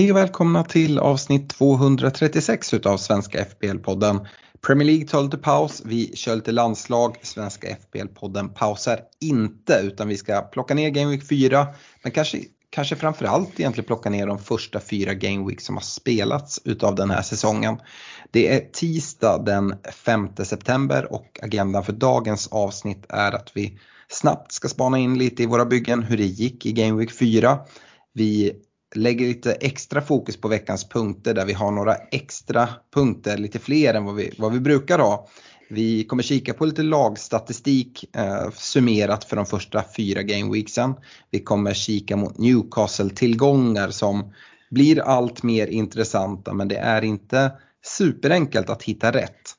Hej och välkomna till avsnitt 236 utav Svenska FPL-podden. Premier League tar lite paus, vi kör lite landslag, Svenska FPL-podden pausar inte utan vi ska plocka ner Game Week 4 men kanske, kanske framförallt egentligen plocka ner de första fyra Game Week som har spelats utav den här säsongen. Det är tisdag den 5 september och agendan för dagens avsnitt är att vi snabbt ska spana in lite i våra byggen hur det gick i Game Week 4. Vi lägger lite extra fokus på veckans punkter där vi har några extra punkter, lite fler än vad vi, vad vi brukar ha. Vi kommer kika på lite lagstatistik eh, summerat för de första fyra gameweeksen. Vi kommer kika mot Newcastle-tillgångar som blir allt mer intressanta men det är inte superenkelt att hitta rätt.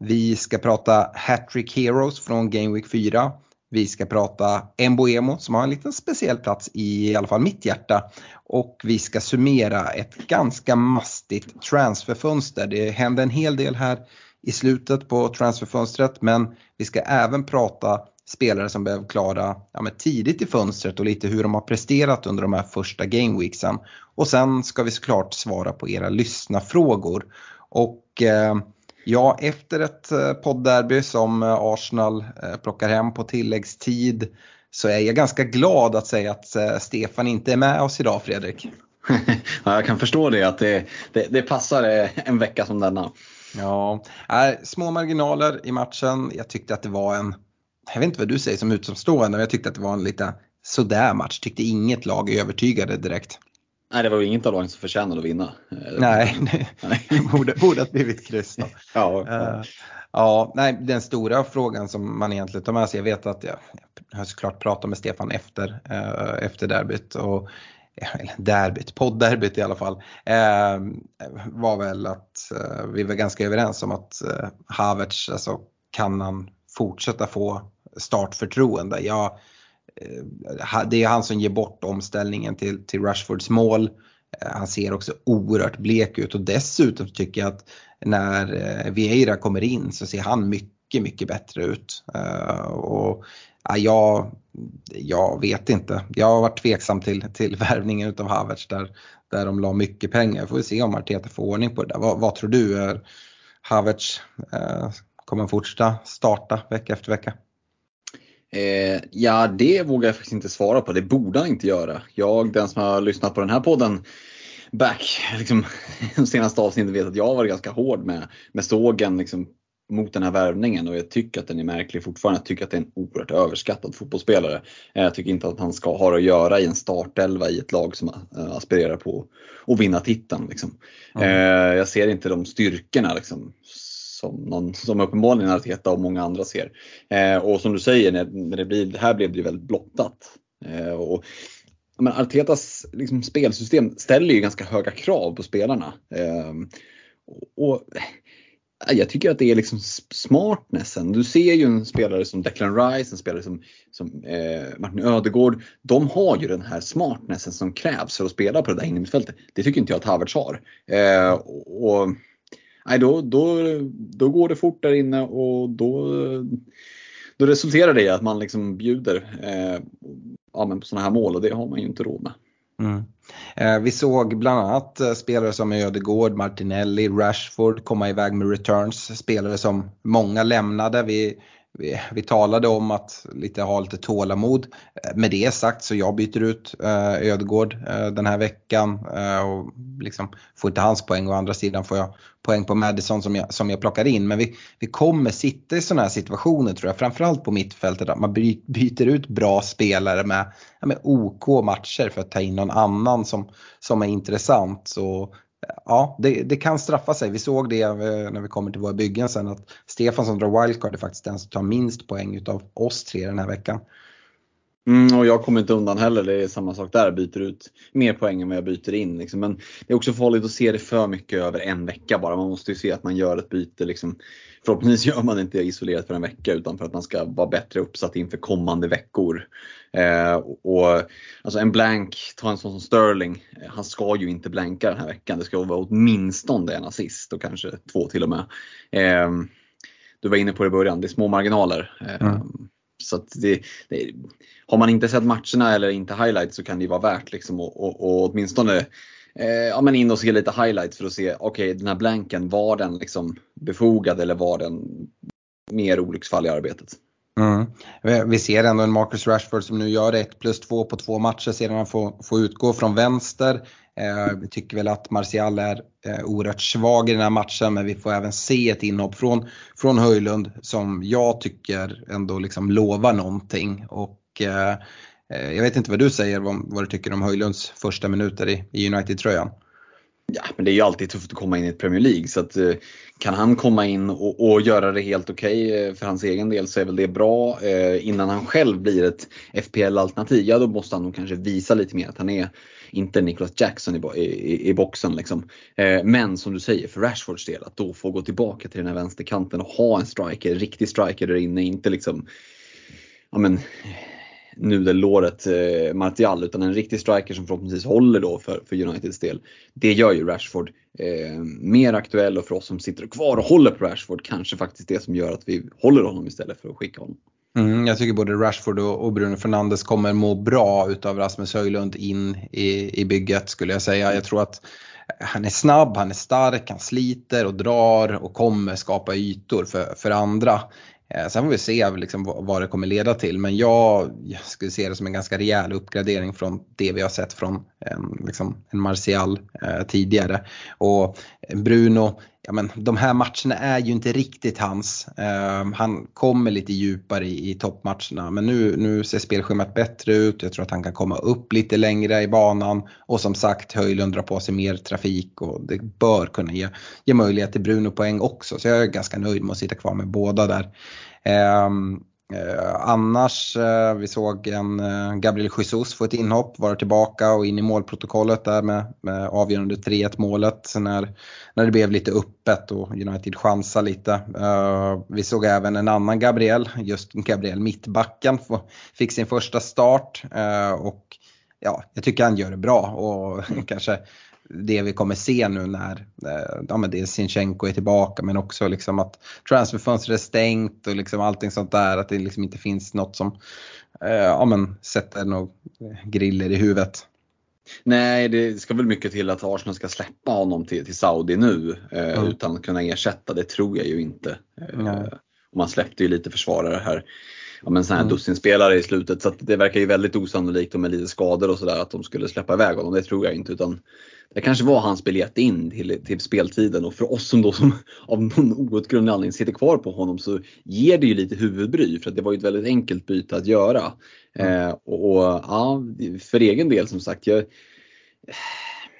Vi ska prata Hattrick Heroes från Game Week 4. Vi ska prata Emboemo som har en liten speciell plats i, i alla fall mitt hjärta. Och vi ska summera ett ganska mastigt transferfönster. Det hände en hel del här i slutet på transferfönstret men vi ska även prata spelare som blev klara ja, tidigt i fönstret och lite hur de har presterat under de här första gameweeksen. Och sen ska vi såklart svara på era lyssnafrågor. Och eh, Ja, efter ett eh, poddderby som eh, Arsenal eh, plockar hem på tilläggstid så är jag ganska glad att säga att Stefan inte är med oss idag Fredrik. ja, jag kan förstå det, att det, det, det passar en vecka som denna. Ja, äh, små marginaler i matchen. Jag tyckte att det var en, jag vet inte vad du säger som utomstående, men jag tyckte att det var en lite sådär match. Tyckte inget lag övertygade direkt. Nej, det var ju inget av lagen som förtjänade att vinna. Nej, det borde, borde ha blivit kryss då. ja, uh, ja, nej, den stora frågan som man egentligen tar med sig, jag vet att jag, jag har såklart pratat med Stefan efter, uh, efter derbyt och eller derbyt, poddderbyt i alla fall, eh, var väl att eh, vi var ganska överens om att eh, Havertz, alltså kan han fortsätta få startförtroende? Jag, Eh, Eh, det är han som ger bort omställningen till, till Rashfords mål. Eh, han ser också oerhört blek ut och dessutom tycker jag att när eh, Vieira kommer in så ser han mycket, mycket bättre ut. Och jag, jag vet inte. Jag har varit tveksam till, till värvningen utav Havertz där, där de la mycket pengar. Får vi se om Arteta får ordning på det där. Vad, vad tror du? Är Havertz kommer fortsätta starta vecka efter vecka? Eh, ja, det vågar jag faktiskt inte svara på. Det borde han inte göra. Jag, den som har lyssnat på den här podden back, liksom, de senaste avsnitten vet att jag varit ganska hård med, med sågen liksom, mot den här värvningen och jag tycker att den är märklig fortfarande. Jag tycker att det är en oerhört överskattad fotbollsspelare. Eh, jag tycker inte att han ska ha att göra i en startelva i ett lag som eh, aspirerar på att vinna titeln. Liksom. Mm. Jag ser inte de styrkorna liksom, som, någon, som uppenbarligen Arteta och många andra ser. Eh, och som du säger, när, när det blir, här blev det ju väldigt blottat. Eh, och, men Artetas liksom, spelsystem ställer ju ganska höga krav på spelarna. Eh, och, eh, jag tycker att det är liksom smartnessen. Du ser ju en spelare som Declan Rice, en spelare som, som eh, Martin Ödegård. De har ju den här smartnessen som krävs för att spela på det där innermittfältet. Det tycker inte jag att Havertz har. Eh, och, nej, då, då, då går det fort där inne och då, då resulterar det i att man liksom bjuder eh, ja, men på sådana här mål och det har man ju inte råd med. Mm. Eh, vi såg bland annat eh, spelare som Ödegård, Martinelli, Rashford komma iväg med returns. Spelare som många lämnade. Vi vi, vi, talade om att lite, ha lite tålamod. Eh, med det sagt så jag byter ut eh, Ödegård eh, den här veckan eh, och liksom får inte hans poäng. Å andra sidan får jag poäng på Madison som jag, som jag plockar in. Men vi, vi kommer sitta i sådana här situationer tror jag, framförallt på mittfältet, att man byter ut bra spelare med, med OK matcher för att ta in någon annan som, som är intressant. Så ja, det, det, kan straffa sig. Vi såg det eh, när vi kommer till våra byggen sen att Stefan som drar wildcard är faktiskt den som tar minst poäng utav oss tre den här veckan. Mm, och jag kommer inte undan heller, det är samma sak där. Jag byter ut mer poäng än vad jag byter in. Liksom. Men det är också farligt att se det för mycket över en vecka bara. Man måste ju se att man gör ett byte. Liksom. Förhoppningsvis gör man inte isolerat för en vecka utan för att man ska vara bättre uppsatt inför kommande veckor. Eh, och, alltså en blank, ta en sån som Sterling, eh, han ska ju inte blanka den här veckan. Det ska vara åtminstone en assist och kanske två till och med. Eh, du var inne på det i början, det är små marginaler. Eh, mm. Så det, det, har man inte sett matcherna eller inte highlights så kan det vara värt liksom och, och, och åtminstone eh, ja, men in och se lite highlights för att se, okej okay, den här blanken, var den liksom befogad eller var den mer olycksfall i arbetet? Mm. Vi ser ändå en Marcus Rashford som nu gör 1 plus 2 på två matcher sedan han får, får utgå från vänster. Eh, vi tycker väl att Martial är eh, oerhört svag i den här matchen men vi får även se ett inhopp från, från Höjlund som jag tycker ändå liksom lovar någonting. Och, eh, eh, jag vet inte vad du säger, vad, vad, du tycker om Höjlunds första minuter i, i United-tröjan. Ja, men det är ju alltid tufft att komma in i ett Premier League så att eh, kan han komma in och, och göra det helt okej okay för hans egen del så är väl det bra. Eh, innan han själv blir ett FPL-alternativ, ja då måste han nog kanske visa lite mer att han är inte Nicholas Jackson i, i, i boxen. Liksom. Eh, men som du säger, för Rashfords del, att då få gå tillbaka till den här vänsterkanten och ha en striker, riktig striker där inne, inte liksom ja, men, nudellåret eh, Martial utan en riktig striker som förhoppningsvis håller då för, för Uniteds del. Det gör ju Rashford eh, mer aktuell och för oss som sitter kvar och håller på Rashford kanske faktiskt det som gör att vi håller honom istället för att skicka honom. Mm, jag tycker både Rashford och Bruno Fernandes kommer må bra utav Rasmus Höjlund in i, i bygget skulle jag säga. Jag tror att han är snabb, han är stark, han sliter och drar och kommer skapa ytor för, för andra. Eh, sen får vi se liksom vad det kommer leda till men jag, jag skulle se det som en ganska rejäl uppgradering från det vi har sett från en, liksom, en Martial eh, tidigare. Och Bruno, ja men de här matcherna är ju inte riktigt hans. Eh, han kommer lite djupare i, i toppmatcherna men nu, nu ser spelschemat bättre ut. Jag tror att han kan komma upp lite längre i banan och som sagt Höjlund drar på sig mer trafik och det bör kunna ge, ge möjlighet till Bruno poäng också. Så jag är ganska nöjd med att sitta kvar med båda där. Eh, Eh, annars, eh, vi såg en eh, Gabriel Jesus få ett inhopp, vara tillbaka och in i målprotokollet där med, med avgörande 3-1 målet när, när det blev lite öppet och United chansade lite. Eh, vi såg även en annan Gabriel, just Gabriel mittbacken, fick sin första start eh, och ja, jag tycker han gör det bra och kanske det vi kommer se nu när eh, ja, men dels Sinchenko är tillbaka men också liksom att transferfönstret är stängt och liksom allting sånt där. Att det liksom inte finns något som eh, ja, men sätter några griller i huvudet. Nej, det ska väl mycket till att Arsenal ska släppa honom till, till Saudi nu eh, mm. utan att kunna ersätta. Det tror jag ju inte. Eh, man släppte ju lite försvarare här. Ja, men sån här mm. dussinspelare i slutet så det verkar ju väldigt osannolikt och med lite skador och sådär att de skulle släppa iväg honom. Det tror jag inte utan det kanske var hans biljett in till, till speltiden och för oss som då som av någon outgrundlig anledning sitter kvar på honom så ger det ju lite huvudbry för att det var ju ett väldigt enkelt byte att göra. Mm. Eh, och, och, ja, för egen del som sagt, jag,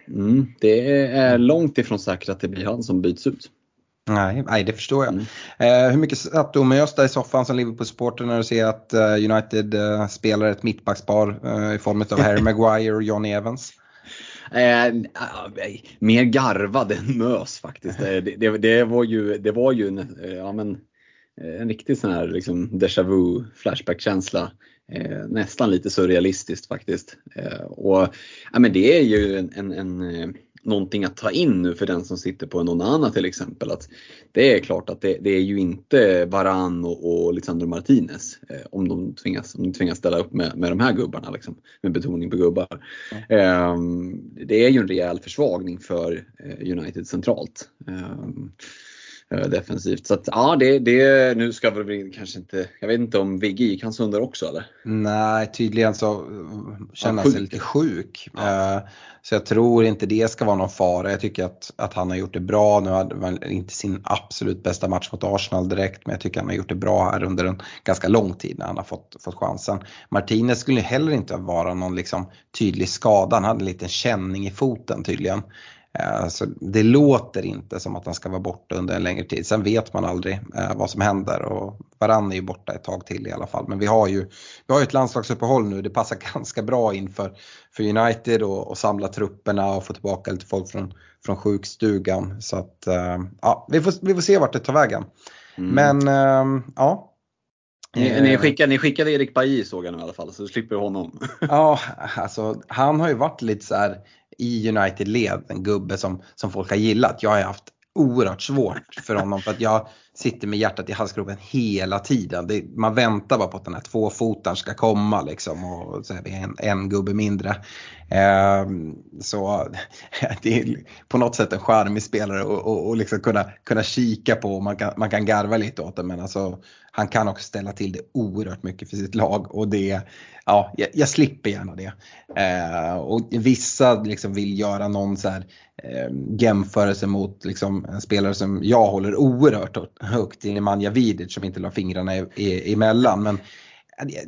mm, det är långt ifrån säkert att det blir han som byts ut. Nej, nej, det förstår jag. Mm. Eh, hur mycket satt du med där i soffan som Liverpool-supporter när du ser att uh, United uh, spelar ett mittbackspar uh, i form av Harry Maguire och Johnny Evans? Eh, mer garvad än mös faktiskt. Det, det, det, var ju, det var ju en, eh, ja, men, eh, en riktig sån här liksom déjà vu flashback-känsla. Eh, nästan lite surrealistiskt faktiskt. Eh, och, ja, men det är ju en, en, en någonting att ta in nu för den som sitter på en Onana till exempel. Att det är klart att det, det är ju inte Varan och, och Lisandro Martinez eh, om, de tvingas, om de tvingas ställa upp med, med de här gubbarna, liksom, med betoning på gubbar. Um, det är ju en rejäl försvagning för eh, United centralt. Eh, defensivt. Så att, ja, det, det, nu ska vi kanske inte, jag vet inte om Vigge gick han under också eller? Nej, tydligen så känner han sig lite sjuk. Ja. Eh, så jag tror inte det ska vara någon fara. Jag tycker att, att han har gjort det bra. Nu hade han inte sin absolut bästa match mot Arsenal direkt, men jag tycker han har gjort det bra här under en ganska lång tid när han har fått, fått chansen. Martinez skulle heller inte vara någon liksom tydlig skada. Han hade en liten känning i foten tydligen. Eh, så det låter inte som att han ska vara borta under en längre tid. Sen vet man aldrig eh, vad som händer och Varann är ju borta ett tag till i alla fall. Men vi har ju, vi har ett landslagsuppehåll nu. Det passar ganska bra inför för United och, och samla trupperna och få tillbaka lite folk från, från sjukstugan. Så att ja, vi får, vi får se vart det tar vägen. Mm. Men ja, ni, ni, skickade, ni skickade Erik Bailly såg jag nu i alla fall, så du slipper honom. ja, alltså han har ju varit lite så här i United-led, en gubbe som, som folk har gillat. Jag har haft oerhört svårt för honom för att jag sitter med hjärtat i halsgropen hela tiden. Det, man väntar bara på att den här tvåfotaren ska komma liksom och så är det en, en gubbe mindre. Eh, så det är på något sätt en charmig spelare och, och, och liksom kunna, kunna kika på och man kan, man kan garva lite åt det men alltså han kan också ställa till det oerhört mycket för sitt lag och det, ja, jag, jag slipper gärna det. Eh, och vissa liksom vill göra någon så här, eh, jämförelse mot liksom, en spelare som jag håller oerhört högt, Nemanja Vidic som inte la fingrarna i, i, emellan. Men eh, jag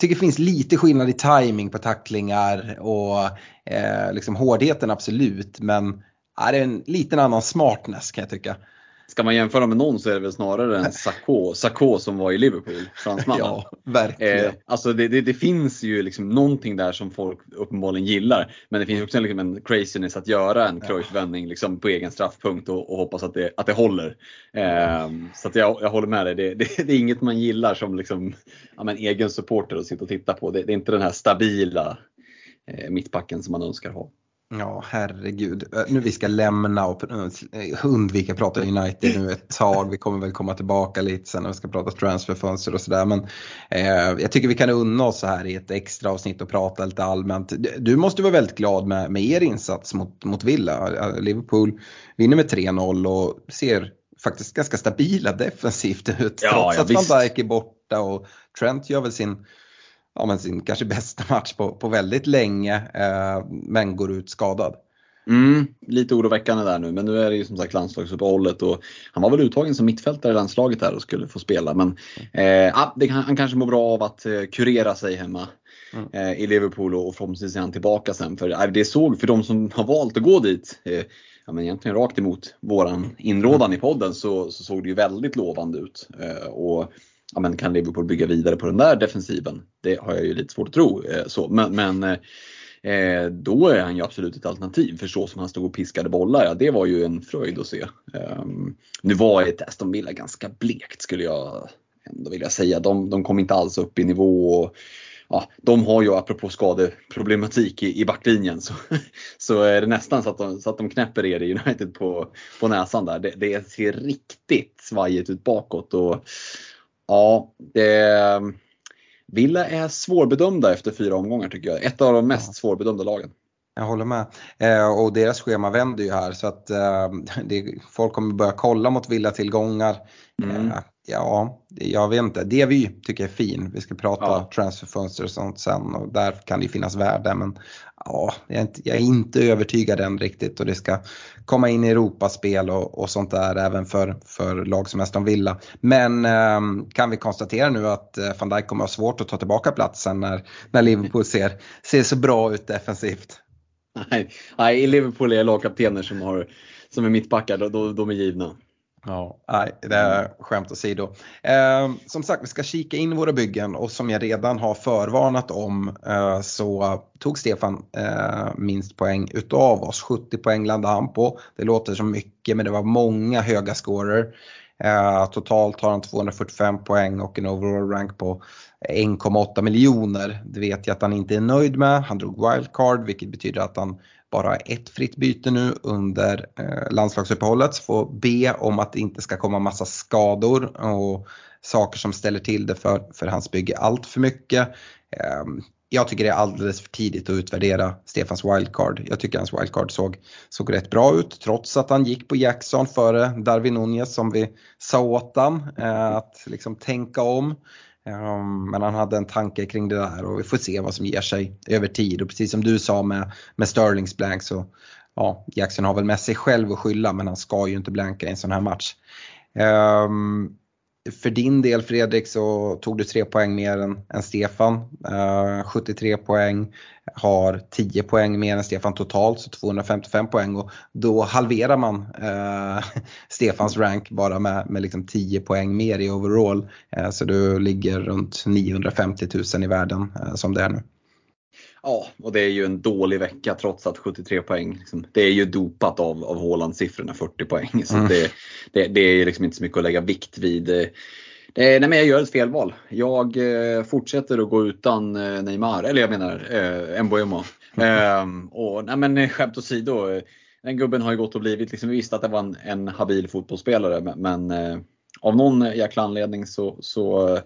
tycker det finns lite skillnad i timing på tacklingar och eh, liksom hårdheten absolut men är det är en liten annan smartness kan jag tycka. Ska man jämföra med någon så är det väl snarare en Sakho, Sakho som var i Liverpool, fransmannen. ja, verkligen. Eh, alltså det, det, det, finns ju liksom någonting där som folk uppenbarligen gillar. Men det finns också liksom en craziness att göra en Cruyff-vändning liksom på egen straffpunkt och, och, hoppas att det, att det håller. Eh, så jag, jag håller med dig, det, det, det, är inget man gillar som liksom, ja, men egen supporter att sitta och titta på. Det, är inte den här stabila eh, mittbacken som man önskar ha. Ja, herregud. Nu vi ska lämna och undvika att prata United nu ett tag. Vi kommer väl komma tillbaka lite sen när vi ska prata transferfönster och sådär. Men eh, jag tycker vi kan unna oss så här i ett extra avsnitt och prata lite allmänt. Du måste vara väldigt glad med, med er insats mot, mot Villa. Liverpool vinner med 3-0 och ser faktiskt ganska stabila defensivt ut. Ja, trots ja, att Van Dijk är borta och Trent gör väl sin ja, men sin kanske bästa match på, på väldigt länge eh, men går ut skadad. Mm, lite oroväckande där nu men nu är det ju som sagt landslagsuppehållet och han var väl uttagen som mittfältare i landslaget här och skulle få spela men eh, det, han kanske mår bra av att eh, kurera sig hemma mm. eh, i Liverpool och förhoppningsvis är han tillbaka sen. För eh, det såg, för de som har valt att gå dit, eh, ja, men egentligen rakt emot våran inrådan i podden så, så såg det ju väldigt lovande ut. Eh, och ja, men kan Liverpool bygga vidare på den där defensiven? Det har jag ju lite svårt att tro. Eh, så. Men, men eh, eh, då är han ju absolut ett alternativ. För så som han stod och piskade bollar, ja, det var ju en fröjd att se. Um, nu var ett Aston Villa ganska blekt skulle jag ändå vilja säga. De, de kom inte alls upp i nivå. Och, ja, de har ju apropå skadeproblematik i, i backlinjen så, så är det nästan så att de, så att de knäpper er i United på, på näsan där. Det, det ser riktigt svajigt ut bakåt. Och, Ja, det, Villa är svårbedömda efter fyra omgångar tycker jag. Ett av de mest ja. svårbedömda lagen. Jag håller med. Eh, och deras schema vänder ju här så att eh, det, folk kommer börja kolla mot Villa-tillgångar. Mm. Eh, ja, jag vet inte. DVY tycker jag är fin. Vi ska prata ja. transferfönster och sånt sen och där kan det finnas värde. Men ja, jag är, inte, jag är inte övertygad än riktigt och det ska komma in i Europaspel och, och sånt där även för, för lag som Aston Villa. Men eh, kan vi konstatera nu att eh, van Dijk kommer ha svårt att ta tillbaka platsen när, när Liverpool ser, ser så bra ut defensivt. Nej, nej i Liverpool är lagkaptener som, har, som är mittbackar, de, de är givna. Ja, nej, det är skämt åsido. Eh, som sagt, vi ska kika in våra byggen och som jag redan har förvarnat om eh, så tog Stefan eh, minst poäng utav oss. 70 poäng landade han på. Det låter som mycket men det var många höga scorer. Eh, totalt har han 245 poäng och en overall rank på 1,8 miljoner. Det vet jag att han inte är nöjd med. Han drog wildcard vilket betyder att han bara ett fritt byte nu under eh, landslagsuppehållet. Så får be om att det inte ska komma massa skador och saker som ställer till det för, för hans bygge allt för mycket. Eh, jag tycker det är alldeles för tidigt att utvärdera Stefans wildcard. Jag tycker hans wildcard såg, såg rätt bra ut trots att han gick på Jackson före Darwin Nunez som vi sa åt han. Eh, att liksom tänka om. Ehm, men han hade en tanke kring det där och vi får se vad som ger sig över tid. Och precis som du sa med, med Sterlings blank så ja, Jackson har väl med sig själv att skylla men han ska ju inte blanka i en sån här match. Um, för din del Fredrik så tog du tre poäng mer än, än Stefan. Eh, uh, 73 poäng, har 10 poäng mer än Stefan totalt, så 255 poäng och då halverar man uh, Stefans rank bara med, med liksom 10 poäng mer i overall. Uh, så du ligger runt 950 000 i världen som det är nu. Ja, och det är ju en dålig vecka trots att 73 poäng, liksom, det är ju dopat av, av Haaland-siffrorna 40 poäng. Så mm. det, det, det, är liksom inte så mycket att lägga vikt vid. Det, nej men jag gör ett felval. Jag eh, fortsätter att gå utan eh, Neymar, eller jag menar eh, Mbuemo. Mm. och nej men skämt åsido, den gubben har ju gått och blivit, liksom, vi visste att det var en, en habil fotbollsspelare men, men eh, av någon jäkla anledning så, så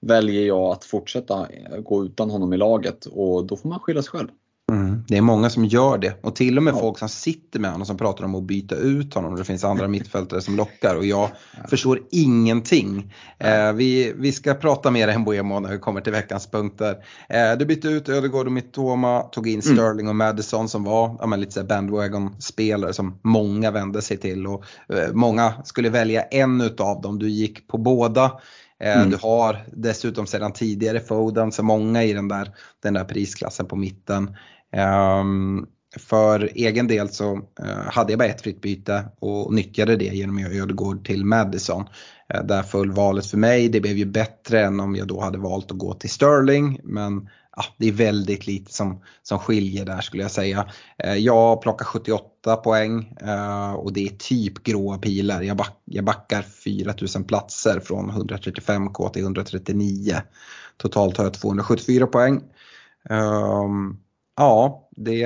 väljer jag att fortsätta gå utan honom i laget och då får man skylla sig själv. Mm, det är många som gör det och till och med ja. folk som sitter med honom som pratar om att byta ut honom. Det finns andra mittfältare som lockar och jag ja. förstår ingenting. Eh, vi, vi ska prata mer än Boemo när vi kommer till veckans punkter. Eh, du bytte ut Ödegård och Mittoma, tog in mm. Sterling och Madison som var ja, men lite så bandwagon-spelare som många vände sig till och eh, många skulle välja en utav dem. Du gick på båda. Eh, mm. Du har dessutom sedan tidigare Foden, så många i den där, den där prisklassen på mitten. Um, för egen del så uh, hade jag bara ett fritt byte och nyttjade det genom att göra Ödegård till Madison. Uh, där föll valet för mig. Det blev ju bättre än om jag då hade valt att gå till Sterling. Men ja, det är väldigt lite som, som skiljer där skulle jag säga. Eh, jag plockar 78 poäng eh, och det är typ gråa pilar. Jag, back, jag backar 4000 platser från 135k till 139. Totalt har jag 274 poäng. Ehm, ja, det,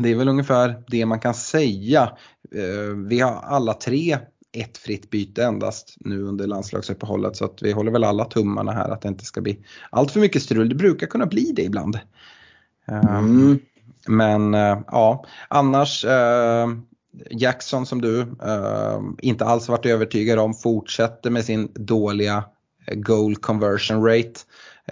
det är väl ungefär det man kan säga. Eh, vi har alla tre ett fritt byte endast nu under landslagsuppehållet så att vi håller väl alla tummarna här att det inte ska bli allt för mycket strul. Det brukar kunna bli det ibland. Mm. Men uh, ja, annars uh, Jackson som du uh, inte alls varit övertygad om fortsätter med sin dåliga goal conversion rate.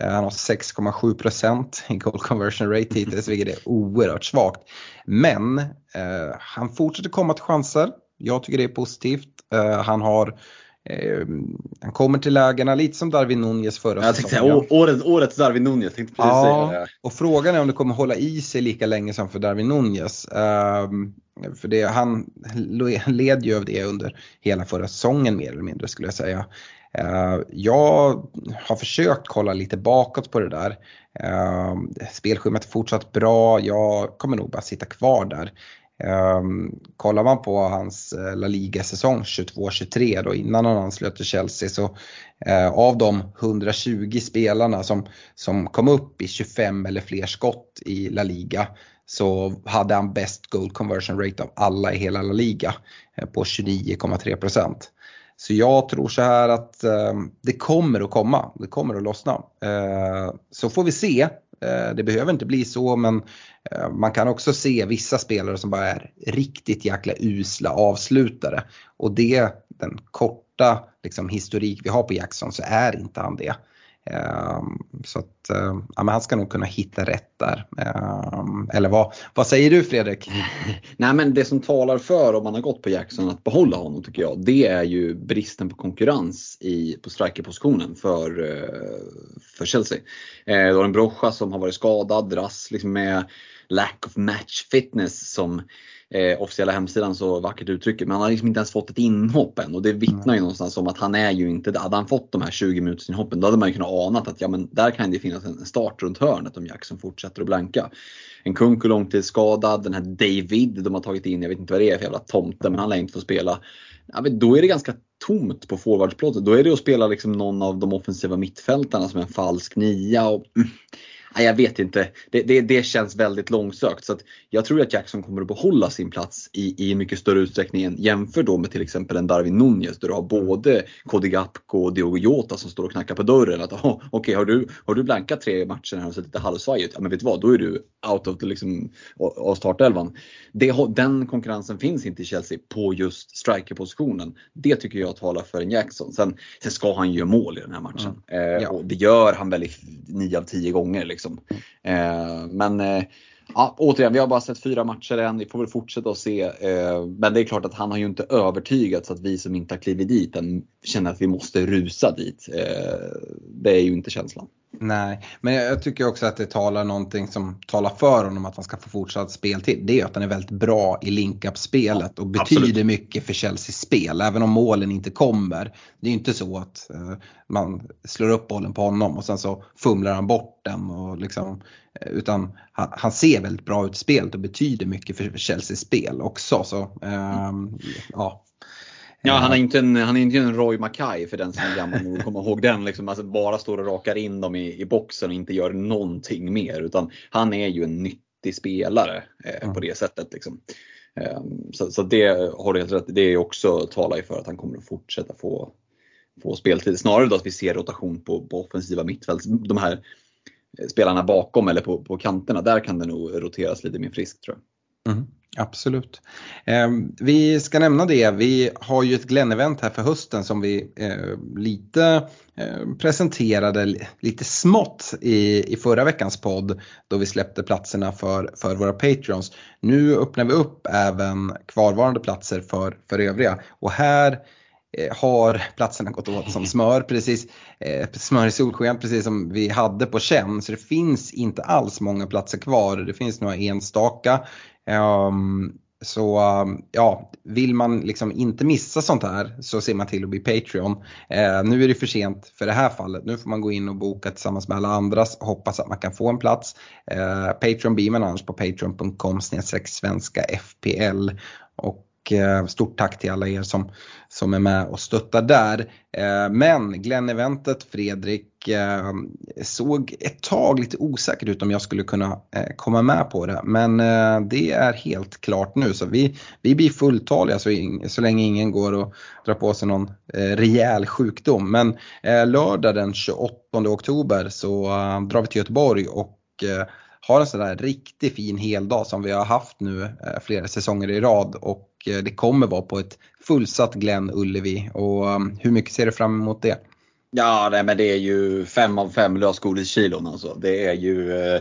Han har 6,7% i goal conversion rate hittills vilket är oerhört svagt. Men eh, han fortsätter komma till chanser. Jag tycker det är positivt. Uh, han har uh, han kommer till lägena lite som Darwin Nunez förra jag säsongen. Året, årets Darwin Nunez, tänkte precis ja, säga det. Och frågan är om det kommer hålla i sig lika länge som för Darwin Nunez. Uh, för det, han led ju av det under hela förra säsongen mer eller mindre skulle jag säga. Uh, jag har försökt kolla lite bakåt på det där. Uh, spelschemat är fortsatt bra, jag kommer nog bara sitta kvar där. Um, kollar man på hans eh, La Liga-säsong 22-23 då innan han anslöt till Chelsea så uh, av de 120 spelarna som, som kom upp i 25 eller fler skott i La Liga så hade han bäst goal conversion rate av alla i hela La Liga eh, på 29,3%. Så jag tror så här att eh, det kommer att komma, det kommer att lossna. Eh, så får vi se Eh, det behöver inte bli så men eh, man kan också se vissa spelare som bara är riktigt jäkla usla avslutare. Och det, den korta liksom, historik vi har på Jackson så är inte han det. Ehm, så att, ehm, ja, men han ska nog kunna hitta rätt där. Ehm, eller vad, vad säger du Fredrik? Nej men det som talar för om man har gått på Jackson att behålla honom tycker jag, det är ju bristen på konkurrens i, på strikerpositionen för, eh, för Chelsea. Eh, du har en Brocha som har varit skadad, dras liksom med lack of match fitness som eh, officiella hemsidan så vackert uttrycker. Men han har liksom inte ens fått ett inhopp än och det vittnar ju någonstans om att han är ju inte Hade han fått de här 20 minuters inhoppen då hade man ju kunnat ana att ja, men där kan det finnas en start runt hörnet om Jackson fortsätter att blanka. En Kunku långtidsskadad, den här David de har tagit in, jag vet inte vad det är för jävla tomte men han lär inte få spela. Ja, men då är det ganska tomt på forwardsplåtet. Då är det att spela liksom någon av de offensiva mittfältarna som en falsk nia. Och, mm, Nej, jag vet inte. Det, det, det, känns väldigt långsökt. Så jag tror att Jackson kommer att behålla sin plats i, i mycket större utsträckning än jämför då med till exempel en Darwin Nunez där du har både Cody Gapko och Diogo Jota som står och knackar på dörren. Att, oh, Okej, okay, har, du, har du blankat tre matcher här och sett lite halvsvaj ut? Ja men vet du vad, då är du out of the, liksom, av startelvan. Det, den konkurrensen finns inte i Chelsea på just strikerpositionen. Det tycker jag talar för en Jackson. Sen, sen ska han ju mål i den här matchen. Mm. Eh, ja. och det gör han väl 9 av 10 gånger. Liksom. Liksom. Eh, men eh, Ja, återigen, vi har bara sett fyra matcher än. Vi får väl fortsätta att se. Eh, men det är klart att han har ju inte övertygat så att vi som inte har klivit dit än känner att vi måste rusa dit. Eh, det är ju inte känslan. Nej, men jag tycker också att det talar någonting som talar för honom att han ska få fortsatt speltid. Det är att han är väldigt bra i link-up-spelet och betyder Absolut. mycket för Chelseas spel. Även om målen inte kommer. Det är ju inte så att uh, man slår upp bollen på honom och sen så fumlar han bort den. Och liksom, uh, utan han, han, ser väldigt bra ut i spelet och betyder mycket för, Chelseas spel också. Så, uh, ja, Ja, han är inte en, han är inte en Roy Mackay för den som är gammal nog kommer ihåg den. Liksom, alltså bara står och rakar in dem i, i boxen och inte gör någonting mer. Utan han är ju en nyttig spelare eh, mm. på det sättet. Liksom. Eh, så, så, det har du helt rätt Det är också talar ju för att han kommer att fortsätta få, få speltid. Snarare då att vi ser rotation på, på offensiva mittfält. De här spelarna bakom eller på, på kanterna, där kan det nog roteras lite mer friskt tror jag. Mm. Absolut. Eh, vi ska nämna det, vi har ju ett Glenn-event här för hösten som vi eh, lite eh, presenterade lite smått i, i förra veckans podd då vi släppte platserna för, för våra Patreons. Nu öppnar vi upp även kvarvarande platser för, för övriga och här eh, har platserna gått åt som smör, precis, eh, smör i solsken precis som vi hade på känn. Så det finns inte alls många platser kvar. Det finns några enstaka. Um, så ja, vill man liksom inte missa sånt här så ser man till att bli Patreon. Eh, nu är det för sent för det här fallet. Nu får man gå in och boka tillsammans med alla andra och hoppas att man kan få en plats. Eh, Patreon blir man annars på patreon.com svenska FPL. Och Eh, stort tack till alla er som, som är med och stöttar där. Eh, men Glenn-eventet, Fredrik, eh, såg ett tag lite osäkert ut om jag skulle kunna komma med på det. Men det är helt klart nu så vi, vi blir fulltaliga så, så länge ingen går och drar på sig någon rejäl sjukdom. Men lördag den 28 oktober så drar vi till Göteborg och har en sån där riktigt fin heldag som vi har haft nu flera säsonger i rad och Eh, det kommer vara på ett fullsatt Glenn Ullevi. Och um, hur mycket ser du fram emot det? Ja, nej, men det är ju fem av fem lösgodiskilon alltså. Det är ju eh,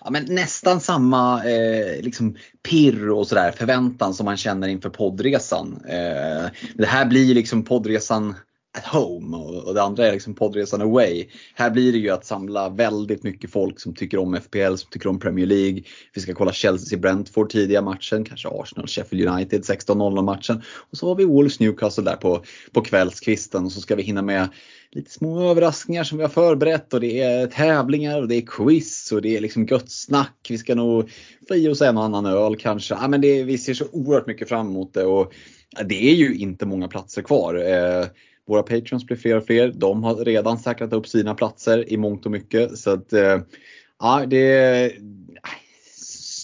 ja, men nästan samma eh, liksom pirr och sådär förväntan som man känner inför poddresan. Eh, det här blir liksom poddresan at home och det andra är liksom poddresan away. Här blir det ju att samla väldigt mycket folk som tycker om FPL, som tycker om Premier League. Vi ska kolla Chelsea Brentford tidiga matchen, kanske Arsenal Sheffield United 16.00 matchen. Och så har vi Wolves Newcastle där på, på kvällskvisten och så ska vi hinna med lite små överraskningar som vi har förberett och det är tävlingar och det är quiz och det är liksom gött snack. Vi ska nog få i oss en och annan öl kanske. Ja, men det, vi ser så oerhört mycket fram emot det och det är ju inte många platser kvar. Eh, våra patreons blir fler och fler. De har redan säkrat upp sina platser i mångt och mycket. Så att, eh, ja, det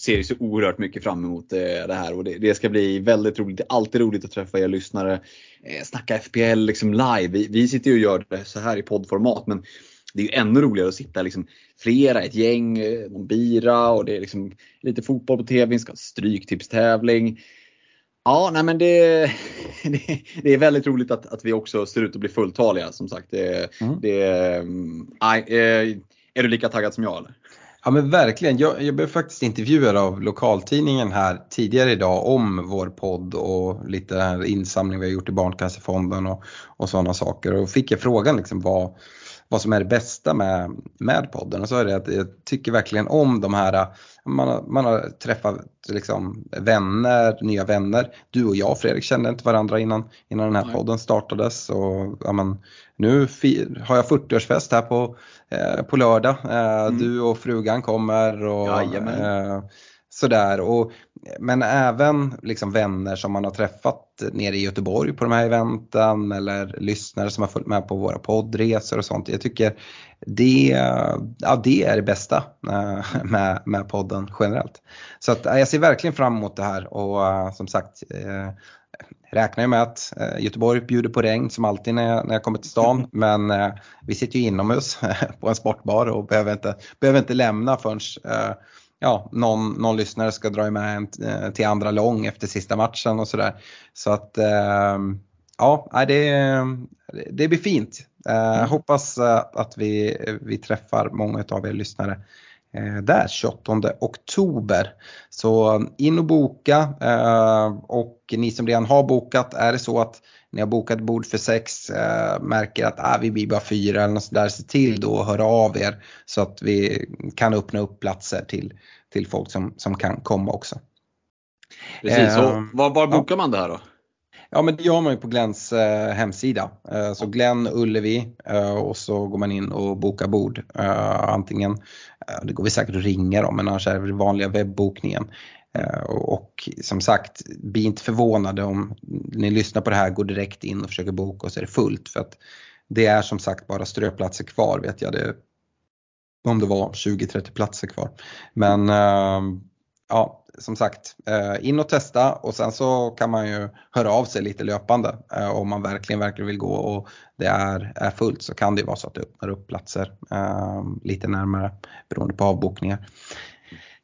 ser så oerhört mycket fram emot eh, det här och det, det, ska bli väldigt roligt. Det är alltid roligt att träffa er lyssnare. Eh, snacka FPL liksom live. Vi, vi sitter ju och gör det så här i poddformat men det är ju ännu roligare att sitta liksom flera, ett gäng, någon bira och det är liksom lite fotboll på TV, vi ska ha stryktipstävling. Ja, nej men det, det, det, är väldigt roligt att, att vi också ser ut att bli fulltaliga som sagt. Det, mm. det, eh, är du lika taggad som jag eller? Ja men verkligen. Jag, jag blev faktiskt intervjuad av lokaltidningen här tidigare idag om vår podd och lite insamling vi har gjort i Barncancerfonden och, och sådana saker. Och fick jag frågan liksom vad, vad som är det bästa med, med podden. Och så är det att jag tycker verkligen om de här, man har, man har träffat liksom vänner, nya vänner. Du och jag Fredrik kände inte varandra innan, innan den här podden startades. Och, ja, men, nu har jag 40-årsfest här på, eh, på lördag. Eh, mm. Du och frugan kommer. Och, sådär. Och, men även liksom vänner som man har träffat nere i Göteborg på de här eventen eller lyssnare som har följt med på våra poddresor och sånt. Jag tycker det, ja, det är det bästa eh, med, med podden generellt. Så att, jag ser verkligen fram emot det här och eh, som sagt eh, räknar jag med att Göteborg bjuder på regn som alltid när jag, när jag kommer till stan. Men vi sitter ju inomhus på en sportbar och behöver inte, behöver inte lämna förrän ja, någon, någon lyssnare ska dra med en eh, till andra lång efter sista matchen och sådär. Så att eh, ja, det, det blir fint. Eh, mm. Hoppas att vi, vi träffar många av er lyssnare där 28 oktober. Så in och boka eh, och ni som redan har bokat, är det så att ni har bokat bord för sex, eh, märker att ah, vi blir bara fyra eller något sådär, se till då att höra av er så att vi kan öppna upp platser till, till folk som, som kan komma också. Precis, ehm, var, var bokar ja. man det här då? Ja men det gör man ju på Glens eh, hemsida. Eh, så Glenn Ullevi eh, och så går man in och bokar bord. Eh, antingen, eh, det går vi säkert att ringa dem men annars är det vanliga webbokningen. Eh, och som sagt, bli inte förvånade om ni lyssnar på det här, går direkt in och försöker boka och så är det fullt. För att det är som sagt bara ströplatser kvar vet jag. Det, om det var 20-30 platser kvar. Men eh, ja, som sagt, eh, in och testa och sen så kan man ju höra av sig lite löpande eh, om man verkligen, verkligen vill gå och det är, är fullt så kan det vara så att det öppnar upp platser ehm, lite närmare beroende på avbokningar.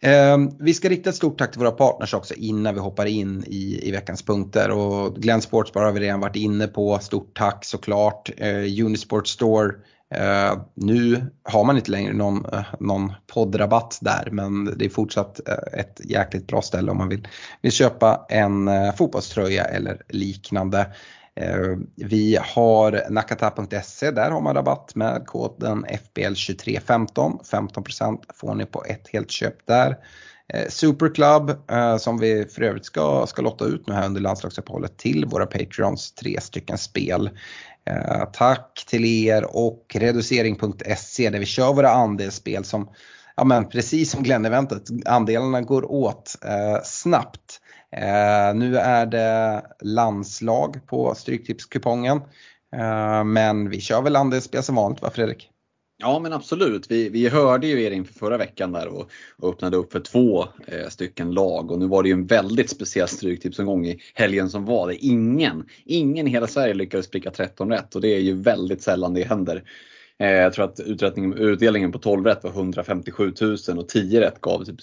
Ehm, vi ska rikta ett stort tack till våra partners också innan vi hoppar in i, i veckans punkter och Glenn Sportsbar har vi redan varit inne på. Stort tack såklart. Eh, Unisport Store Uh, nu har man inte längre någon, uh, någon poddrabatt där men det är fortsatt uh, ett jäkligt bra ställe om man vill, vill köpa en fotbollströja eller liknande. Vi har nakata.se, där har man rabatt med koden FBL2315. 15% får ni på ett helt köp där. Superclub som vi för övrigt ska, ska lotta ut nu här under landslagsuppehållet till våra Patreons, tre stycken spel. Eh, tack till er och reducering.se där vi kör våra andelsspel som, ja men precis som Glenn-eventet, andelarna går åt eh, snabbt. Eh, nu är det landslag på Stryktipskupongen. Eh, men vi kör väl andelsspel som vanligt va Fredrik? Ja men absolut. Vi, vi hörde ju er inför förra veckan där och, och öppnade upp för två eh, stycken lag och nu var det ju en väldigt speciell Stryktipsomgång i helgen som var. Det ingen, ingen i hela Sverige lyckades pricka 13 rätt och det är ju väldigt sällan det händer. Eh, jag tror att utdelningen på 12 rätt var 157 000 och 10 rätt gav typ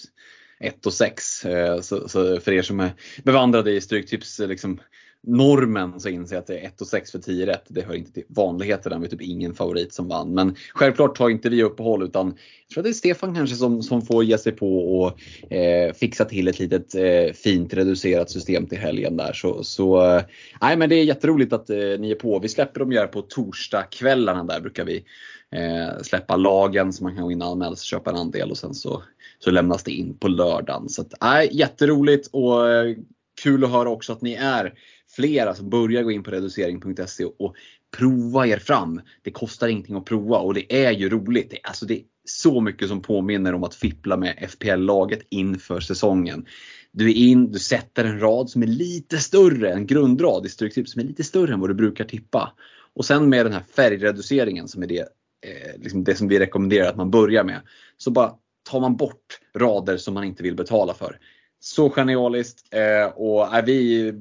1 och 6. Eh, så, så, för er som är bevandrade i Stryktips liksom, normen så inser jag att det är 1 och 6 för 10 rätt. Det hör inte till vanligheterna med typ ingen favorit som vann. Men självklart tar inte vi uppehåll utan jag tror att det är Stefan kanske som, som får ge sig på och eh, fixa till ett litet eh, fint reducerat system till helgen där. Så, så eh, nej, men det är jätteroligt att eh, ni är på. Vi släpper dem ju här på torsdagskvällarna där brukar vi eh, släppa lagen så man kan gå in och anmäla sig och köpa en andel och sen så, så lämnas det in på lördagen. Så att, nej, jätteroligt och eh, kul att höra också att ni är flera som börjar gå in på reducering.se och prova er fram. Det kostar ingenting att prova och det är ju roligt. Det, alltså det är så mycket som påminner om att fippla med FPL-laget inför säsongen. Du är in, du sätter en rad som är lite större, en grundrad i Stryktips som är lite större än vad du brukar tippa. Och sen med den här färgreduceringen som är det, eh, liksom det som vi rekommenderar att man börjar med. Så bara tar man bort rader som man inte vill betala för. Så genialiskt eh, och är vi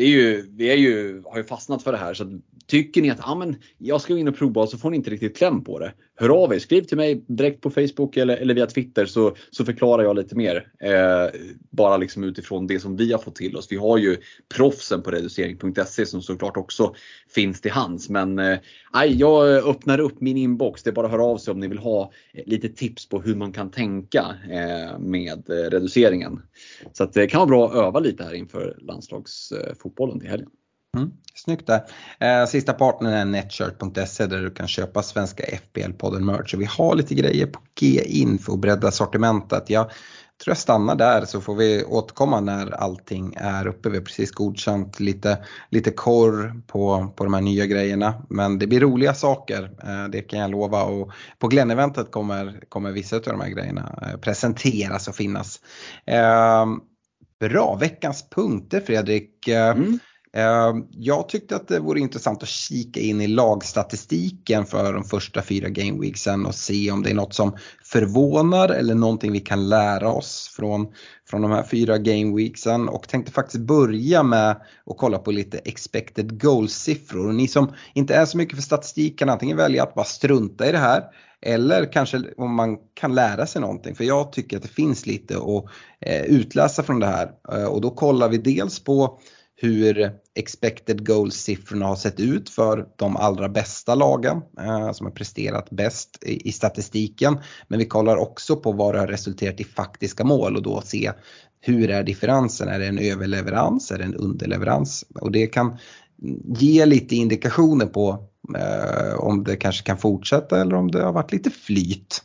det är ju, vi är ju, har ju fastnat för det här. Så tycker ni att ah, men, jag ska gå in och prova och så får ni inte riktigt kläm på det. Hör av er, skriv till mig direkt på Facebook eller, eller via Twitter så, så förklarar jag lite mer. Eh, bara liksom utifrån det som vi har fått till oss. Vi har ju proffsen på reducering.se som såklart också finns till hands. Men eh, jag öppnar upp min inbox. Det är bara att höra av sig om ni vill ha eh, lite tips på hur man kan tänka eh, med eh, reduceringen. Så att det kan vara bra att öva lite här inför landslagsfotbollen till helgen. Mm, snyggt där. Eh, sista partnern är Netshirt.se där du kan köpa svenska FBL-podden merch. vi har lite grejer på G in för att bredda sortimentet. Jag tror jag stannar där så får vi återkomma när allting är uppe. Vi har precis godkänt lite, lite korr på, på de här nya grejerna. Men det blir roliga saker, eh, det kan jag lova. Och på Glenn-eventet kommer, kommer vissa av de här grejerna eh, presenteras och finnas. Eh, bra, veckans punkter Fredrik. Eh, mm. Ehm, jag tyckte att det vore intressant att kika in i lagstatistiken för de första fyra gameweeksen och se om det är något som förvånar eller någonting vi kan lära oss från, från de här fyra gameweeksen och tänkte faktiskt börja med att kolla på lite expected goals-siffror. Och ni som inte är så mycket för statistik kan antingen välja att bara strunta i det här eller kanske om man kan lära sig någonting. För jag tycker att det finns lite att eh, utläsa från det här. Eh, och då kollar vi dels på hur expected goals-siffrorna har sett ut för de allra bästa lagen eh, som har presterat bäst i, i, statistiken. Men vi kollar också på vad det har resulterat i faktiska mål och då se hur är differensen? Är det en överleverans? Är det en underleverans? Och det kan ge lite indikationer på eh, om det kanske kan fortsätta eller om det har varit lite flyt.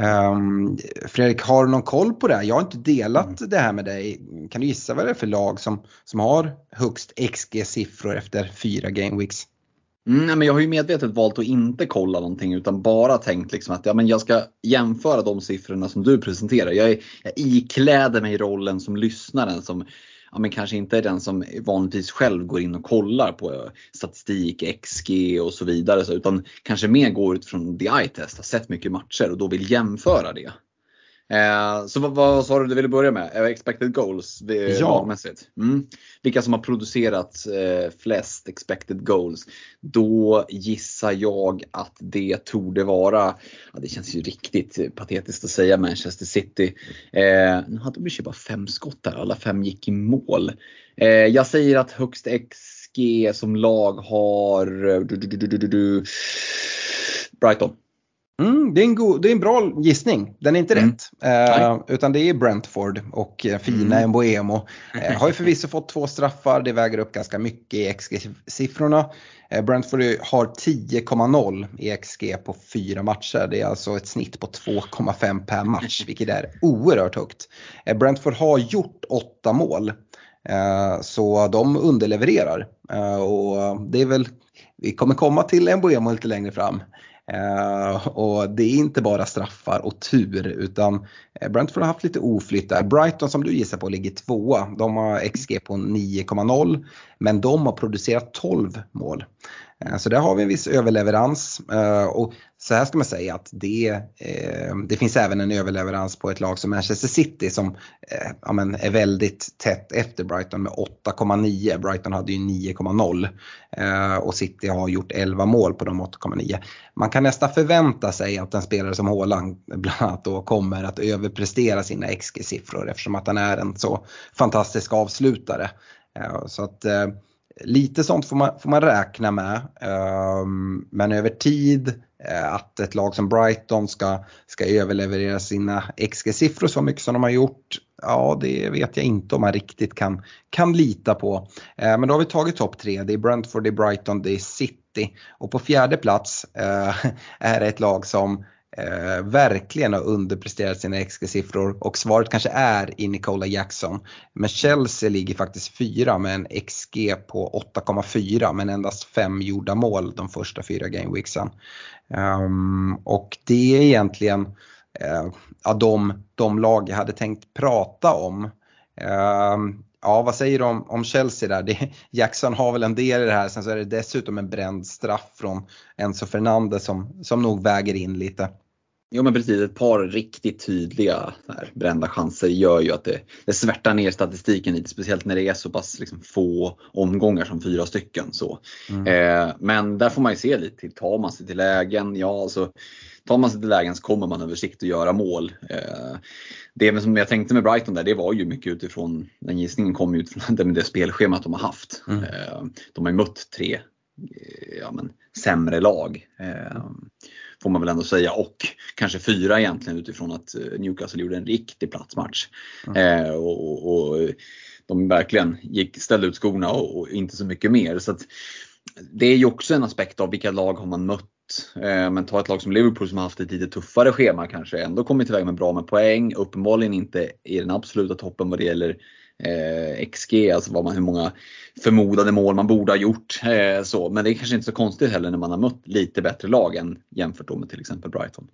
Um, Fredrik, har du någon koll på det här? Jag har inte delat mm. det här med dig. Kan du gissa vad det är för lag som, som har högst XG-siffror efter fyra gameweeks? Mm, men jag har ju medvetet valt att inte kolla någonting utan bara tänkt liksom att ja, men jag ska jämföra de siffrorna som du presenterar. Jag, är, jag ikläder mig rollen som lyssnaren som ja, men kanske inte är den som vanligtvis själv går in och kollar på eh, statistik, XG och så vidare. Utan kanske mer går ut från the eye test, har sett mycket matcher och då vill jämföra det. Eh, så vad, vad sa du du ville börja med? Eh, expected goals ja. lagmässigt? Mm. Vilka som har producerat eh, flest expected goals? Då gissar jag att det torde vara, ja, det känns ju riktigt patetiskt att säga Manchester City. Eh, nu hade de ju bara fem skott där, alla fem gick i mål. Eh, jag säger att högst XG som lag har du, du, du, Brighton. Mm, det, är en god, det är en bra gissning. Den är inte mm. rätt. Eh, utan det är Brentford och eh, fina mm. Mboemo. Eh, har ju förvisso fått två straffar, det väger upp ganska mycket i XG-siffrorna. Eh, Brentford har 10,0 i XG på fyra matcher. Det är alltså ett snitt på 2,5 per match, vilket är oerhört högt. Eh, Brentford har gjort åtta mål. Eh, så de underlevererar. Och det är väl, vi kommer komma till Mboemo lite längre fram. Uh, och det är inte bara straffar och tur utan eh, Brentford har haft lite oflytt där. Brighton som du gissar på ligger tvåa. De har XG på 9,0 men de har producerat 12 mål. Eh, så där har vi en viss överleverans. Eh, och så här ska man säga att det, eh, det finns även en överleverans på ett lag som Manchester City som ja, men är väldigt tätt efter Brighton med 8,9. Brighton hade ju 9,0 och City har gjort 11 mål på de 8,9. Man kan nästan förvänta sig att en spelare som Haaland bland annat då kommer att överprestera sina XG-siffror eftersom att han är en så fantastisk avslutare. Så att lite sånt får man, får man räkna med. Um, men över tid eh, att ett lag som Brighton ska, ska överleverera sina XG-siffror så mycket som de har gjort. Ja, det vet jag inte om man riktigt kan, kan lita på. Eh, men då har vi tagit topp tre. Det är Brentford, det är Brighton, det är City. Och på fjärde plats eh, är det ett lag som eh, verkligen har underpresterat sina XG-siffror och svaret kanske är i Nicola Jackson. Men Chelsea ligger faktiskt fyra med en XG på 8,4 men endast fem gjorda mål de första fyra gameweeksen. Um, och det är egentligen eh, ja, de, de lag jag hade tänkt prata om. Um, Ja, vad säger du om, om Chelsea där? Det, Jackson har väl en del i det här. Sen så är det dessutom en bränd straff från Enzo Fernandez som, som nog väger in lite. Jo men precis, ett par riktigt tydliga här, brända chanser gör ju att det, det svärtar ner statistiken lite. Speciellt när det är så pass liksom, få omgångar som fyra stycken. Så. Mm. Eh, men där får man ju se lite, tar man sig till lägen? Ja, alltså, tar man sig till lägen så kommer man över sikt att göra mål. Eh, det som jag tänkte med Brighton där, det var ju mycket utifrån, den gissningen kom ju utifrån det, det spelschemat de har haft. Mm. Eh, de har ju mött tre eh, ja, men, sämre lag. Eh, får man väl ändå säga. Och kanske fyra egentligen utifrån att eh, Newcastle gjorde en riktig platsmatch. Mm. Eh, och, och, de verkligen gick, ställde ut skorna och, och, inte så mycket mer. Så att, det är ju också en aspekt av vilka lag har man mött. Eh, men ta ett lag som Liverpool som har haft ett lite tuffare schema kanske ändå kommit iväg med bra med poäng. Uppenbarligen inte i den absoluta toppen vad det gäller eh, XG, alltså vad man, hur många förmodade mål man borde ha gjort. Eh, så. Men det är kanske inte så konstigt heller när man har mött lite bättre lag än jämfört med till exempel Brighton.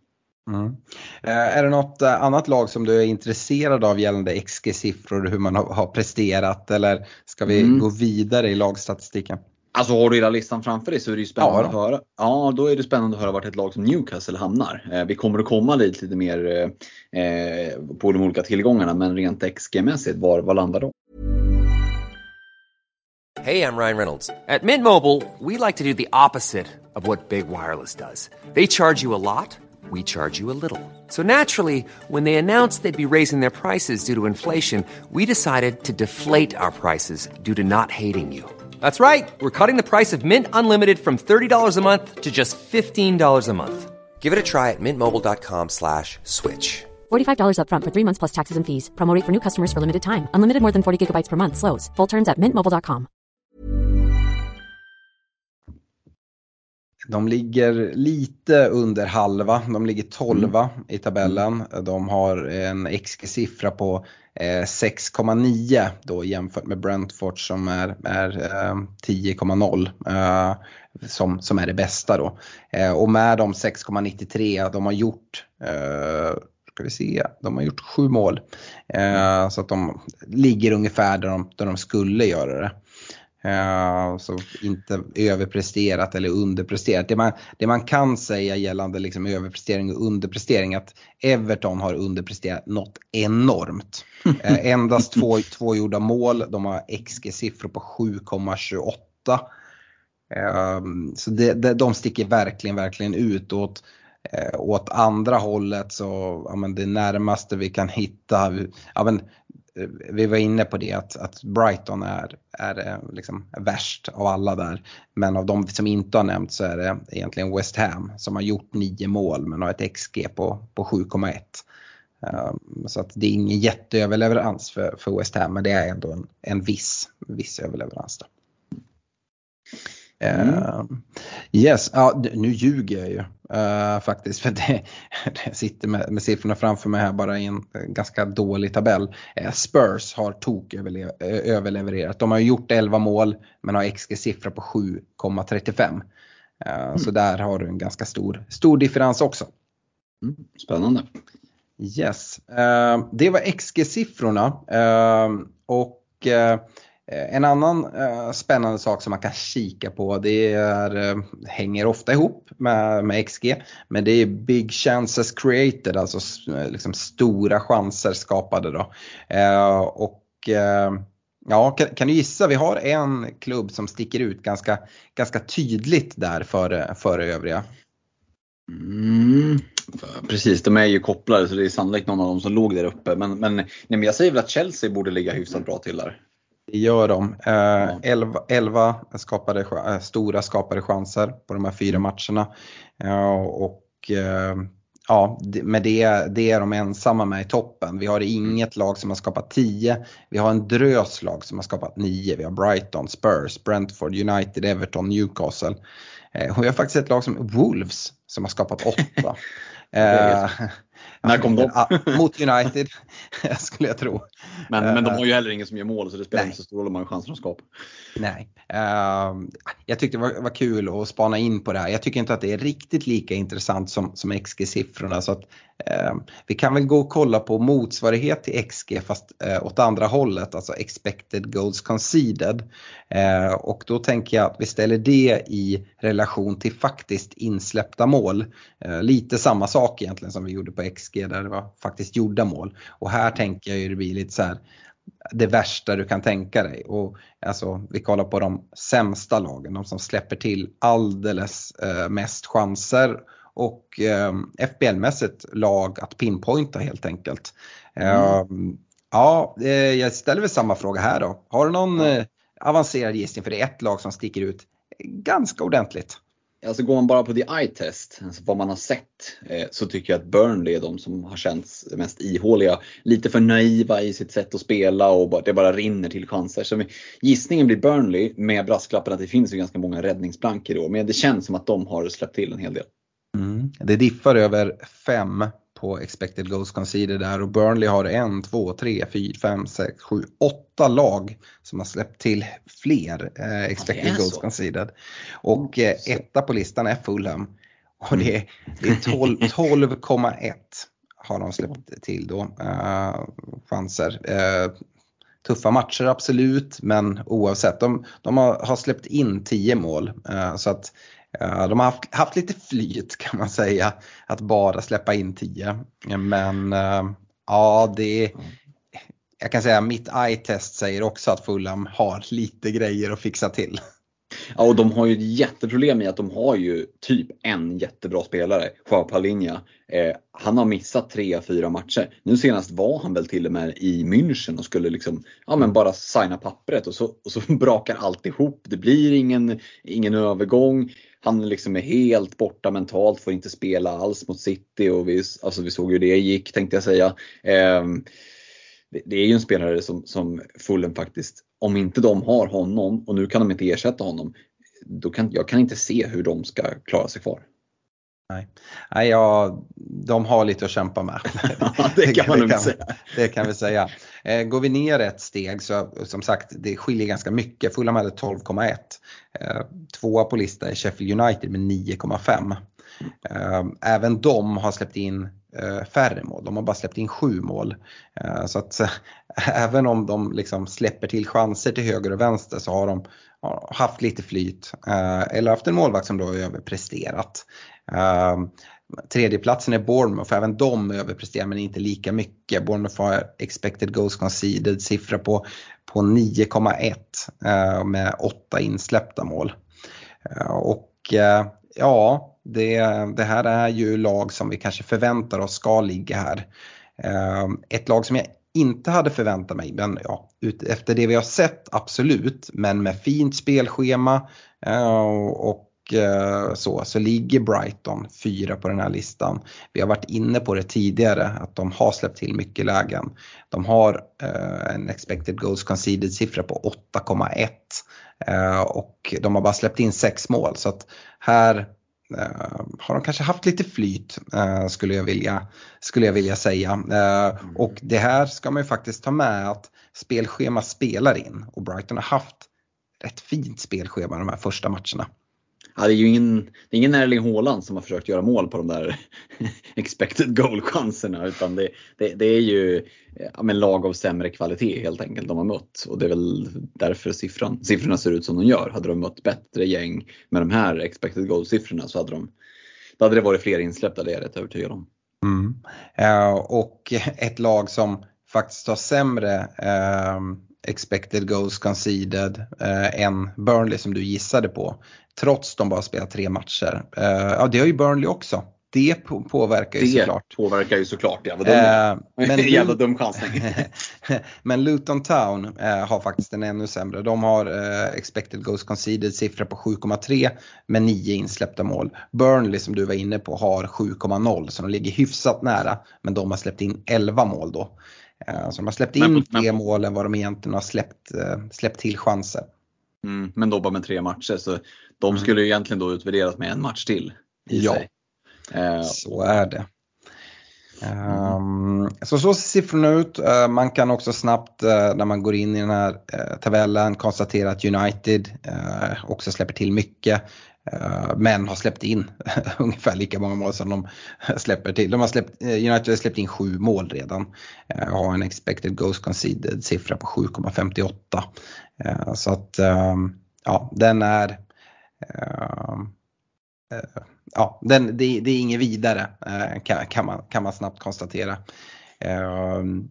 Mm. Eh, är det något eh, annat lag som du är intresserad av gällande XG-siffror och hur man har, har presterat eller ska vi mm. gå vidare i lagstatistiken? Alltså har du hela listan framför dig så är det ju spännande ja, att höra. Ja, då är det spännande att höra vart ett lag som Newcastle hamnar. Eh, vi kommer att komma lite, lite mer eh, på de olika tillgångarna, men rent XG-mässigt, var, var landar de? Hej, jag Ryan Reynolds. At Mint Mobile, we like to do the opposite of what Big Wireless does. They charge you a lot. we charge you a little. So naturally, when they announced they'd be raising their prices due to inflation, we decided to deflate our prices due to not hating you. That's right. We're cutting the price of Mint Unlimited from $30 a month to just $15 a month. Give it a try at mintmobile.com slash switch. $45 upfront for three months plus taxes and fees. Promo rate for new customers for limited time. Unlimited more than 40 gigabytes per month. Slows. Full terms at mintmobile.com. De ligger lite under halva, de ligger 12 i tabellen. De har en XG-siffra på Eh, 6,9 då jämfört med Brentford som är, är eh, 10,0 eh, som, som är det bästa då. Och med de 6,93 de har gjort ska vi se, de har gjort sju mål. Eh, så att de ligger ungefär där de, där de skulle göra det. Uh, så inte överpresterat eller underpresterat. Det man, det man kan säga gällande liksom överprestering och underprestering att Everton har underpresterat något enormt. uh, endast två, två gjorda mål, de har XG-siffror på 7,28. Uh, så det, det, de sticker verkligen, verkligen ut. Åt, uh, åt andra hållet så, ja, men det närmaste vi kan hitta, ja, men, vi var inne på det att, att Brighton är, är eh, liksom värst av alla där. Men av de som inte har nämnt så är det egentligen West Ham som har gjort nio mål men har ett XG på, på 7,1. Eh, så att det är ingen jätteöverleverans för, för West Ham men det är ändå en, en viss, viss överleverans. Då. Mm. Uh, yes, ja, nu ljuger jag ju uh, faktiskt för det, det sitter med, med, siffrorna framför mig här bara i en ganska dålig tabell. Uh, Spurs har tok överlevererat. De har gjort 11 mål men har XG-siffra på 7,35. Mm. Så där har du en ganska stor, stor differens också. Mm. Spännande. Yes, det var XG-siffrorna och Eh, en annan eh, spännande sak som man kan kika på det är, eh, hänger ofta ihop med, med XG, men det är big chances created, alltså liksom stora chanser skapade då. Och ja, kan, kan, du gissa, vi har en klubb som sticker ut ganska, ganska tydligt där före, före övriga. Mm, precis, de är ju kopplade så det är sannolikt någon av dem som låg där uppe. Men, men, nej, men jag säger väl att Chelsea borde ligga hyfsat bra till där. Det gör de. 11, 11 skapade, stora skapade chanser på de här fyra matcherna. Och ja, med det, det är de ensamma med i toppen. Vi har inget lag som har skapat 10. Vi har en drös lag som har skapat 9. Vi har Brighton, Spurs, Brentford, United, Everton, Newcastle. Och vi har faktiskt ett lag som Wolves som har skapat 8. När kom de? mot United skulle jag tro. Men, men de har ju heller ingen som gör mål så det spelar inte så stor roll hur många chanser de skapar. Nej. Uh, jag tyckte det var, var, kul att spana in på det här. Jag tycker inte att det är riktigt lika intressant som, som XG-siffrorna. Så att, uh, vi kan väl gå och kolla på motsvarighet till XG fast uh, åt andra hållet, alltså expected goals conceded. Uh, och då tänker jag att vi ställer det i relation till faktiskt insläppta mål. lite samma sak egentligen som vi gjorde på XG där det var faktiskt gjorda mål. Och här tänker jag ju det blir lite så här det värsta du kan tänka dig. Och, alltså, vi kollar på de sämsta lagen, de som släpper till alldeles eh, mest chanser och eh, FBL-mässigt lag att pinpointa helt enkelt. Mm. Ja, eh, jag ställer väl samma fråga här då. Har du någon eh, avancerad gissning för det är ett lag som sticker ut ganska ordentligt? Alltså går man bara på the eye test, alltså vad man har sett, eh, så tycker jag att Burnley är de som har känts mest ihåliga. Lite för naiva i sitt sätt att spela och det bara rinner till chanser. Så gissningen blir Burnley med brasklappen att det finns ju ganska många räddningsplankor då. Men det känns som att de har släppt till en hel del. Mm. Det diffar över fem på expected goals conceded där. Och Burnley har en, två, tre, fyra, fem, sex, sju, åtta lag som har släppt till fler eh, expected ja, goals conceded. Och eh, etta på listan är Fulham. Och det är, det är 12,1 12, har de släppt till då. Eh, chanser. Eh, tuffa matcher absolut. Men oavsett, de, de har, har släppt in 10 mål. Eh, så att Eh, de har haft, haft lite flyt kan man säga att bara släppa in 10. Men eh, ja, det är, jag kan säga mitt eye-test säger också att Fulham har lite grejer att fixa till. Ja, och de har ju ett jätteproblem i att de har ju typ en jättebra spelare, Joao Palinha. Eh, han har missat tre, fyra matcher. Nu senast var han väl till och med i München och skulle liksom, ja men bara signa pappret och så, och så brakar allt ihop. Det blir ingen, ingen övergång. Han liksom är helt borta mentalt, får inte spela alls mot City och vi, alltså vi såg hur det gick tänkte jag säga. Eh, det är ju en spelare som, som Fulham faktiskt, om inte de har honom och nu kan de inte ersätta honom, då kan jag kan inte se hur de ska klara sig kvar. Nej, Nej ja, de har lite att kämpa med. det kan man nog säga. Det kan vi säga. Eh, går vi ner ett steg så som sagt det skiljer ganska mycket. Fulham hade 12,1. Eh, tvåa på listan är Sheffield United med 9,5. Eh, även de har släppt in eh, färre mål. De har bara släppt in sju mål. Eh, så att även om de liksom släpper till chanser till höger och vänster så har de haft lite flyt. Eh, eller haft en målvakt som då har överpresterat. Tredjeplatsen är Bournemouth, även de överpresterar men inte lika mycket. Bournemouth har expected goals conceded siffra på, på 9,1 eh, med åtta insläppta mål. Eh, och eh, ja, det, det här är ju lag som vi kanske förväntar oss ska ligga här. Ett lag som jag inte hade förväntat mig, men ja, efter det vi har sett absolut, men med fint spelschema och Eh, så, så ligger Brighton fyra på den här listan. Vi har varit inne på det tidigare att de har släppt till mycket lägen. De har eh, en expected goals conceded siffra på 8,1 eh, och de har bara släppt in sex mål så att här har de kanske haft lite flyt skulle, jag vilja, skulle jag vilja säga. Och det här ska man ju faktiskt ta med att spelschema spelar in och Brighton har haft rätt fint spelschema de här första matcherna. Ja, det är ju ingen, det är ingen Erling Haaland som har försökt göra mål på de där expected goal-chanserna utan det, det, det, är ju ja, men lag av sämre kvalitet helt enkelt de har mött och det är väl därför siffran, siffrorna ser ut som de gör. Hade de mött bättre gäng med de här expected goal-siffrorna så hade, de, då hade det varit fler insläppta, det är jag rätt övertygad om. Mm. Uh, och ett lag som faktiskt har sämre uh, expected goals conceded uh, än Burnley som du gissade på trots de bara spelat tre matcher. Uh, ja, det har ju Burnley också. Det påverkar ju det såklart. Det påverkar ju såklart, ja. Uh, men Jävla dum chansning. men Luton Town uh, har faktiskt en ännu sämre. De har uh, expected goals conceded siffra på 7,3 med 9 insläppta mål. Burnley som du var inne på har 7,0 så de ligger hyfsat nära men de har släppt in 11 mål då. Så de har släppt in fler mål än vad de egentligen har släppt, släppt till chanser. Mm, men då bara med tre matcher så de mm. skulle egentligen då utvärderas med en match till. ja, sig. Uh, så är det. Um, så så ser siffrorna ut. Uh, man kan också snabbt uh, när man går in i den här uh, tabellen konstatera att United också släpper till mycket. Eh, men har släppt in ungefär lika många mål som de släpper till. De har släppt, eh, United har släppt in sju mål redan. Eh, har en expected goals conceded siffra på 7,58. Så att ehm, ja, den är ehm, ja, den, det, det är inget vidare kan, kan, man, kan man snabbt konstatera. Ehm,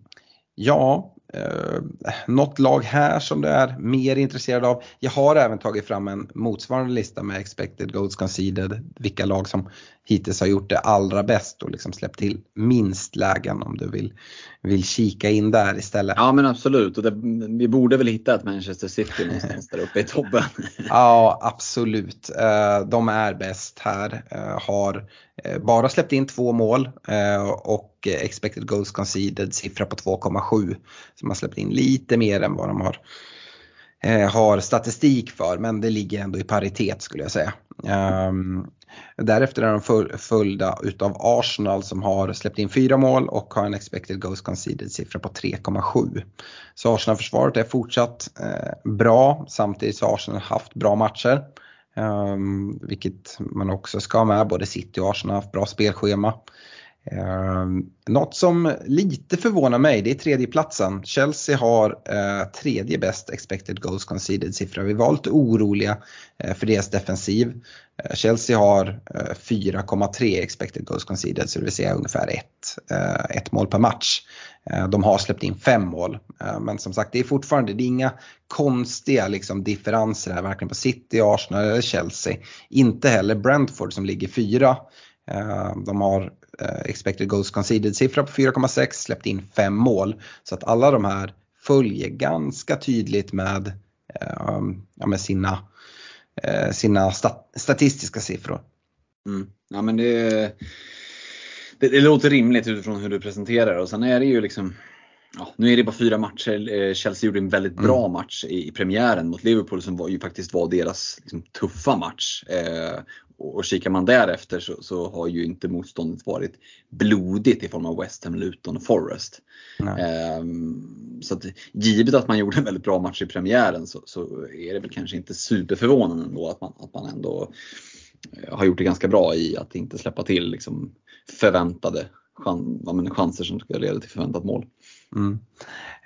ja, eh, något lag här som du är mer intresserad av. Jag har även tagit fram en motsvarande lista med expected goals conceded, vilka lag som hittills har gjort det allra bäst och liksom släppt till minst lägen om du vill, vill kika in där istället. Ja men absolut och det, vi borde väl hitta ett Manchester City någonstans där uppe i toppen. ja absolut, eh, de är bäst här, eh, har eh, bara släppt in två mål och expected goals conceded siffra på 2,7. Så har släppt in lite mer än vad de har har statistik för men det ligger ändå i paritet skulle jag säga. Um, Därefter är de följda utav Arsenal som har släppt in fyra mål och har en expected goals conceded siffra på 3,7. Så Arsenal-försvaret är fortsatt eh, bra samtidigt så har Arsenal haft bra matcher. Um, vilket man också ska ha med, både City och Arsenal har haft bra spelschema. Eh, något som lite förvånar mig det är tredjeplatsen. Chelsea har eh, tredje bäst expected goals conceded siffra. Vi var lite oroliga eh, för deras defensiv. Eh, Chelsea har eh, 4,3 expected goals conceded så det vill säga ungefär ett, eh, ett mål per match. Eh, de har släppt in fem mål. Eh, men som sagt det är fortfarande det är inga konstiga liksom, differenser här varken på City, Arsenal eller Chelsea. Inte heller Brentford som ligger fyra. De har expected goals conceded siffra på 4,6, släppt in fem mål. Så att alla de här följer ganska tydligt med, ja, med sina Eh, sina stat statistiska siffror. Mm. Ja, men det, det, det, låter rimligt utifrån hur du presenterar och sen är det ju liksom Ja, nu är det bara fyra matcher. Eh, Chelsea gjorde en väldigt bra mm. match i, i premiären mot Liverpool som var, ju faktiskt var deras liksom, tuffa match. Eh, och, kikar man därefter så, så, har ju inte motståndet varit blodigt i form av West Ham, Luton och Forest. Eh, så att, givet att man gjorde en väldigt bra match i premiären så, så är det väl kanske inte superförvånande ändå att man, att man ändå eh, har gjort det ganska bra i att inte släppa till liksom, förväntade chans, chanser som ska leda till förväntat mål. Mm.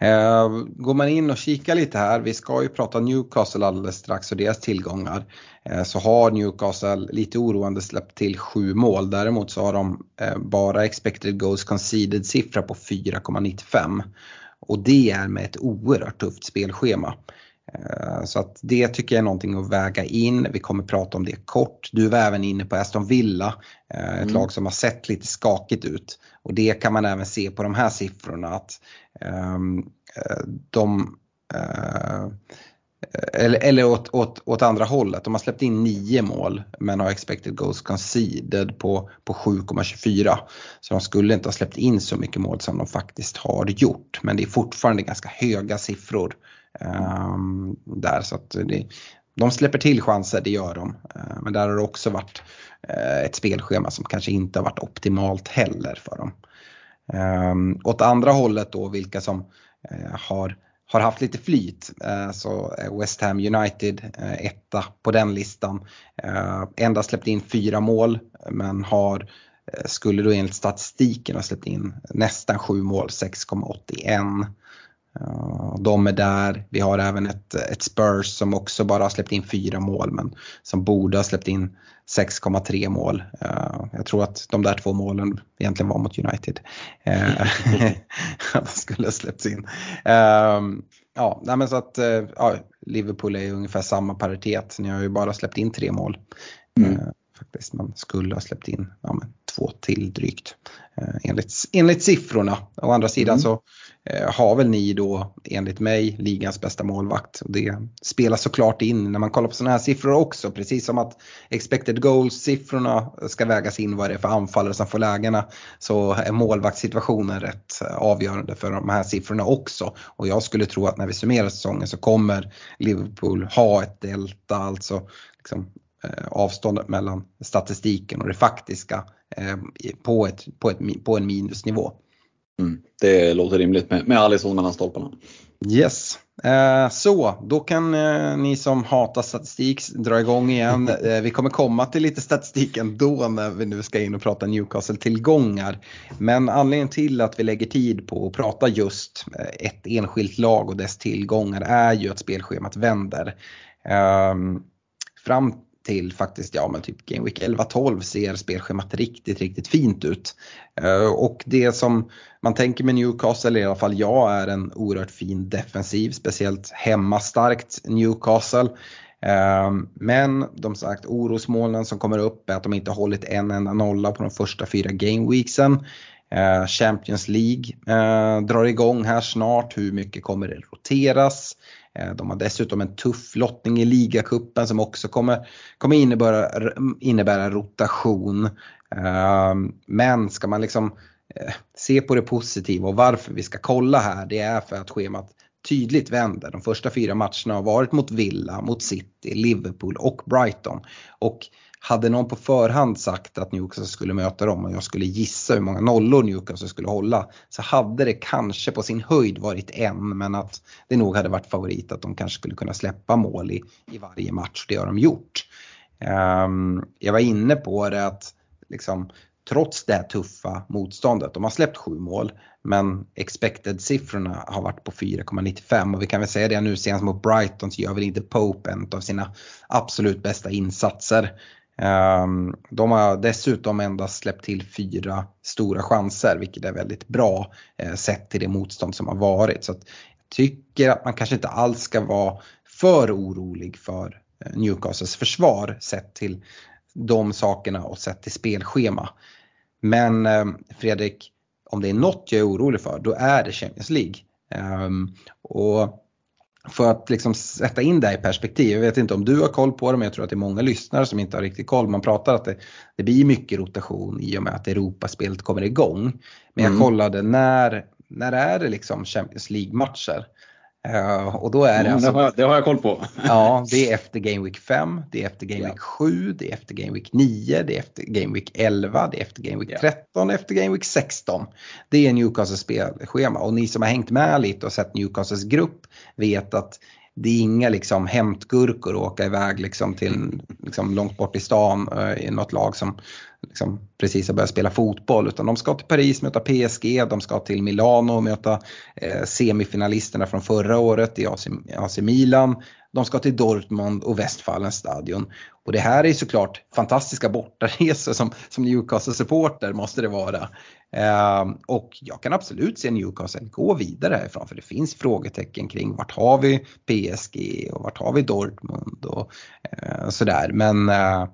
Eh, går man in och kikar lite här, vi ska ju prata Newcastle alldeles strax och deras tillgångar. Eh, så har Newcastle lite oroande släppt till sju mål. Däremot så har de eh, bara expected goals conceded siffra på 4,95. Och det är med ett oerhört tufft spelschema. Eh, så att det tycker jag är någonting att väga in. Vi kommer prata om det kort. Du var även inne på Aston Villa, ett mm. lag som har sett lite skakigt ut. Och det kan man även se på de här siffrorna att um, de uh, eller, eller åt, åt, åt, andra hållet. De har släppt in nio mål men har expected goals conceded på, på 7,24. Så de skulle inte ha släppt in så mycket mål som de faktiskt har gjort. Men det är fortfarande ganska höga siffror Ehm, där. Så att det, de släpper till chanser, det gör de. Ehm, men där har det också varit eh, ett spelschema som kanske inte har varit optimalt heller för dem. Ehm, åt andra hållet då vilka som eh, har har haft lite flyt. Eh, så West Ham United etta på den listan. Endast släppt in fyra mål men har skulle då enligt statistiken ha släppt in nästan sju mål, 6,81. De är där. Vi har även ett, ett Spurs som också bara har släppt in fyra mål men som borde ha släppt in 6,3 mål. Jag tror att de där två målen egentligen var mot United. de skulle ha släppts in. Ja, men så att ja, Liverpool är ungefär samma paritet. Ni har ju bara släppt in tre mål. Mm. Faktiskt, man skulle ha släppt in ja, två till drygt enligt, enligt siffrorna. Å andra sidan mm. så Eh, Eh, har väl ni då enligt mig ligans bästa målvakt. Och det spelar såklart in när man kollar på sådana här siffror också. Precis som att expected goals-siffrorna ska vägas in vad det är för anfallare som får lägena. Så är målvaktssituationen rätt avgörande för de här siffrorna också. Och jag skulle tro att när vi summerar säsongen så kommer Liverpool ha ett delta, alltså liksom, eh, avståndet mellan statistiken och det faktiska eh, på, ett, på, ett, på en minusnivå. Mm, det låter rimligt med, med Alisson mellan stolparna. Yes. Eh, så, då kan eh, ni som hatar statistik dra igång igen. Eh, vi kommer komma till lite statistik ändå när vi nu ska in och prata Newcastle-tillgångar. Men anledningen till att vi lägger tid på att prata just ett enskilt lag och dess tillgångar är ju att spelschemat vänder. Ehm, fram till faktiskt, ja men typ Game Week 11-12 ser spelschemat riktigt, riktigt fint ut. Eh, och det som man tänker med Newcastle, i alla fall jag, är en oerhört fin defensiv, speciellt hemmastarkt Newcastle. Eh, men de sagt orosmolnen som kommer upp är att de inte hållit en enda nolla på de första fyra gameweeksen. Eh, Champions League drar igång här snart, hur mycket kommer det roteras? Eh, de har dessutom en tuff lottning i ligacupen som också kommer, kommer innebära, innebära rotation. Eh, men ska man liksom eh, se på det positiva och varför vi ska kolla här det är för att schemat tydligt vänder. De första fyra matcherna har varit mot Villa, mot City, Liverpool och Brighton. Och hade någon på förhand sagt att Newcastle skulle möta dem och jag skulle gissa hur många nollor Newcastle skulle hålla så hade det kanske på sin höjd varit en men att det nog hade varit favorit att de kanske skulle kunna släppa mål i, i varje match. Det har de gjort. Um, jag var inne på det att liksom, trots det här tuffa motståndet. De har släppt sju mål men expected-siffrorna har varit på 4,95 och vi kan väl säga det nu senast mot Brighton så gör väl inte Pope en av sina absolut bästa insatser. Ehm, de har dessutom endast släppt till fyra stora chanser vilket är väldigt bra eh, sett till det motstånd som har varit. Så jag tycker att man kanske inte alls ska vara för orolig för eh, Newcastles försvar sett till de sakerna och sett till spelschema. Men ehm, Fredrik, om det är något jag är orolig för då är det Champions League. Ehm, och för att liksom sätta in det i perspektiv, jag vet inte om du har koll på det men jag tror att det är många lyssnare som inte har riktigt koll. Man pratar att det, det blir mycket rotation i och med att Europaspelet kommer igång. Men jag mm. kollade när, när är det liksom Champions League-matcher? Uh, och då är det, alltså, det, har jag, det har jag koll på. ja, det är efter Game Week 5, det är efter Game Week 7, det är efter Game Week 9, det är efter Game Week 11, det är efter Game Week 13, efter Game Week 16. Det är Newcastles spelschema och ni som har hängt med lite och sett Newcastles grupp vet att det är inga liksom hämtgurkor att åka iväg liksom till liksom långt bort i stan uh, i något lag som liksom precis har börjat spela fotboll utan de ska till Paris möta PSG, de ska till Milano och möta eh, semifinalisterna från förra året i AC, AC Milan. De ska till Dortmund och Westfalens stadion. Och det här är såklart fantastiska bortaresor som, som Newcastle-supporter måste det vara. Eh, och jag kan absolut se Newcastle gå vidare härifrån för det finns frågetecken kring vart har vi PSG och vart har vi Dortmund och eh, sådär. Men eh,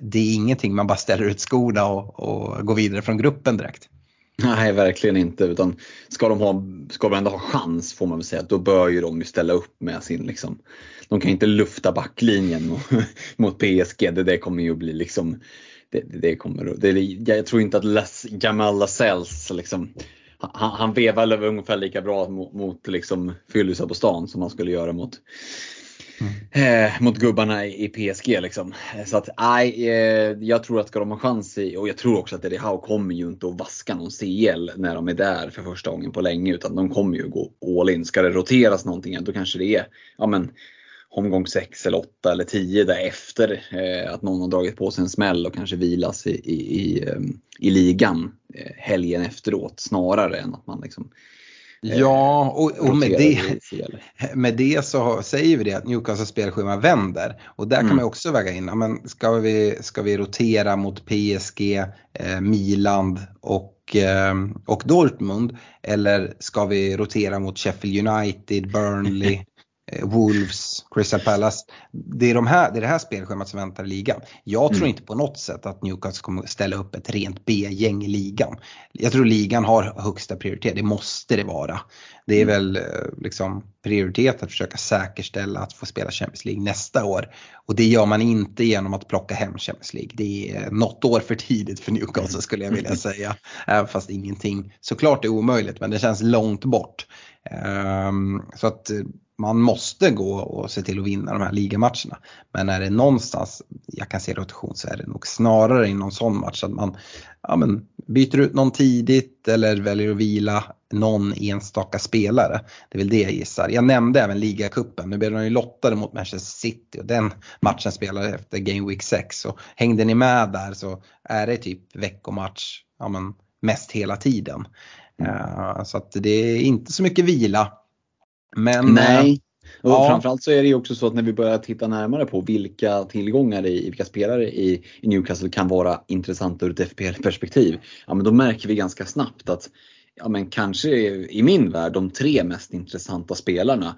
det är ingenting man bara ställer ut skorna och, och går vidare från gruppen direkt. Nej, verkligen inte. Utan ska de, ha, ska de ändå ha chans får man väl säga, då bör ju de ju ställa upp med sin liksom, de kan inte lufta backlinjen mot, mot PSG. Det, det kommer ju bli liksom, det, det kommer, det, jag tror inte att Les, Jamal Lasells liksom, han, han vevar ungefär lika bra mot, mot liksom Fyllisar på stan som han skulle göra mot Mm. Eh, mot gubbarna i PSG liksom. Eh, så att nej, eh, jag tror att ska de ha chans i, och jag tror också att Eddie Howe kommer ju inte att vaska någon CL när de är där för första gången på länge utan de kommer ju gå all in. Ska det roteras någonting då kanske det är ja, men, omgång 6 eller 8 eller 10 därefter. Eh, att någon har dragit på sig en smäll och kanske vilas i, i, i, eh, i ligan eh, helgen efteråt snarare än att man liksom Ja, och, och med, det, med det så säger vi det att Newcastles spelschema vänder. Och där mm. kan man också väga in, men ska, vi, ska vi rotera mot PSG, eh, Milan och, eh, och Dortmund? Eller ska vi rotera mot Sheffield United, Burnley, Eh, Wolves, Crystal Palace. Det är, de här, det är det här spelschemat som väntar i ligan. Jag tror mm. inte på något sätt att Newcastle kommer ställa upp ett rent B-gäng i ligan. Jag tror ligan har högsta prioritet, det måste det vara. Det är mm. väl eh, liksom prioritet att försöka säkerställa att få spela Champions League nästa år. Och det gör man inte genom att plocka hem Champions League. Det är något år för tidigt för Newcastle skulle jag vilja säga. Även fast ingenting såklart är omöjligt men det känns långt bort. Ehm, så att eh, man måste gå och se till att vinna de här ligamatcherna. Men är det någonstans jag kan se rotation så är det nog snarare i någon sån match att man ja, men, byter ut någon tidigt eller väljer att vila någon enstaka spelare. Det är väl det jag gissar. Jag nämnde även ligacupen. Nu blev de ju lottade mot Manchester City och den matchen spelade efter Game Week 6. Så hängde ni med där så är det typ veckomatch ja, men, mest hela tiden. Uh, så att det är inte så mycket vila men, Nej. Eh, och ja. framförallt så är det ju också så att när vi börjar titta närmare på vilka tillgångar i, vilka spelare i, i Newcastle kan vara intressanta ur ett FPL-perspektiv. Ja men då märker vi ganska snabbt att ja men kanske i min värld de tre mest intressanta spelarna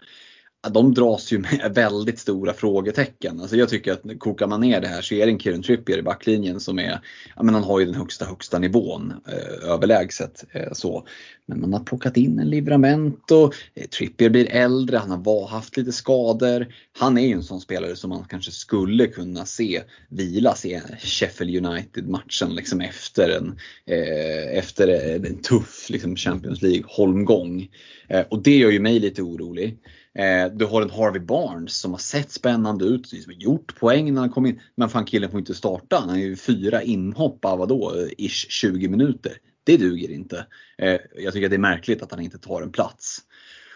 de dras ju med väldigt stora frågetecken. Alltså jag tycker att kokar man ner det här så är det en Kieran Trippier i backlinjen som är, ja men han har ju den högsta högsta nivån eh, överlägset. Eh, så. Men man har plockat in en Livramento, eh, Trippier blir äldre, han har var, haft lite skador. Han är ju en sån spelare som man kanske skulle kunna se vilas i Sheffield United-matchen liksom efter en, eh, efter en tuff liksom Champions League-holmgång. Eh, och det gör ju mig lite orolig. Eh, du har en Harvey Barnes som har sett spännande ut, som har gjort poäng när han kom in. Men fan killen får inte starta. Han har ju fyra inhopp av vadå, ish 20 minuter. Det duger inte. Eh, jag tycker att det är märkligt att han inte tar en plats.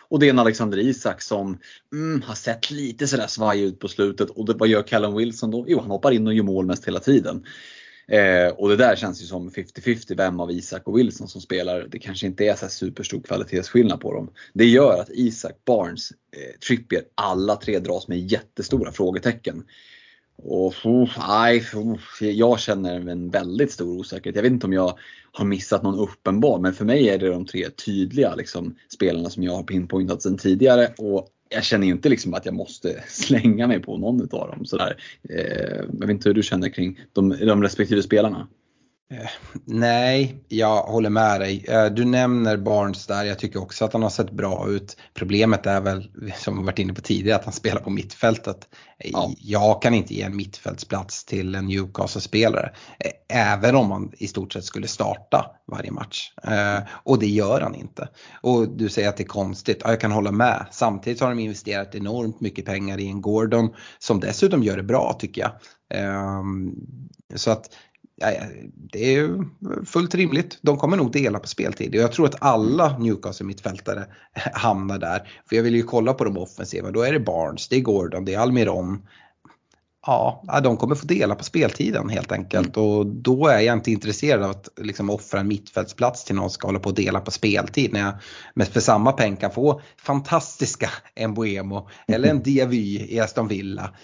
Och det är en Alexander Isak som mm, har sett lite sådär svajig ut på slutet. Och det, vad gör Callum Wilson då? Jo, han hoppar in och gör mål mest hela tiden. Eh, och det där känns ju som 50-50 vem av Isak och Wilson som spelar. Det kanske inte är så superstor kvalitetsskillnad på dem. Det gör att Isak, Barnes, eh, Trippier, alla tre dras med jättestora frågetecken. Och oh, nej, oh, jag känner en väldigt stor osäkerhet. Jag vet inte om jag har missat någon uppenbar, men för mig är det de tre tydliga liksom, spelarna som jag har pinpointat sedan tidigare. Och jag känner inte liksom att jag måste slänga mig på någon av dem. Sådär. Eh, jag vet inte hur du känner kring de, de respektive spelarna. Eh, nej, jag håller med dig. Eh, du nämner Barnes där, jag tycker också att han har sett bra ut. Problemet är väl, som vi varit inne på tidigare, att han spelar på mittfältet. Ja. Jag kan inte ge en mittfältsplats till en Newcastle-spelare. Eh, även om han i stort sett skulle starta varje match. Och det gör han inte. Och du säger att det är konstigt, ja, jag kan hålla med. Samtidigt har de investerat enormt mycket pengar i en Gordon som dessutom gör det bra tycker jag. Ehm, så att det är fullt rimligt. De kommer nog dela på speltid. Jag tror att alla Newcastle mittfältare hamnar där. För jag vill ju kolla på de offensiva. Då är det Barnes, det är Gordon, det är Almiron, Ja, de kommer få dela på speltiden helt enkelt mm. och då är jag inte intresserad av att liksom offra en mittfältsplats till någon som ska hålla på och dela på speltid när jag för samma peng kan få fantastiska Mbuemo eller en Diavy i Aston Villa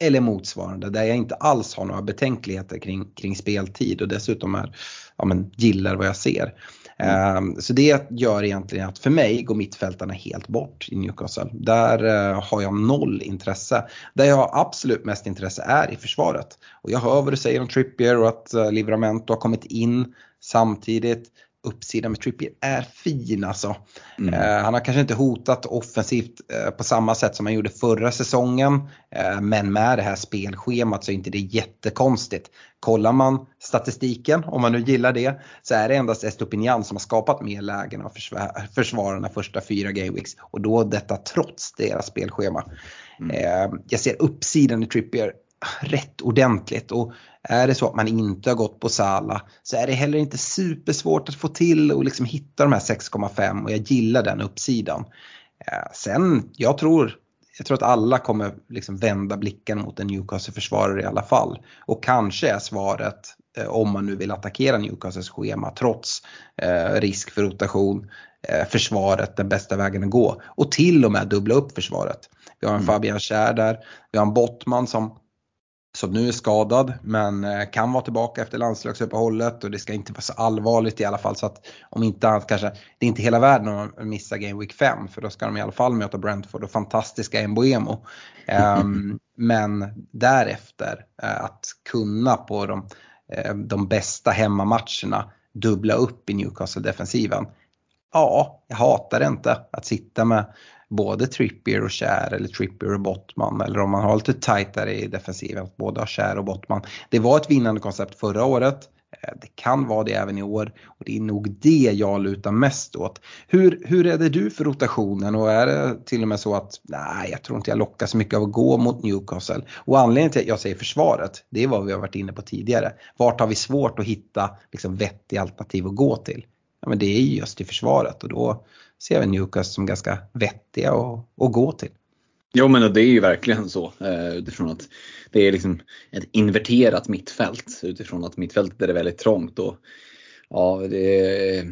eller motsvarande där jag inte alls har några betänkligheter kring, kring speltid och dessutom är, ja, men, gillar vad jag ser. Mm. Ehm, så det gör egentligen att för mig går mittfältarna helt bort i Newcastle. Där eh, har jag noll intresse. Där jag har absolut mest intresse är i försvaret. Och jag hör vad du säger om Trippier och att eh, Livramento har kommit in samtidigt uppsidan med Trippier är fin alltså. Mm. Eh, han har kanske inte hotat offensivt eh, på samma sätt som han gjorde förra säsongen. Eh, men med det här spelschemat så är inte det jättekonstigt. Kollar man statistiken, om man nu gillar det, så är det endast Estopinian som har skapat mer lägen av försvararna första fyra gameweeks. Och då detta trots deras spelschema. Mm. Eh, jag ser uppsidan i Trippier rätt ordentligt. Och är det så att man inte har gått på Sala så är det heller inte supersvårt att få till och liksom hitta de här 6,5 och jag gillar den uppsidan. Eh, sen, jag tror, jag tror att alla kommer liksom vända blicken mot en Newcastle-försvarare i alla fall. Och kanske är svaret, eh, om man nu vill attackera Newcastles schema trots eh, risk för rotation, försvaret den bästa vägen att gå. Och till och med dubbla upp försvaret. Vi har en mm. Fabian Schär där, vi har en Bottman som som nu är skadad men eh, kan vara tillbaka efter landslagsuppehållet och det ska inte vara så allvarligt i alla fall så att om inte annat kanske, det är inte hela världen att missa Game Week 5 för då ska de i alla fall möta Brentford och fantastiska Mboemo. Um, men därefter uh, att kunna på de, uh, de bästa hemmamatcherna dubbla upp i Newcastle-defensiven. Ja, jag hatar inte att sitta med både Trippier och Kär eller Trippier och Bottman eller om man har lite tajtare i defensiven att både ha Kär och Bottman. Det var ett vinnande koncept förra året. Eh, det kan vara det även i år och det är nog det jag lutar mest åt. Hur, hur är det du för rotationen och är det till och med så att nej, jag tror inte jag lockas så mycket av att gå mot Newcastle. Och anledningen till att jag säger försvaret, det är vad vi har varit inne på tidigare. Vart har vi svårt att hitta liksom, vettiga alternativ att gå till? Ja, men det är just i försvaret och då ser vi Newcastle som ganska vettiga att, att gå till. Jo men det är ju verkligen så eh, utifrån att det är liksom ett inverterat mittfält utifrån att mittfältet är väldigt trångt. Och, ja, det är,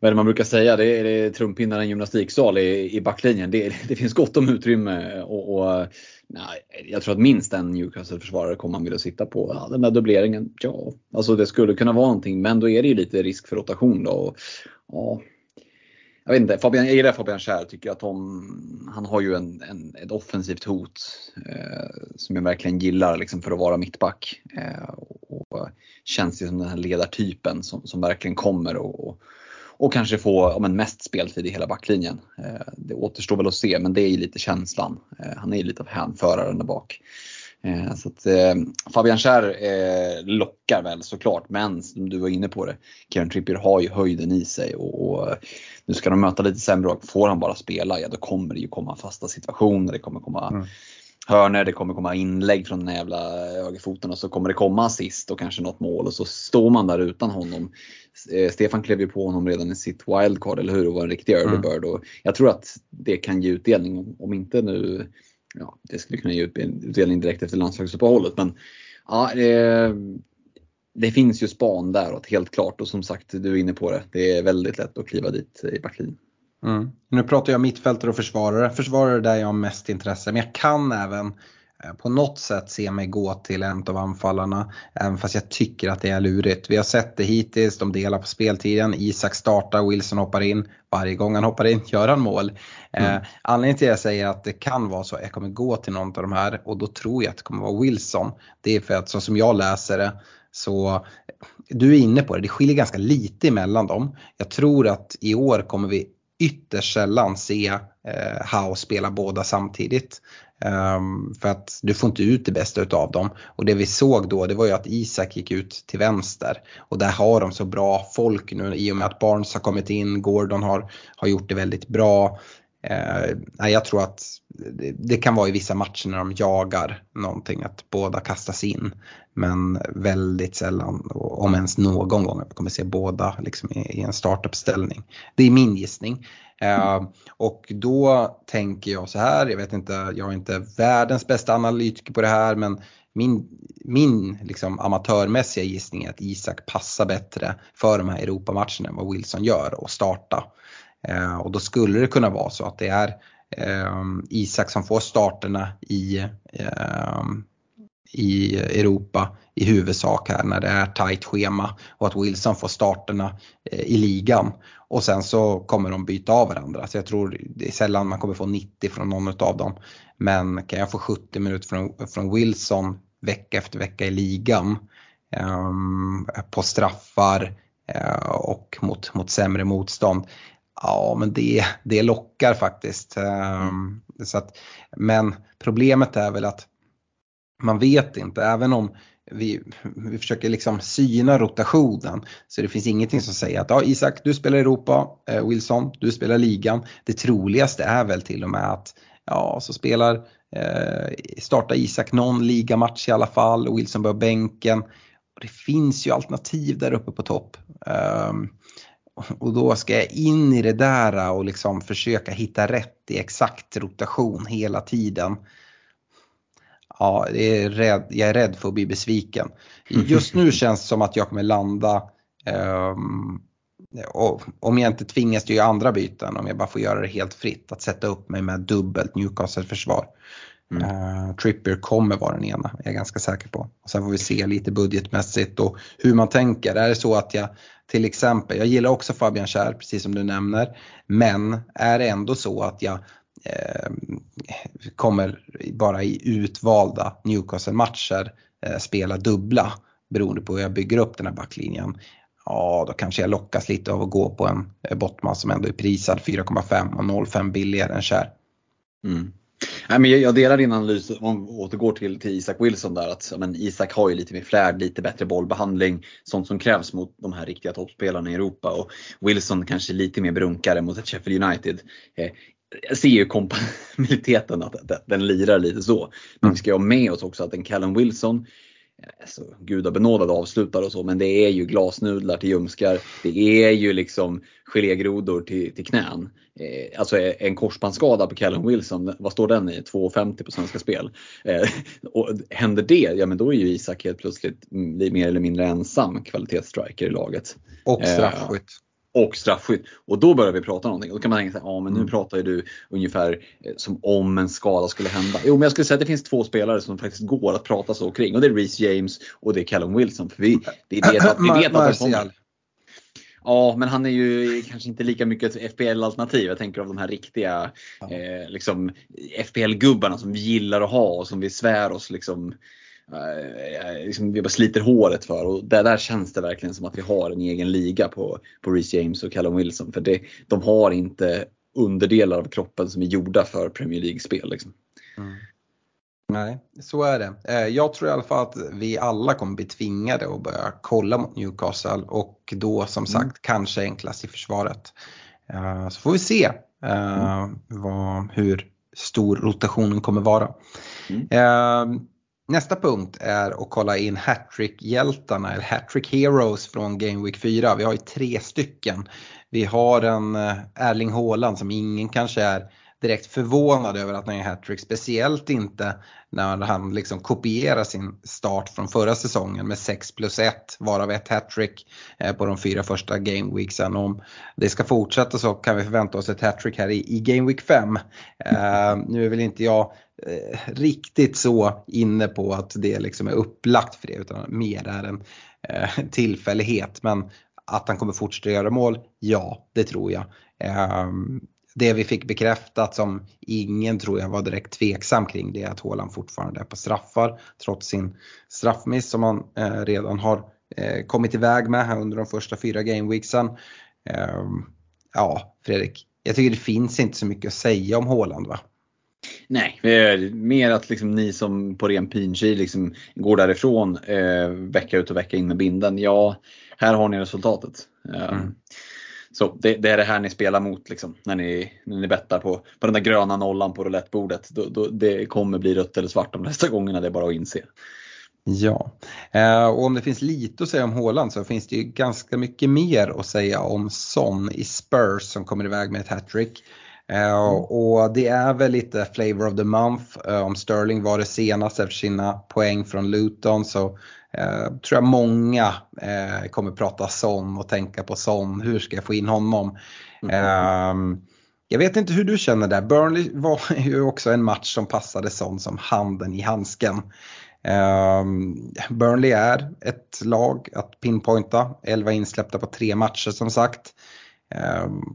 vad är det man brukar säga? Det är, det är trumpinnar en gymnastiksal i, i backlinjen. Det, det finns gott om utrymme och, och nej, jag tror att minst en Newcastle-försvarare kommer man vilja sitta på. Ja, den där dubbleringen, ja, alltså det skulle kunna vara någonting men då är det ju lite risk för rotation då. Och, ja, jag vet inte, Fabian, jag gillar Fabian Schär, tycker att de, han har ju en, en, ett offensivt hot eh, som jag verkligen gillar liksom, för att vara mittback. Eh, och, och känns som den här ledartypen som, som verkligen kommer och, och, och kanske få ja, men mest speltid i hela backlinjen. Eh, det återstår väl att se men det är ju lite känslan. Eh, han är ju lite av hänföraren där bak. Eh, så att, eh, Fabian Schär eh, lockar väl såklart, men som du var inne på det, Kieran Trippier har ju höjden i sig och, och eh, nu ska de möta lite sämre lag. Får han bara spela, ja då kommer det ju komma fasta situationer, det kommer komma mm hörner, det kommer komma inlägg från den jävla högerfoten och så kommer det komma assist och kanske något mål och så står man där utan honom. Stefan klev ju på honom redan i sitt wildcard, eller hur? Och var en riktig early mm. bird. Och jag tror att det kan ge utdelning, om inte nu ja, det skulle kunna ge utdelning direkt efter landslagsuppehållet. Men ja, eh, det finns ju span där och helt klart och som sagt du är inne på det. Det är väldigt lätt att kliva dit i backlinjen. Mm. Nu pratar jag mittfältare och försvarare. Försvarare där jag har mest intresse men jag kan även Eh, på något sätt se mig gå till en av anfallarna. Även fast jag tycker att det är lurigt. Vi har sett det hittills, de delar på speltiden. Isak startar, Wilson hoppar in. Varje gång han hoppar in gör han mål. Eh, mm. Eh, anledningen till att jag säger att det kan vara så att jag kommer gå till någon av de här och då tror jag att det kommer vara Wilson. Det är för att så som jag läser det så du är inne på det, det skiljer ganska lite emellan dem. Jag tror att i år kommer vi ytterst sällan se eh, Howe spela båda samtidigt. Um, för att du får inte ut det bästa utav dem. Och det vi såg då det var ju att Isak gick ut till vänster. Och där har de så bra folk nu i och med att Barnes har kommit in, Gordon har, har gjort det väldigt bra. Eh, jag tror att det, det, kan vara i vissa matcher när de jagar någonting att båda kastas in. Men väldigt sällan, om ens någon gång, att vi kommer se båda liksom i, i en startuppställning. Det är min gissning. Eh, och då tänker jag så här, jag vet inte, jag är inte världens bästa analytiker på det här men min, min liksom amatörmässiga gissning är att Isak passar bättre för de här Europamatcherna än vad Wilson gör och starta. Eh, och då skulle det kunna vara så att det är eh, Isak som får starterna i, eh, i Europa i huvudsak här när det är tight schema och att Wilson får starterna eh, i ligan. Och sen så kommer de byta av varandra. Så jag tror det är sällan man kommer få 90 från någon av dem. Men kan jag få 70 minuter från, från Wilson vecka efter vecka i ligan ehm, på straffar eh, och mot, mot sämre motstånd. Ja men det, det lockar faktiskt. Mm. så att, men problemet är väl att man vet inte, även om vi, vi försöker liksom syna rotationen. Så det finns ingenting som säger att ja, Isak du spelar Europa, eh, Wilson du spelar ligan. Det troligaste är väl till och med att ja, så spelar, eh, startar Isak någon ligamatch i alla fall och Wilson börjar bänken. Och det finns ju alternativ där uppe på topp. Um, och då ska jag in i det där och liksom försöka hitta rätt i exakt rotation hela tiden ja, är rädd, jag är rädd för att bli besviken. Just nu känns det som att jag kommer landa um, och om jag inte tvingas till andra byten, om jag bara får göra det helt fritt, att sätta upp mig med dubbelt Newcastle-försvar. Mm. Uh, Trippier kommer vara den ena, är jag ganska säker på. Och sen får vi se lite budgetmässigt och hur man tänker. Är det så att jag till exempel, jag gillar också Fabian Kjär precis som du nämner, men är det ändå så att jag eh, kommer bara i utvalda Newcastle-matcher eh, spela dubbla beroende på hur jag bygger upp den här backlinjen. Ja, då kanske jag lockas lite av att gå på en Bottman som ändå är prisad 4,5 och 0,5 billigare än Kär. Mm. Nej, men jag delar din analys om vi återgår till, till Isak Wilson där att men Isak har ju lite mer flärd, lite bättre bollbehandling, sånt som krävs mot de här riktiga toppspelarna i Europa och Wilson kanske lite mer brunkare mot ett Sheffield United. Eh, jag ser ju kompatibiliteten att den lirar lite så. Men vi ska ha med oss också att en Callum Wilson, alltså, gudabenådad avslutare och så, men det är ju glasnudlar till ljumskar. Det är ju liksom gelégrodor till, till knän. Eh, alltså en korsbandsskada på Callum Wilson, vad står den i? 2,50 på Svenska Spel. Eh, och händer det, ja men då är ju Isak helt plötsligt mer eller mindre ensam kvalitetsstriker i laget. Och straffskytt. Och straffskytt. Och då börjar vi prata någonting. Och då kan man tänka sig, ja men nu mm. pratar ju du ungefär eh, som om en skada skulle hända. Jo men jag skulle säga att det finns två spelare som faktiskt går att prata så kring och det är Reece James och det är Callum Wilson. För vi, vi vet att, vi vet att de kommer. Ja, men han är ju kanske inte lika mycket ett FPL-alternativ. Jag tänker av de här riktiga eh, liksom, FPL-gubbarna som vi gillar att ha och som vi svär oss liksom eh, liksom vi bara sliter håret för. Och där, där känns det verkligen som att vi har en egen liga på, på Reece James och Callum Wilson. För det, de har inte underdelar av kroppen som är gjorda för Premier League-spel. Liksom. Mm. Nej, så är det. Eh, jag tror i alla fall att vi alla kommer bli tvingade att börja kolla mot Newcastle och då som mm. sagt mm. kanske enklast i försvaret. Eh, så får vi se eh, mm. vad, hur stor rotationen kommer vara. Mm. Nästa punkt är att kolla in hattrick-hjältarna eller hattrick heroes från Game Week 4. Vi har ju tre stycken. Vi har en eh, Erling Haaland som ingen kanske är direkt förvånad över att han gör hattrick. Speciellt inte när han liksom kopierar sin start från förra säsongen med 6 plus 1 varav ett hattrick eh, på de fyra första gameweeksen. Om det ska fortsätta så kan vi förvänta oss ett hattrick här i, i Game Week 5. Uh, eh, nu är väl inte jag eh, riktigt så inne på att det liksom är upplagt för det utan mer är en eh, tillfällighet. Men att han kommer fortsätta göra mål, ja det tror jag. Eh, det vi fick bekräftat som ingen tror jag var direkt tveksam kring det är att Haaland fortfarande är på straffar trots sin straffmiss som han eh, redan har eh, kommit iväg med här under de första fyra gameweeksen. Ehm, ja, Fredrik, jag tycker det finns inte så mycket att säga om Haaland va? Nej, mer att liksom ni som på ren pinchi liksom går därifrån eh, vecka ut och vecka in med binden. Ja, här har ni resultatet. Eh, mm. Så det, det, är det här ni spelar mot liksom, när, ni, när ni bettar på, på den där gröna nollan på roulettebordet. Då, då, det kommer bli rött eller svart de nästa gångerna, det är bara att inse. Ja, eh, och om det finns lite att säga om Håland så finns det ju ganska mycket mer att säga om Son i Spurs som kommer iväg med ett hattrick. Uh, och det är väl lite flavor of the month. Uh, om Sterling var det senast efter sina poäng från Luton så uh, tror jag många kommer prata Son och tänka på Son. Hur ska jag få in honom? Mm. jag vet inte hur du känner där. Burnley var ju också en match som passade Son som handen i handsken. Burnley är ett lag att pinpointa. 11 insläppta på tre matcher som sagt.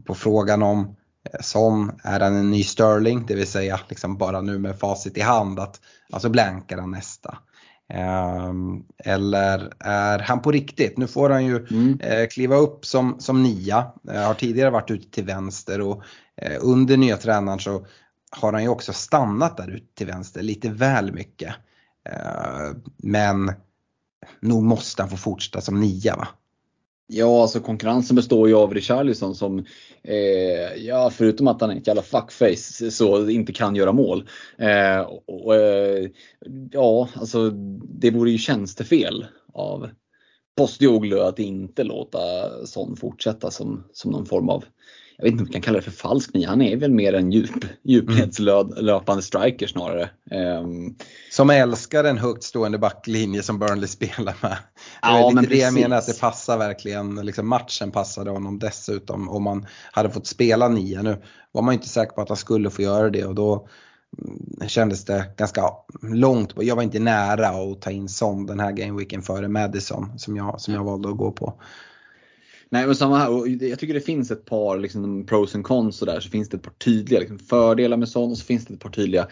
på frågan om som är han en ny Sterling, det vill säga liksom bara nu med facit i hand att alltså blankar han nästa. Um, eller är han på riktigt? Nu får han ju mm. eh, kliva upp som, som nia, eh, har tidigare varit ute till vänster och eh, under nya tränaren så har han ju också stannat där ute till vänster lite väl mycket. Eh, men nog måste han få fortsätta som nia va? Ja, alltså konkurrensen består ju av Richarlison som, eh, ja förutom att han är ett jävla fuckface, så inte kan göra mål. Eh, och, eh, ja, alltså det vore ju tjänstefel av Postjoglu att inte låta sån fortsätta som, som någon form av jag vet inte om vi kan kalla det för falsk nia. Han är väl mer en djup, djupledslöpande striker snarare. Um, som älskar en högt stående backlinje som Burnley spelar med. Det ja, men det jag menar att det passar verkligen, liksom matchen passade honom dessutom om man hade fått spela nia. Nu var man inte säker på att han skulle få göra det och då mm, kändes det ganska långt. Jag var inte nära att ta in Son den här gameweeken före Madison som jag, som jag valde att gå på. Nej men samma här, och jag tycker det finns ett par liksom, pros and cons och där, så finns det ett par tydliga liksom, fördelar med sånt och så finns det ett par tydliga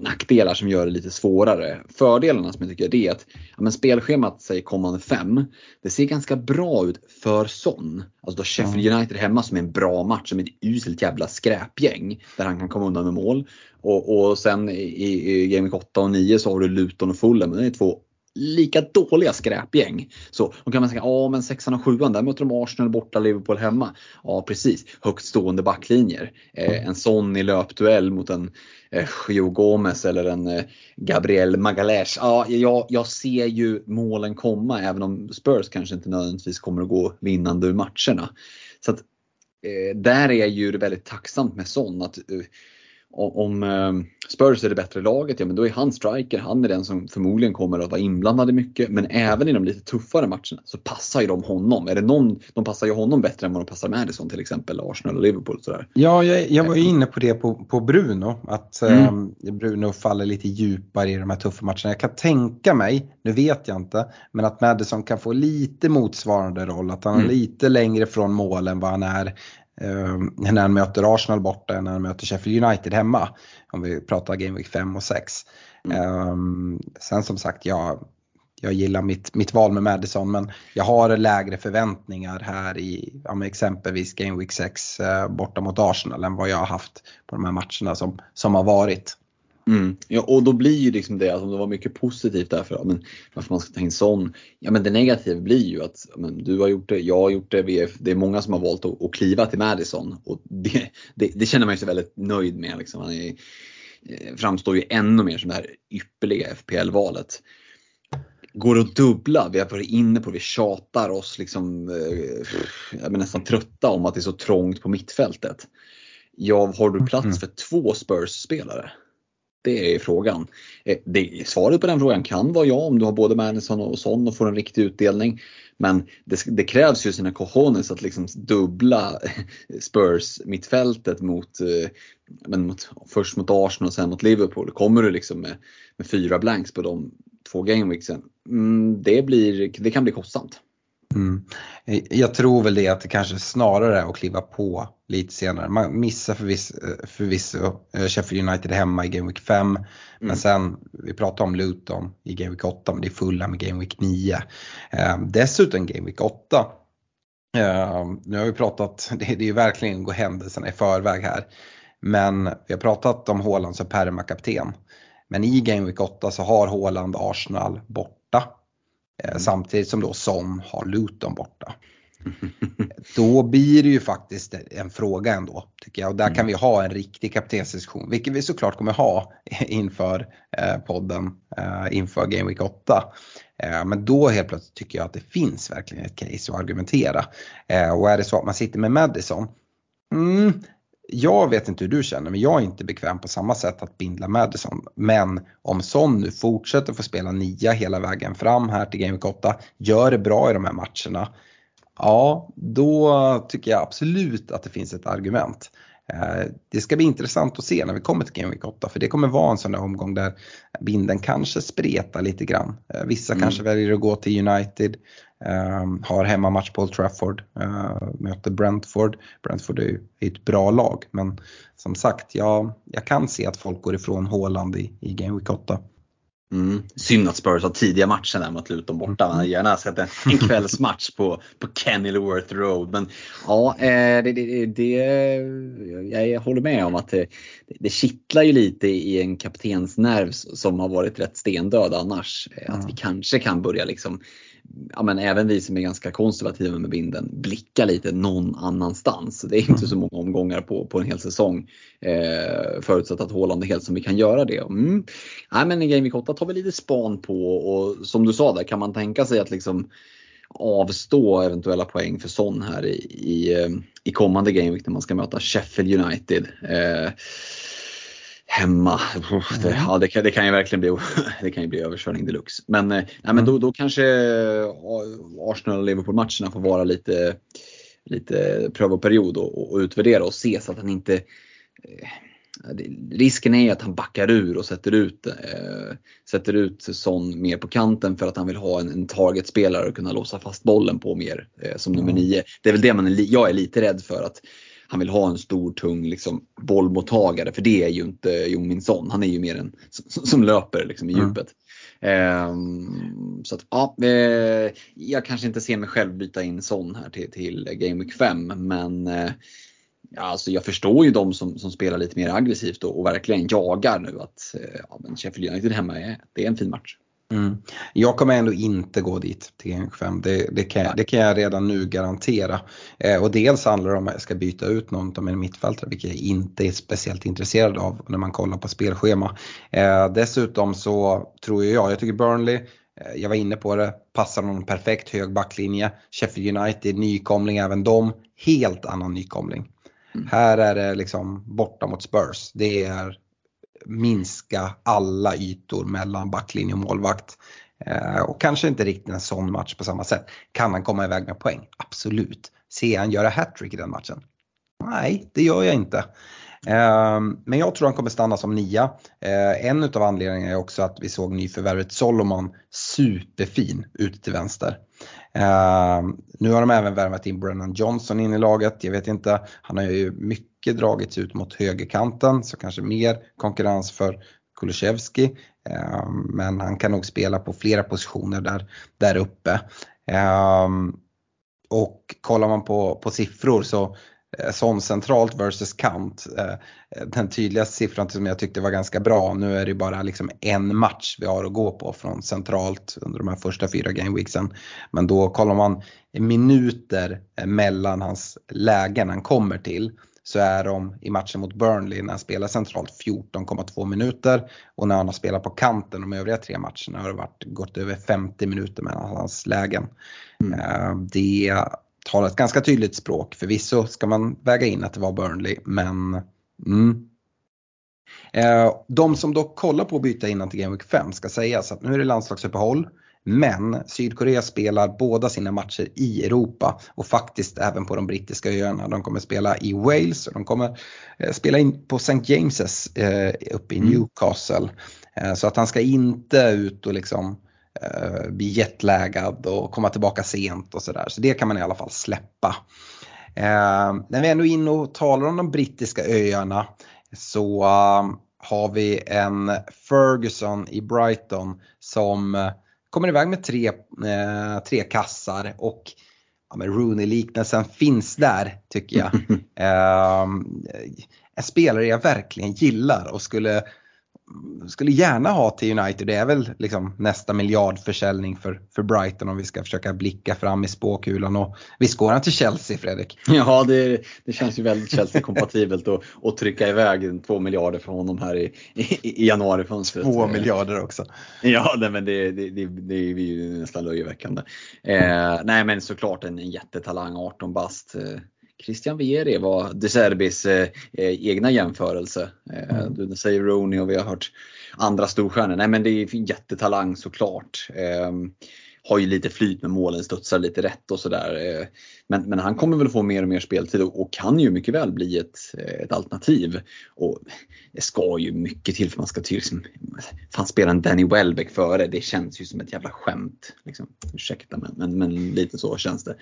nackdelar som gör det lite svårare. Fördelarna som jag tycker är att ja, men spelschemat säger kommande fem, det ser ganska bra ut för sån. Alltså då Sheffield United hemma som är en bra match, som är ett uselt jävla skräpgäng där han kan komma undan med mål. Och, och sen i, i Game 8 och 9 så har du Luton och Fulham, det är två lika dåliga skräpgäng. Så då kan man säga, ja men sexan och sjuan, där möter de Arsenal borta, Liverpool hemma. Ja precis, högt stående backlinjer. Eh, en sån i löpduell mot en eh, Gio Gomez eller en eh, Gabriel Magalhaes. Ja, jag, jag ser ju målen komma även om Spurs kanske inte nödvändigtvis kommer att gå vinnande ur matcherna. Så att, eh, där är ju det väldigt tacksamt med sån. Att, eh, om eh, Spurs är det bättre laget, ja men då är han striker. Han är den som förmodligen kommer att vara inblandad i mycket. Men även i de lite tuffare matcherna så passar ju de honom. Är det någon, de passar ju honom bättre än vad de passar Madison till exempel, Arsenal och Liverpool. Sådär. Ja, jag, jag var ju inne på det på, på Bruno. Att mm. eh, Bruno faller lite djupare i de här tuffa matcherna. Jag kan tänka mig, nu vet jag inte, men att Madison kan få lite motsvarande roll. Att han är mm. lite längre från mål än vad han är eh, när han möter Arsenal borta när han möter Sheffield United hemma. Om vi pratar Game Week 5 och 6. Mm. Eh, sen som sagt, jag, jag gillar mitt, mitt val med Madison men jag har lägre förväntningar här i ja, exempelvis Game Week 6 eh, borta mot Arsenal än vad jag har haft på de här matcherna som, som har varit. Mm. Ja, och då blir ju liksom det, alltså, det var mycket positivt därför, men varför man ska ta in sån. Ja men det negativa blir ju att men, du har gjort det, jag har gjort det, vi det är många som har valt att, att kliva till Madison och det, det, det känner man sig väldigt nöjd med. Liksom. Han är, eh, framstår ju ännu mer som det här ypperliga FPL-valet. Går det att dubbla? Vi har varit inne på det, vi tjatar oss liksom, eh, jag är nästan trötta om att det är så trångt på mittfältet Ja, har du plats för två Spurs-spelare? Det är frågan. Eh, det, svaret på den frågan kan vara ja om du har både Madison och Son och får en riktig utdelning. Men det, det krävs ju sina cojones att liksom dubbla Spurs mittfältet mot, eh, men mot, först mot Arsenal och sen mot Liverpool. Kommer du liksom med, med fyra blanks på de två gameweeksen, mm, det, blir, det kan bli kostsamt. Mm. Jag tror väl det att det kanske snarare är att kliva på lite senare. Man missar förvisso, förvisso eh, Sheffield United hemma i Game Week 5. Men Mm. sen, vi pratar om Luton i Game Week 8 men det är fulla med Game Week 9. Eh, dessutom Game Week 8. Eh, nu har vi pratat, det, det är ju verkligen att gå händelserna i förväg här. Men vi har pratat om Haaland som permakapten. Men i Game Week 8 så har Haaland Arsenal borta. Eh, Samtidigt som då Son har Luton borta. Då blir det ju faktiskt en fråga ändå tycker jag och där kan vi ha en riktig kaptensdiskussion vilket vi såklart kommer ha inför eh, podden eh, inför Game Week 8. Eh, Men då helt plötsligt tycker jag att det finns verkligen ett case att argumentera. Och är det så att man sitter med Madison, mm, jag vet inte hur du känner men jag är inte bekväm på samma sätt att bindla Madison. Men om Son nu fortsätter få spela nia hela vägen fram här till Game Week 8, gör det bra i de här matcherna. Ja, då tycker jag absolut att det finns ett argument. Eh, Det ska bli intressant att se när vi kommer till Game Week 8 för det kommer vara en sån där omgång där binden kanske spretar lite grann. Eh, Vissa Mm. kanske väljer att gå till United, har hemmamatch på Old Trafford, eh, möter Brentford. Brentford är ju ett bra lag men som sagt jag, jag kan se att folk går ifrån Haaland i, i Game Week 8. Mm. Synd att Spurs har tidiga matchen där mot Luton borta. Man hade gärna sett en, en kvällsmatch på, på Kenilworth Road. Men ja, eh, det, det, det, jag, håller med om att det, det kittlar ju lite i en kaptensnerv som har varit rätt stendöd annars. Eh, Att vi kanske kan börja liksom Ja, men även vi som är ganska konservativa med binden blicka lite någon annanstans. Det är inte så många omgångar på, på en hel säsong. Eh, förutsatt att Haaland är helt som vi kan göra det. Mm. Nej, men i Game Week 8 tar vi lite span på och som du sa där kan man tänka sig att liksom avstå eventuella poäng för Son här i, i, eh, i kommande Game Week när man ska möta Sheffield United. Eh, hemma. Det, ja, det, kan, det kan ju verkligen bli, det kan ju bli överkörning deluxe. Men, eh, nej, men då, då kanske eh, Arsenal och Liverpool-matcherna får vara lite, lite prövoperiod och, och utvärdera och se så att han inte eh, Risken är att han backar ur och sätter ut, eh, sätter ut Son mer på kanten för att han vill ha en, en targetspelare och kunna låsa fast bollen på mer eh, som nummer nio. Det är väl det man är, jag är lite rädd för att han vill ha en stor tung liksom, bollmottagare för det är ju inte Jungmin Son. Han är ju mer en som, som löper liksom, i Mm. djupet. Ehm, så att ja, eh, jag kanske inte ser mig själv byta in Son här till, till Game Week 5 men eh, alltså jag förstår ju de som, som spelar lite mer aggressivt och, och verkligen jagar nu att eh, ja, men Sheffield United hemma är, det är en fin match. Mm. Jag kommer ändå inte gå dit till Game 5. Det, det, kan, jag- det kan jag redan nu garantera. Eh, och dels handlar det om att jag ska byta ut någon av mina mittfältare vilket jag inte är speciellt intresserad av när man kollar på spelschema. Eh, dessutom så tror jag, jag tycker Burnley eh, jag var inne på det, passar någon perfekt hög backlinje. Sheffield United, nykomling även de. Helt annan nykomling. Här är det liksom borta mot Spurs. Det är minska alla ytor mellan backlinje och målvakt. Eh, och kanske inte riktigt en sån match på samma sätt. Kan han komma iväg med poäng? Absolut. Ser han göra hattrick i den matchen? Nej, det gör jag inte. Eh, men jag tror han kommer stanna som nia. Eh, en av anledningarna är också att vi såg nyförvärvet Solomon superfin ute till vänster. Eh, nu har de även värvat in Brennan Johnson in i laget. Jag vet inte, han har ju mycket dragits ut mot högerkanten så kanske mer konkurrens för Kulusevski. Ehm, men han kan nog spela på flera positioner där, där uppe. Ehm, och kollar man på, på siffror så eh, som centralt versus kant. Eh, den tydligaste siffran som jag tyckte var ganska bra, nu är det bara liksom en match vi har att gå på från centralt under de här första fyra gameweeksen. Men då kollar man minuter eh, mellan hans lägen han kommer till så är de i matchen mot Burnley när han spelar centralt 14,2 minuter och när han har spelat på kanten de övriga tre matcherna har det varit, gått över 50 minuter mellan hans lägen. Eh, Det talar ett ganska tydligt språk. Förvisso ska man väga in att det var Burnley men mm. eh, de som dock kollar på att byta innan till Game Week 5 ska sägas att nu är det landslagsuppehåll. Men Sydkorea spelar båda sina matcher i Europa och faktiskt även på de brittiska öarna. De kommer spela i Wales och de kommer eh, spela in på St. James's eh, uppe i mm. Newcastle. Eh, så att han ska inte ut och liksom bli jetlaggad och komma tillbaka sent och sådär. Så det kan man i alla fall släppa. När vi är ändå inne och talar om de brittiska öarna så har vi en Ferguson i Brighton som kommer iväg med tre, eh, tre kassar och ja, Rooney-liknelsen finns där tycker jag. eh, en spelare jag verkligen gillar och skulle skulle gärna ha till United. Det är väl liksom nästa miljardförsäljning för, för Brighton om vi ska försöka blicka fram i spåkulan. Och visst går han till Chelsea Fredrik? Ja det, det känns ju väldigt Chelsea-kompatibelt att, att trycka iväg två miljarder för honom här i, i, i januarifönstret. Två miljarder också. Ja det, men det, det, det, det är ju nästan löjeväckande. Eh, nej men såklart en, en jättetalang, 18 bast. Eh, Christian Vieri var De Serbis eh, eh, egna jämförelse. Eh, mm. Du säger Rooney och vi har hört andra storstjärnor. Nej men det är jättetalang såklart. Eh, har ju lite flyt med målen, studsar lite rätt och sådär. Eh, men, men han kommer väl få mer och mer speltid och, och kan ju mycket väl bli ett, eh, ett alternativ. Och det ska ju mycket till för man ska till liksom, fan spela en Danny Welbeck före, det känns ju som ett jävla skämt. Liksom. Ursäkta men, men, men lite så känns det.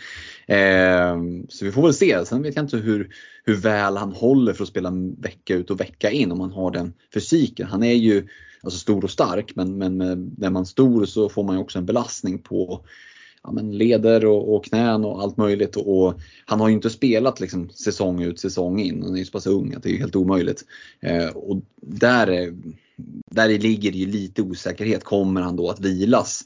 Eh, så vi får väl se. Sen vet jag inte hur, hur väl han håller för att spela vecka ut och vecka in om han har den fysiken. Han är ju alltså stor och stark men, men när man är stor så får man ju också en belastning på ja, men leder och, och knän och allt möjligt. Och, och, han har ju inte spelat liksom, säsong ut säsong in. Han är ju så pass ung att det är helt omöjligt. Eh, och där, eh, där ligger det ju lite osäkerhet. Kommer han då att vilas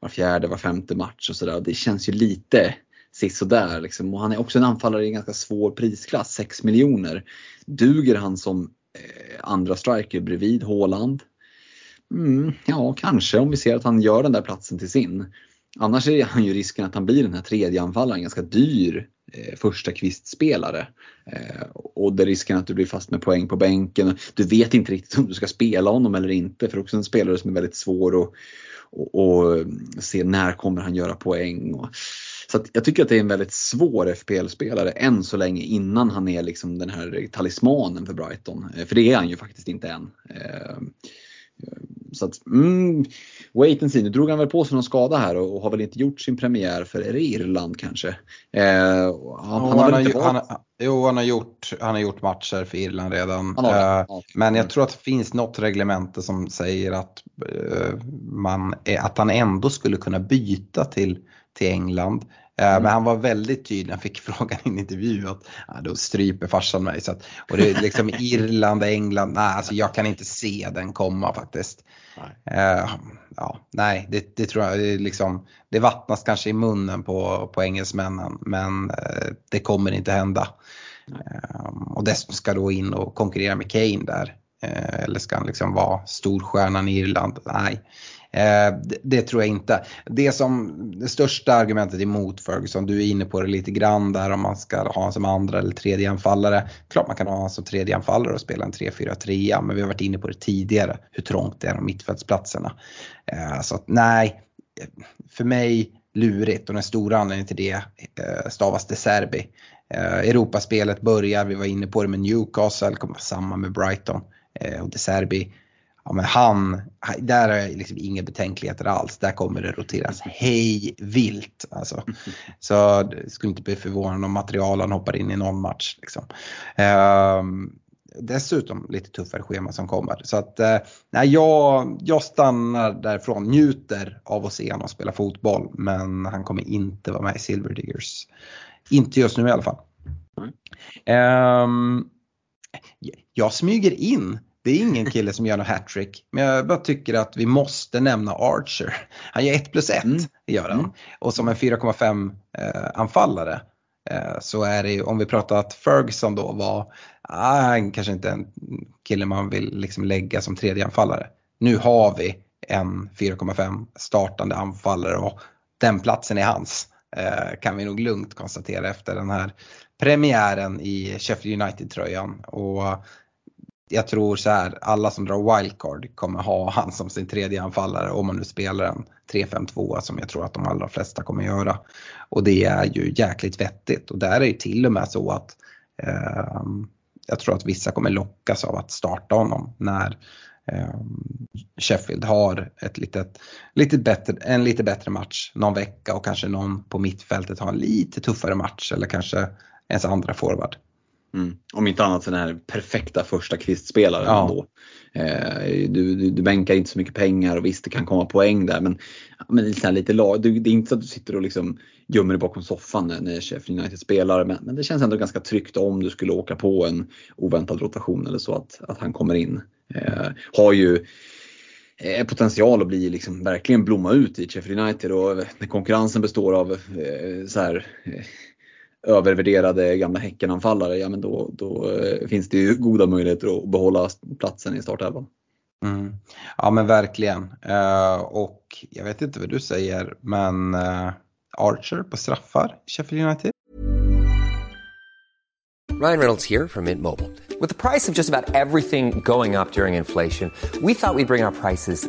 var fjärde, var femte match och sådär. Det känns ju lite sisådär. Liksom. Och han är också en anfallare i en ganska svår prisklass, 6 miljoner. Duger han som eh, andra striker bredvid Håland? Mm, ja, kanske om vi ser att han gör den där platsen till sin. Annars är han ju risken att han blir den här tredje anfallaren, ganska dyr eh, första kvistspelare. Eh, och det är risken att du blir fast med poäng på bänken. Du vet inte riktigt om du ska spela honom eller inte för också en spelare som är väldigt svår att och, och se när kommer han göra poäng. Och, så jag tycker att det är en väldigt svår FPL-spelare än så länge innan han är liksom den här talismanen för Brighton. Eh, för det är han ju faktiskt inte än. Eh, så att, mm, wait and see. Nu drog han väl på sig någon skada här och, har väl inte gjort sin premiär för är det Irland kanske. Eh, han, jo, han, har han, har, han, jo, han har, gjort, han har gjort matcher för Irland redan. Eh, men jag tror att det finns något reglemente som säger att, eh, man, att han ändå skulle kunna byta till, till England. Eh, mm. Men han var väldigt tydlig, när han fick frågan i en intervju att ja, då stryper farsan mig. Så att, och det är liksom Irland, England, nej alltså jag kan inte se den komma faktiskt. Nej. Uh, ja, nej, det, det, tror jag, det, liksom, det vattnas kanske i munnen på, på engelsmännen men uh, det kommer inte hända. Uh, och dessutom ska då in och konkurrera med Kane där. eller ska han liksom vara storstjärnan i Irland? Nej, Eh, det, tror jag inte. Det som det största argumentet emot Ferguson, du är inne på det lite grann där om man ska ha honom som andra eller tredje anfallare. Klart man kan ha honom som tredje anfallare och spela en 3-4-3 men vi har varit inne på det tidigare hur trångt det är om mittfältsplatserna. Eh, så att nej, för mig lurigt och den stora anledningen till det eh, stavas De Serbi. Eh, Europaspelet börjar, vi var inne på det med Newcastle, kommer vara samma med Brighton eh, och De Serbi ja, men han, där har jag liksom inga betänkligheter alls. Där kommer det roteras hej vilt. Alltså. Så det skulle inte bli förvånande om materialen hoppar in i någon match. Liksom. Um, dessutom lite tuffare schema som kommer. Så att uh, nej, jag, jag stannar därifrån, njuter av att se honom spela fotboll men han kommer inte vara med i Silver Diggers. Inte just nu i alla fall. Um, jag smyger in det är ingen kille som gör något hattrick. Men jag bara tycker att vi måste nämna Archer. Han gör 1 plus 1, mm. gör han. Mm. Och som en 4,5 eh, anfallare eh, så är det ju, om vi pratar att Ferguson då var, ah, kanske inte en kille man vill liksom lägga som tredje anfallare. Nu har vi en 4,5 startande anfallare och den platsen är hans. eh, kan vi nog lugnt konstatera efter den här premiären i Sheffield United-tröjan. Och jag tror så här, alla som drar wildcard kommer ha han som sin tredje anfallare om man nu spelar en 3-5-2 som jag tror att de allra flesta kommer göra. Och det är ju jäkligt vettigt och där är det till och med så att eh, jag tror att vissa kommer lockas av att starta honom när eh, Sheffield har ett litet, lite bättre, en lite bättre match någon vecka och kanske någon på mittfältet har en lite tuffare match eller kanske ens andra forward. Mm. Om inte annat för den här perfekta första kvistspelaren ja. då. Eh, du, du, du bänkar inte så mycket pengar och visst det kan komma poäng där men, men det, är lite lag, det är inte så att du sitter och liksom gömmer dig bakom soffan när Sheffield United spelar men, men, det känns ändå ganska tryggt om du skulle åka på en oväntad rotation eller så att, att han kommer in. Eh, har ju eh, potential att bli liksom verkligen blomma ut i Sheffield United och när konkurrensen består av eh, så här, eh, övervärderade gamla Häckenanfallare, ja men då, då eh, finns det ju goda möjligheter att behålla platsen i startelvan. Mm. Ja men verkligen. Uh, och jag vet inte vad du säger men uh, Archer på straffar Sheffield United? Ryan Reynolds here from Mint Mobile. With the price of just about everything going up during inflation, we thought we'd bring our prices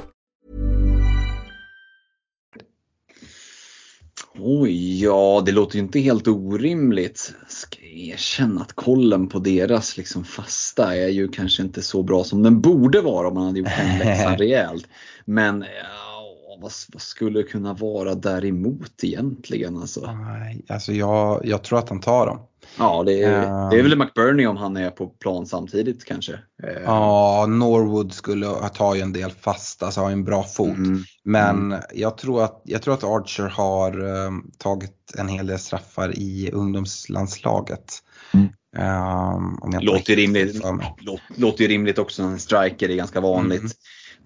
Oj, ja det låter ju inte helt orimligt. Ska erkänna att kollen på deras liksom fasta är ju kanske inte så bra som den borde vara om man hade gjort den läxan rejält. Men ja, vad, vad, skulle kunna vara däremot egentligen? Alltså, alltså jag, jag tror att han tar dem. Ja, det är, uh, det är väl McBurney om han är på plan samtidigt kanske. Eh, ja, Norwood skulle ta en del fasta, så har en bra fot. Mm, Men mm. Jag, tror att, jag tror att Archer har um, tagit en hel del straffar i ungdomslandslaget. Mm. Um, låter, rimligt, låter ju rimligt också, en striker är ganska vanligt.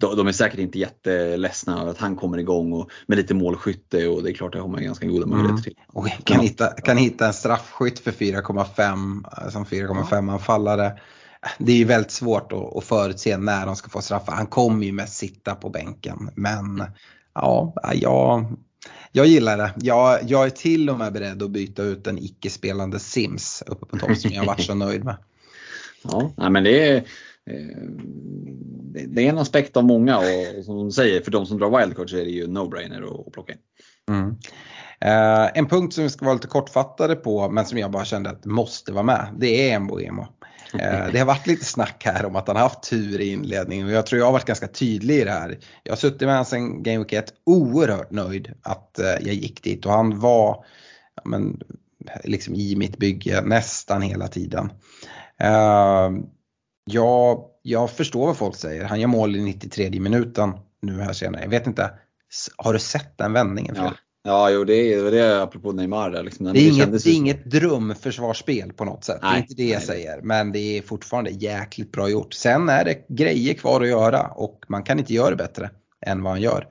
Mm de, är säkert inte jätteledsna över att han kommer igång och med lite målskytte och det är klart det har man ganska goda möjligheter mm. till. Och kan, hitta, kan hitta en straffskytt för 4,5 som 4,5 anfallare. Det är ju väldigt svårt att, att förutse när de ska få straffar. Han kommer ju mest sitta på bänken. Men ja, jag, jag gillar det. Jag, jag är till och med beredd att byta ut en icke-spelande Sims uppe på topp som jag varit så nöjd med. Ja, men det är, Eh, Eh, det är en aspekt av många och som de säger, för de som drar wildcard så är det ju no-brainer att plocka in. Mm. Eh, en punkt som vi ska vara lite kortfattade på men som jag bara kände att måste vara med, det är Mboemo. Eh, det har varit lite snack här om att han har haft tur i inledningen och jag tror jag har varit ganska tydlig i det här. Jag har suttit med honom sedan Game Week 1, oerhört nöjd att eh, jag gick dit och han var ja, men, liksom i mitt bygge nästan hela tiden. Eh, Ja, jag förstår vad folk säger. Han gör mål i 93 minuten nu här senare. Jag vet inte, har du sett den vändningen? Ja. Ja, jo det är det är apropå Neymar. Där, liksom, det, är inget, det är inget drömförsvarsspel på något sätt. Nej, det är inte det jag nej, säger. Men det är fortfarande jäkligt bra gjort. Sen är det grejer kvar att göra och man kan inte göra det bättre än vad han gör.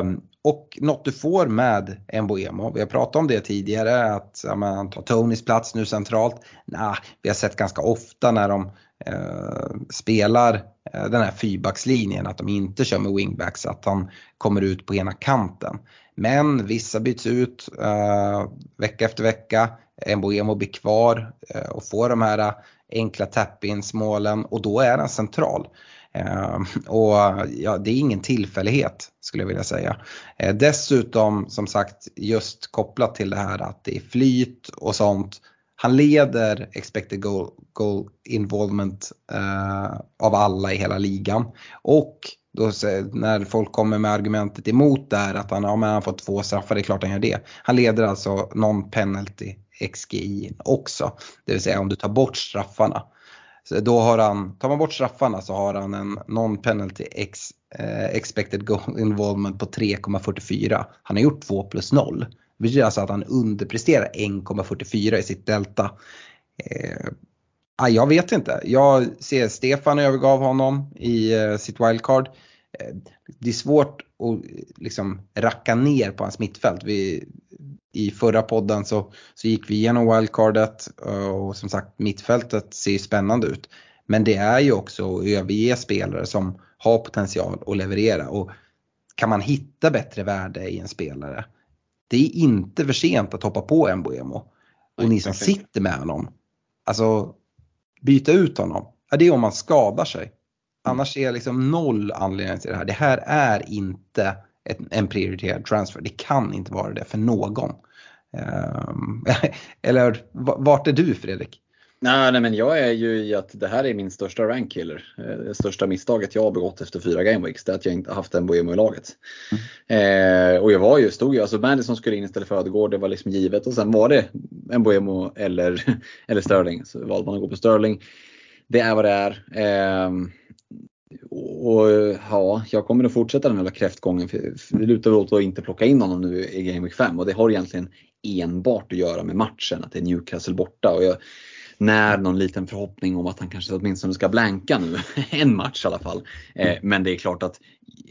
Um, och något du får med Mboemo, vi har pratat om det tidigare, att ja, man tar Tonys plats nu centralt. Nah, vi har sett ganska ofta när de Eh, spelar eh, den här fyrbackslinjen, att de inte kör med wingbacks, att han kommer ut på ena kanten. Men vissa byts ut eh, vecka efter vecka. Mboemo blir kvar eh, och får de här eh, enkla tap-ins målen och då är han central. Eh, och ja, det är ingen tillfällighet skulle jag vilja säga. Eh, dessutom som sagt just kopplat till det här att det är flyt och sånt han leder expected goal, goal involvement eh, av alla i hela ligan. Och då, när folk kommer med argumentet emot där att han, ja, men han fått två straffar, det är klart han gör det. Han leder alltså non-penalty XGI också. Det vill säga om du tar bort straffarna. Så då har han, tar man bort straffarna så har han en non-penalty ex, eh, expected goal involvement på 3,44. Han har gjort 2 plus 0. Det betyder alltså att han underpresterar 1,44 i sitt delta. Eh, ah, jag vet inte. Jag ser Stefan övergav honom i eh, sitt wildcard. Eh, det är svårt att liksom racka ner på hans mittfält. Vi, I förra podden så, så gick vi igenom wildcardet eh, och som sagt mittfältet ser spännande ut. Men det är ju också att överge spelare som har potential att leverera. Och kan man hitta bättre värde i en spelare, det är inte för sent att hoppa på en Boemo. Och ni som sitter med honom, alltså byta ut honom, ja, det är om man skadar sig. Annars är det liksom noll anledning till det här. Det här är inte ett, en prioriterad transfer. Det kan inte vara det för någon. Um, eller vart är du Fredrik? Nej, nej, men jag är ju i att det här är min största rankkiller. Eh, det största misstaget jag har begått efter fyra gameweeks, det är att jag inte haft en Boemo i laget. Mm. Eh, och jag var ju, stod ju, alltså Madison skulle in istället för Ödegård, det var liksom givet. Och sen var det en Boemo eller, eller Sterling. Så valde man att gå på Sterling. Det är vad det är. Eh, och ja, jag kommer att fortsätta den här kräftgången. För det lutar åt att inte plocka in honom nu i Game Week 5 och det har egentligen enbart att göra med matchen, att det är Newcastle borta. Och jag, när någon liten förhoppning om att han kanske åtminstone ska blanka nu. en match i alla fall. Eh, men det är klart att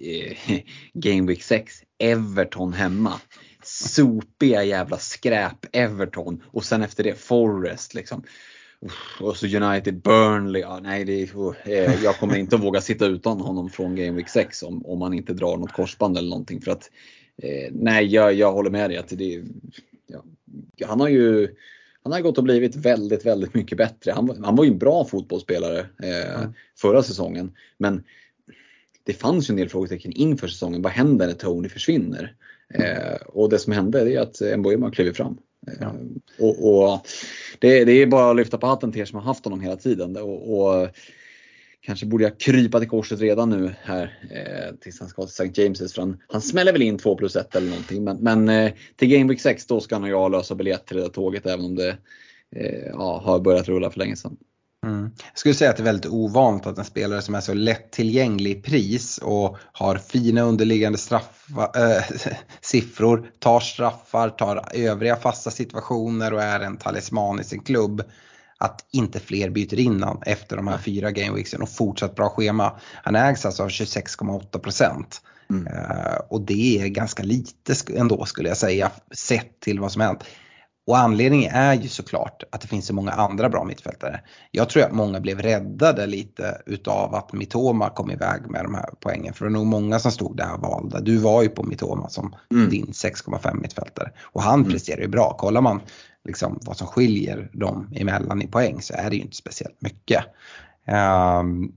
eh, Game Week 6, Everton hemma. Sopiga jävla skräp Everton och sen efter det Forest liksom. Och så United, Burnley. Ja, nej, det eh, jag kommer inte att våga sitta utan honom från Game Week 6 om, om man inte drar något korsband eller någonting. För att, eh, nej, jag, jag håller med dig. Att det, ja, han har ju han har gått och blivit väldigt, väldigt mycket bättre. Han, han var ju en bra fotbollsspelare eh, mm. förra säsongen. Men det fanns ju en del frågetecken inför säsongen. Vad händer när Tony försvinner? Eh, och det som hände är att Mboima kliver fram. Eh, ja. Och, och det, det, är bara att lyfta på hatten till er som har haft honom hela tiden. Och, och kanske borde jag krypa till korset redan nu här eh, tills han ska till St. James's. För han, han smäller väl in 2 plus 1 eller någonting. Men, men eh, till Game Week 6 då ska han och jag lösa biljett till det där tåget även om det eh, ja, har börjat rulla för länge sedan. Mm. Jag skulle säga att det är väldigt ovanligt att en spelare som är så lättillgänglig i pris och har fina underliggande straffa, äh, siffror, tar straffar, tar övriga fasta situationer och är en talisman i sin klubb att inte fler byter in han efter de här fyra gameweeksen och fortsatt bra schema. Han ägs alltså av 26,8 procent. Mm. Uh, och det är ganska lite ändå skulle jag säga sett till vad som hänt. Och anledningen är ju såklart att det finns så många andra bra mittfältare. Jag tror att många blev räddade lite utav att Mitoma kom iväg med de här poängen. För det var nog många som stod där och valde. Du var ju på Mitoma som mm. din 6,5 mittfältare. Och han mm. presterar ju bra. Kollar man liksom vad som skiljer dem emellan i poäng så är det ju inte speciellt mycket. Um,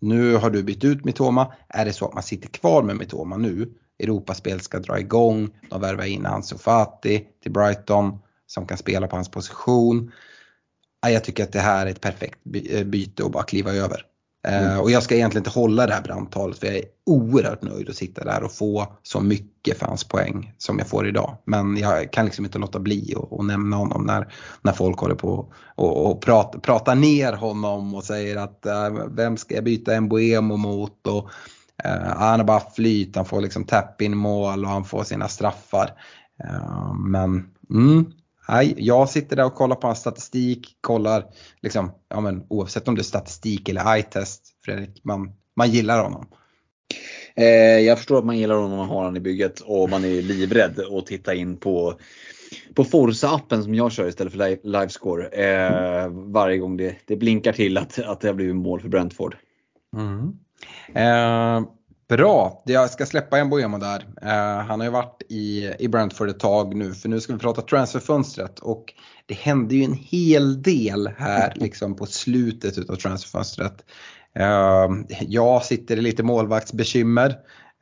nu har du bytt ut Mitoma. Är det så att man sitter kvar med Mitoma nu, Europaspel ska dra igång, de värvar in Ansu Fati till Brighton som kan spela på hans position. Jag tycker att det här är ett perfekt eh, byte att bara kliva över. Mm. Eh, och jag ska egentligen inte hålla det här brandtalet för jag är oerhört nöjd att sitta där och få så mycket fanspoäng som jag får idag. Men jag kan liksom inte låta bli att nämna honom när, när folk håller på och, och pratar, pratar ner honom och säger att äh, vem ska jag byta Mbuemo mot och äh, han har bara flyt, han får liksom tapp in mål och han får sina straffar. men mm, Nej, jag sitter där och kollar på hans statistik, kollar liksom, ja men oavsett om det är statistik eller eye-test, Fredrik, man, man gillar honom. Eh, jag förstår att man gillar honom om man har honom i bygget och man är livrädd att titta in på på Forza-appen som jag kör istället för Livescore eh, varje gång det, det, blinkar till att, att det har blivit mål för Brentford. Mm. Eh, Bra, jag ska släppa en Boemo där. Uh, han har ju varit i, i Brentford ett tag nu för nu ska vi prata transferfönstret och det hände ju en hel del här liksom på slutet utav transferfönstret. Uh, jag sitter i lite målvaktsbekymmer.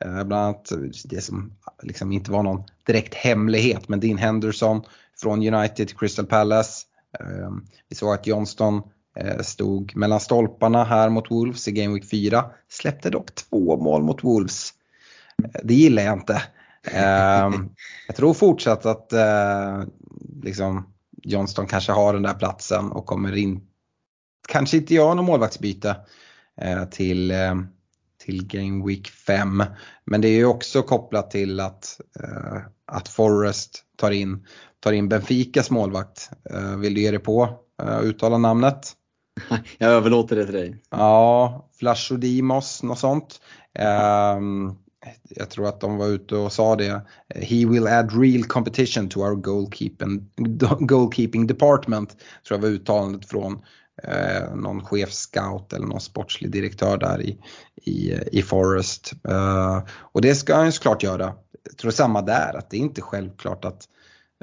Uh, bland annat det som liksom inte var någon direkt hemlighet men Dean Henderson från United till Crystal Palace. vi såg att Johnston Eh, stod mellan stolparna här mot Wolves i Game Week 4. Släppte dock två mål mot Wolves. Eh, det gillar jag inte. Ehm, jag tror fortsatt att eh, liksom Johnston kanske har den där platsen och kommer in, kanske inte göra någon målvaktsbyte till, till Game Week 5. Men det är ju också kopplat till att, att Forrest tar in, tar in Benficas målvakt. Vill du ge dig på att uttala namnet? Jag överlåter det till dig. Ja, Flashodimos, något sånt. Um, jag tror att de var ute och sa det. He will add real competition to our goalkeeping, goalkeeping department. Tror jag var uttalandet från eh, någon chefscout eller någon sportslig direktör där i, i, i Forest. Eh, och det ska han ju såklart göra. Jag tror samma där, att det är inte självklart att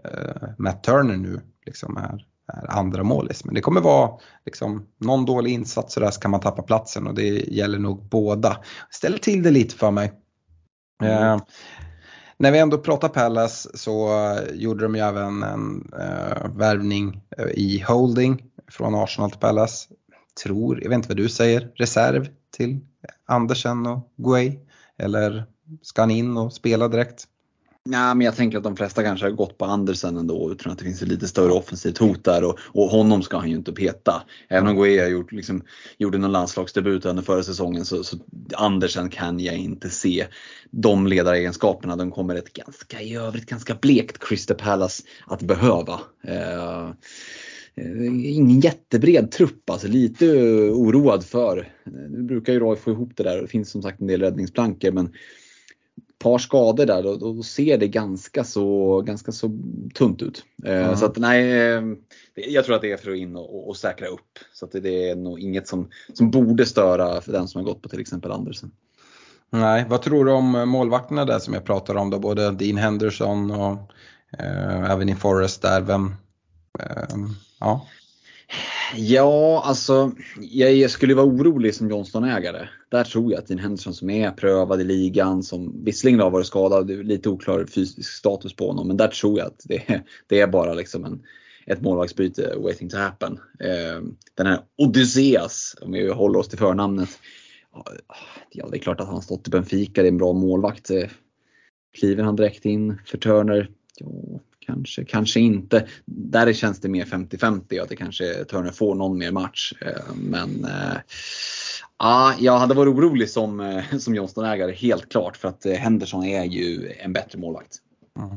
eh, Matt Turner nu liksom är, är andra målis. Men det kommer vara liksom, någon dålig insats så där så kan man tappa platsen och det gäller nog båda. Ställer till det lite för mig. Mm. när vi ändå pratar Palace så gjorde de ju även en uh, värvning i holding från Arsenal till Palace. Tror, jag vet inte vad du säger, reserv till Andersen och Guay? Eller ska han in och spela direkt? Ja, men jag tänker att de flesta kanske har gått på Andersen ändå utan att det finns ett lite större offensivt hot där och, och honom ska han ju inte peta. Även om Guea gjort, liksom, gjorde någon landslagsdebut under förra säsongen så, så Andersen kan jag inte se de ledaregenskaperna. De kommer ett ganska i övrigt ganska blekt Crystal Palace att behöva. Eh, ingen jättebred trupp, alltså lite oroad för. Nu brukar ju Roy få ihop det där och det finns som sagt en del räddningsplankor men par skador där, då, då, ser det ganska så, ganska så tunt ut. Mm. Så att nej, eh, jag tror att det är för att in och, och säkra upp. Så att det är nog inget som, som borde störa för den som har gått på till exempel Andersen. Nej, vad tror du om målvakterna där som jag pratade om då, både Dean Henderson och eh, även i Forest där, vem, eh, ja. Ja, alltså jag skulle vara orolig som Johnston-ägare. Där tror jag att Dean Henderson som är prövad i ligan, som visserligen har varit skadad, lite oklar fysisk status på honom, men där tror jag att det, det är bara liksom en, ett målvaktsbyte waiting to happen. Eh, den här Odysseas, om vi håller oss till förnamnet. Ja, det är klart att han stått i Benfica, det är en bra målvakt. Eh, kliver han direkt in för Turner? Ja, Kanske, kanske inte. Där känns det mer 50-50 att det kanske Turner får någon mer match. Eh, men eh, ja, jag hade varit orolig som, eh, som Johnston-ägare helt klart för att Henderson är ju en bättre målvakt. Mm.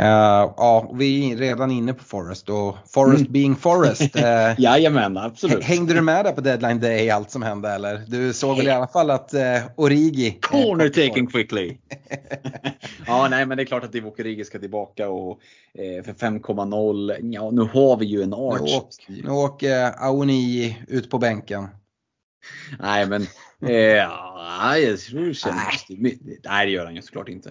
Uh, ja, vi är redan inne på Forest och Forest mm. being Forest. Uh, Jajamän, absolut. Hängde du med där på deadline day allt som hände eller? Du såg väl i alla fall att uh, Origi... Corner taken quickly. ja, nej men det är klart att Divock Origi ska tillbaka och eh, för 5,0. Ja, nu har vi ju en arch. Nu, åk, nu åker Aoni ut på bänken. Nej men Eh, jag tror det känns, nej. nej, det gör han ju såklart inte.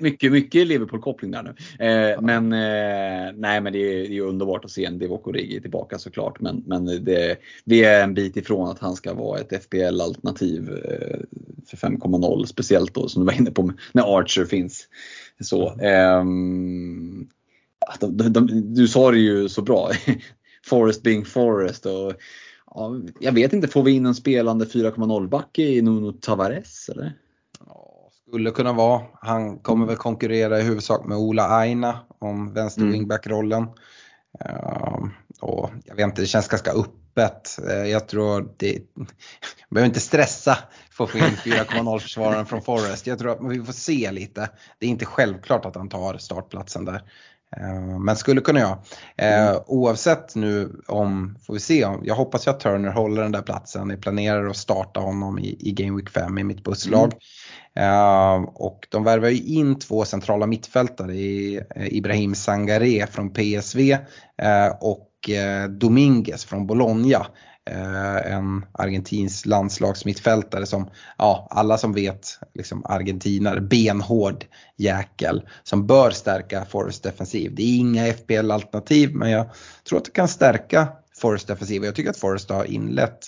Mycket, mycket, Liverpool-koppling där nu. Eh, men eh, nej, men det är, det är underbart att se en Divock Origi tillbaka såklart. Men, men det, det är en bit ifrån att han ska vara ett FPL-alternativ eh, för 5,0. Speciellt då som du var inne på när Archer finns. Så, ehm, de, de, de, du sa det ju så bra. Forest being Forest. Och, Ja, jag vet inte, får vi in en spelande 4,0 back i Nuno Tavares eller? Ja, skulle kunna vara. Han kommer väl konkurrera i huvudsak med Ola Aina om vänster mm. wingback-rollen. Och jag vet inte, det känns ganska öppet. Uh, jag tror det, jag behöver inte stressa för att få in 4,0 försvararen från Forest. Jag tror att vi får se lite. Det är inte självklart att han tar startplatsen där. Eh, men skulle kunna jag. Eh, mm. Oavsett nu om, får vi se, jag hoppas ju att Turner håller den där platsen. Jag planerar att starta honom i, i Game Week 5 i mitt busslag. Mm. Uh, och de värvar ju in två centrala mittfältare Ibrahim Sangare från PSV och Dominguez från Bologna. Eh, en argentinsk landslagsmittfältare som, ja alla som vet, liksom argentinare, benhård jäkel som bör stärka Forrest defensiv. Det är inga FPL-alternativ men jag tror att det kan stärka Forrest defensiv jag tycker att Forrest har inlett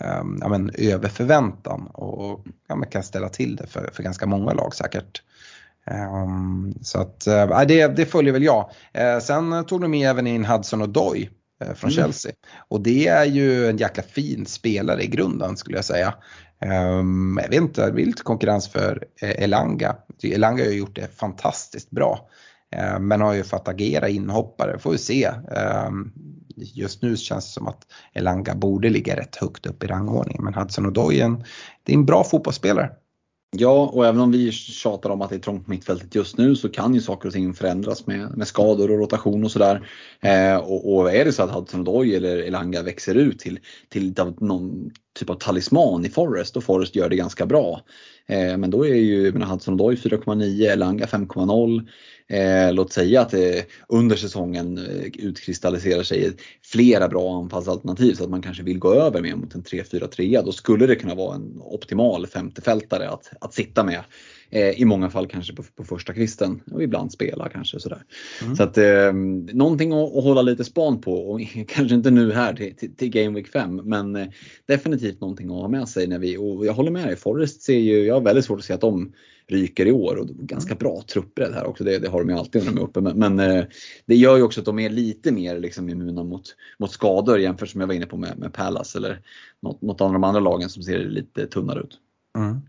um, ja, men, över förväntan och ja, kan ställa till det för, för ganska många lag säkert. Um, så att uh, det, det följer väl jag. Uh, sen tog de med även in Hudson och Doy från mm. Chelsea. Och det är ju en jäkla fin spelare i grunden skulle jag säga. Um, jag vet inte, det blir lite konkurrens för eh, Elanga. Elanga har ju gjort det fantastiskt bra. Uh, men har ju fått agera inhoppare, får vi se. Um, just nu känns det som att Elanga borde ligga rätt högt upp i rangordningen. Men Hudson Odoi, det är en bra fotbollsspelare. Ja, och även om vi tjatar om att det är trångt på mittfältet just nu så kan ju saker och ting förändras med, med skador och rotation och sådär. Eh, och, och, är det så att Hudson Odoi eller Elanga växer ut till, till någon typ av talisman i Forest och Forest gör det ganska bra. Eh, men då är ju Hudson Odoi 4,9, Elanga 5,0. Eh, låt säga att det under säsongen eh, utkristalliserar sig flera bra anfallsalternativ så att man kanske vill gå över mer mot en 3-4-3. Då skulle det kunna vara en optimal femtefältare att, att sitta med. Eh, I många fall kanske på, på första kvisten och ibland spela kanske sådär. Mm. Så att eh, någonting att, att, hålla lite span på och kanske inte nu här till, till, till Game Week 5 men eh, definitivt någonting att ha med sig när vi, och jag håller med dig, Forrest ser ju, jag har väldigt svårt att se att de ryker i år och ganska bra truppbredd här också. Det, det, har de ju alltid när de är uppe. Men, men eh, det gör ju också att de är lite mer liksom immuna mot, mot skador jämfört som jag var inne på med, med Palace eller något, något av de andra lagen som ser lite tunnare ut. Mm.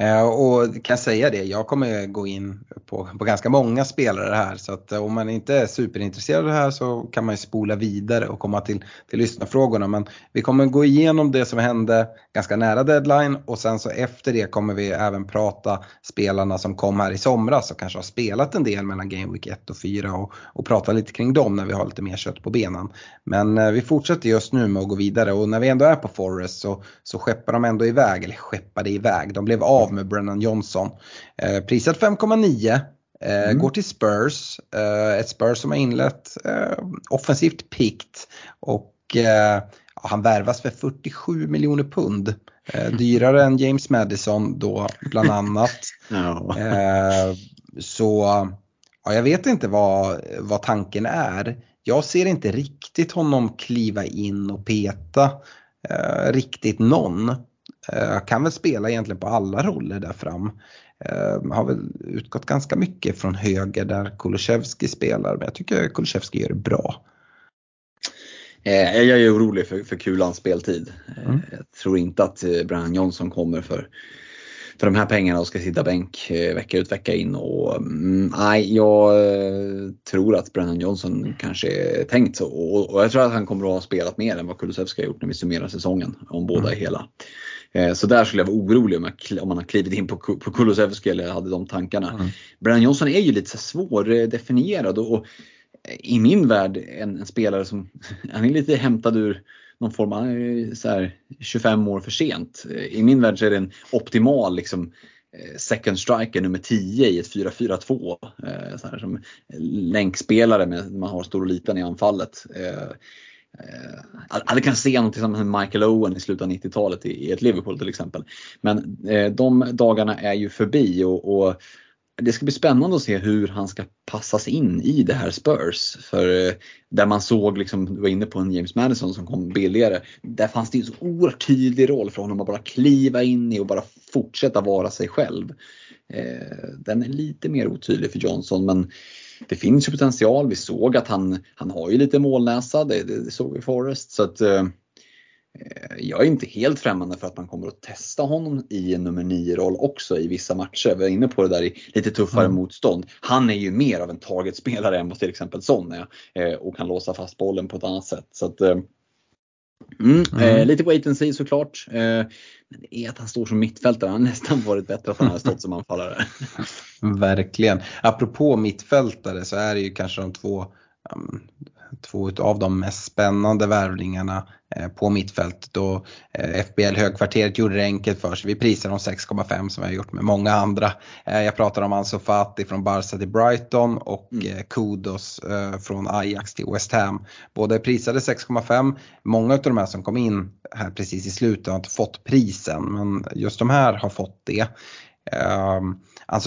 Eh, och kan jag säga det, jag kommer gå in på, på ganska många spelare här så att eh, om man inte är superintresserad av det här så kan man ju spola vidare och komma till, till lyssnarfrågorna. Men vi kommer gå igenom det som hände ganska nära deadline och sen så efter det kommer vi även prata spelarna som kom här i somras och kanske har spelat en del mellan Game Week 1 och 4 och, och prata lite kring dem när vi har lite mer kött på benen. Men eh, vi fortsätter just nu med att gå vidare och när vi ändå är på Forest så, så skeppar de ändå iväg, eller skeppade iväg, de blev av med Brennan Johnson. Eh, priset 5,9. Eh, mm. Går till Spurs, eh, ett Spurs som har inlett eh, offensivt pikt och han värvas för 47 miljoner pund. Dyrare än James Madison då bland annat. no. så ja, jag vet inte vad, vad tanken är. Jag ser inte riktigt honom kliva in och peta riktigt någon. Uh, kan väl spela egentligen på alla roller där fram. Uh, har väl utgått ganska mycket från höger där Kulusevski spelar men jag tycker Kulusevski gör det bra. Uh, jag är orolig för, för kulans speltid. Mm. Jag tror inte att Brian Johnson kommer för för de här pengarna och ska sitta bänk vecka ut vecka in. Och, mm, nej, jag tror att Brennan Johnson kanske är tänkt så och, och, jag tror att han kommer att ha spelat mer än vad Kulusevski har gjort när vi summerar säsongen om båda är mm. hela. Eh, så där skulle jag vara orolig om, jag, om man har klivit in på, på Kulusevski eller hade de tankarna. Mm. Brian Johnson är ju lite svårdefinierad och, och i min värld en, en, spelare som, han är lite hämtad ur någon form av så här, 25 år för sent. I min värld så är det en optimal liksom, eh, second striker nummer 10 i ett 4-4-2. Eh, som länkspelare med, man har stor och liten i anfallet. Eh, Eh, kan se något tillsammans med Michael Owen i slutet av 90-talet i, ett Liverpool till exempel. Men eh, de dagarna är ju förbi och, och, det ska bli spännande att se hur han ska passas in i det här Spurs. För eh, där man såg, liksom, du var inne på en James Madison som kom billigare. Där fanns det en så oerhört tydlig roll för honom att bara kliva in i och bara fortsätta vara sig själv. Eh, den är lite mer otydlig för Johnson men det finns ju potential. Vi såg att han, han har ju lite målnäsa, det, det, det såg vi i Forest. Så att, eh, jag är inte helt främmande för att man kommer att testa honom i en nummer 9-roll också i vissa matcher. Vi är inne på det där i lite tuffare mm. motstånd. Han är ju mer av en targetspelare än vad till exempel Son är eh, och kan låsa fast bollen på ett annat sätt. Så att, eh, Mm, mm. Eh, lite wait and see såklart. Eh, men det är att han står som mittfältare. Han har nästan varit bättre att han hade stått som anfallare. Verkligen. Apropå mittfältare så är det ju kanske de två två av de mest spännande värvningarna eh, på mittfältet och eh, FBL högkvarteret gjorde det enkelt för sig. Vi prisar dem 6,5 som vi har gjort med många andra. Eh, jag pratar om Ansu Fati från Barca till Brighton och mm. Kudos från Ajax till West Ham. Båda prisade 6,5. Många av de här som kom in här precis i slutet har inte fått prisen men just de här har fått det. Um,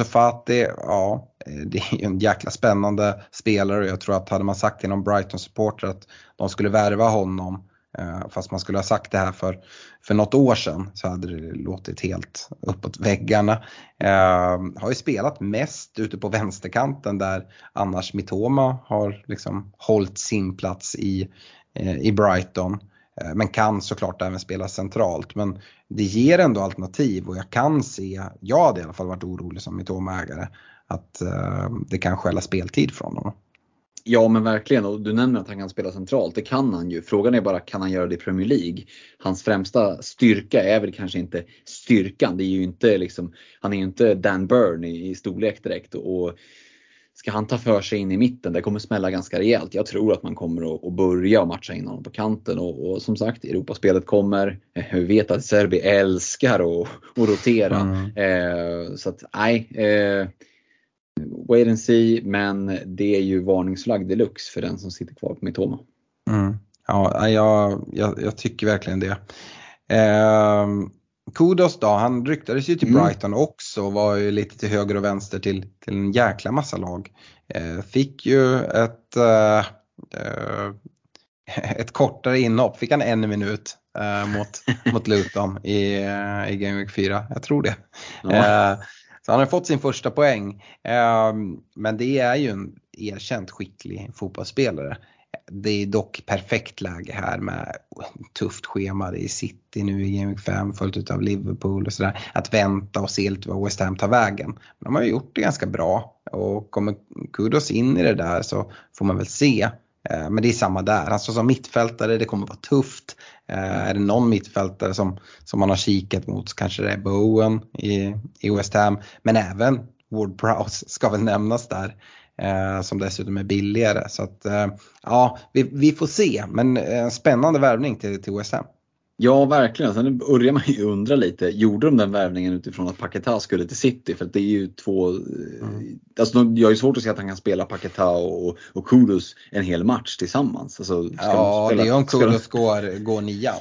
Fati, ja, eh, det är ju en jäkla spännande spelare och jag tror att hade man sagt till någon Brighton-supporter att de skulle värva honom eh, Fast man skulle ha sagt det här för, för något år sedan så hade det låtit helt uppåt väggarna. Eh, har ju spelat mest ute på vänsterkanten där annars Mitoma har liksom hållit sin plats i, eh, i Brighton. Eh, men kan såklart även spela centralt. Men det ger ändå alternativ och jag kan se, jag hade i alla fall varit orolig som Mitoma-ägare, att eh, det kan skälla speltid från honom. Ja men verkligen och du nämner att han kan spela centralt. Det kan han ju. Frågan är bara kan han göra det i Premier League? Hans främsta styrka är väl kanske inte styrkan. Det är ju inte liksom, han är ju inte Dan Burn i, i storlek direkt. Och, ska han ta för sig in i mitten, det kommer smälla ganska rejält. Jag tror att man kommer att, att börja matcha in honom på kanten och, och som sagt, Europaspelet kommer. Eh, vi vet att Serbi älskar att, att rotera. Mm. Eh, så att nej, eh, wait and see, men det är ju varningsflagg deluxe för den som sitter kvar på Mitoma. Mm. Ja, jag, jag, jag, tycker verkligen det. Eh, Kudos då, han ryktades ju till mm. Brighton också och var ju lite till höger och vänster till, till en jäkla massa lag. Eh, fick ju ett, eh, eh ett kortare inhopp, fick han en minut eh, mot, mot Luton i, eh, i Game Week 4, jag tror det. Ja. så han har fått sin första poäng. men det är ju en erkänt skicklig fotbollsspelare. Det är dock perfekt läge här med tufft schema. Det är City nu i Game 5 följt av Liverpool och sådär. Att vänta och se lite vad West Ham tar vägen. Men de har ju gjort det ganska bra och kommer Kudos in i det där så får man väl se. Eh, men det är samma där. Alltså som mittfältare, det kommer vara tufft. Eh, är det någon mittfältare som, som man har kikat mot så kanske det är Bowen i, i West Ham. Men även Ward Prowse ska väl nämnas där eh, som dessutom är billigare. Så att, eh, ja, vi, vi, får se, men en eh, spännande värvning till, till West Ham. Ja, verkligen. Sen börjar man ju undra lite, gjorde de den värvningen utifrån att Paketa skulle till City? För det är ju två, eh, mm. alltså jag har ju svårt att se att han kan spela Paketa och, och Kudos en hel match tillsammans. Alltså, ja, spela, det är om Kudos går, går nian.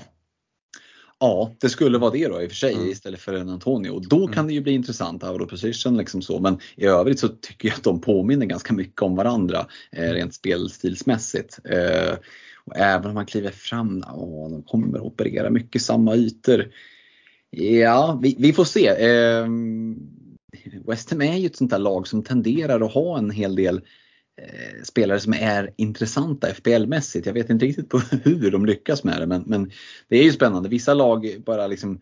Ja, det skulle vara det då i och för sig mm. istället för en Antonio. Och då mm. kan det ju bli intressant, out of position liksom så. Men i övrigt så tycker jag att de påminner ganska mycket om varandra eh, rent spelstilsmässigt. Eh, och även om man kliver fram, åh, de kommer att operera mycket samma ytor. Ja, vi, vi får se. Eh, West Ham är ju ett sånt där lag som tenderar att ha en hel del Eh, spelare som är intressanta FBL-mässigt. Jag vet inte riktigt på hur de lyckas med det men, men det är ju spännande. Vissa lag bara liksom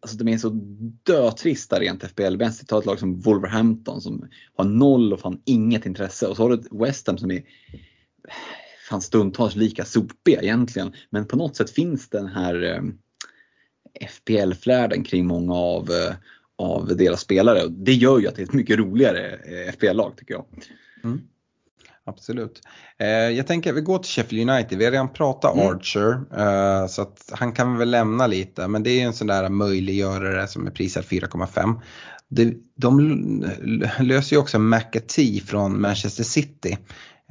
Alltså de är så dötrista rent FBL-mässigt. Ta ett lag som Wolverhampton som har noll och fan inget intresse och så har du ett West Ham som är fan stundtals lika sopiga egentligen. Men på något sätt finns den här eh, FBL-flärden kring många av, eh, av deras spelare. Det gör ju att det är ett mycket roligare eh, FPL-lag tycker jag. Mm absolut. Eh, jag tänker att vi går till Sheffield United. Vi har redan pratat mm. Archer eh, så att han kan väl lämna lite men det är en sån där möjliggörare som är prisad 4,5. De, de löser ju också McAtee från Manchester City.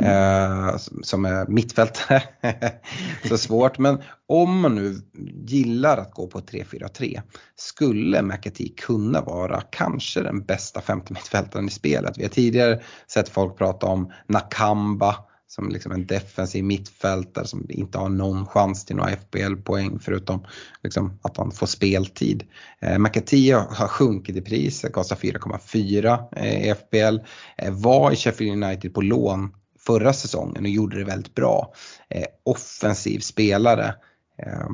Eh, som är mittfältare. så svårt. Men om man nu gillar att gå på 3-4-3 skulle McAtee kunna vara kanske den bästa femte mittfältaren i spelet. Vi har tidigare sett folk prata om Nakamba som liksom en defensiv mittfältare som inte har någon chans till några FBL-poäng förutom liksom att han får speltid. Eh, McAtee har sjunkit i pris, kostar 4,4 i FBL. Eh, var i Sheffield United på lån förra säsongen och gjorde det väldigt bra. Eh, offensiv spelare. Eh,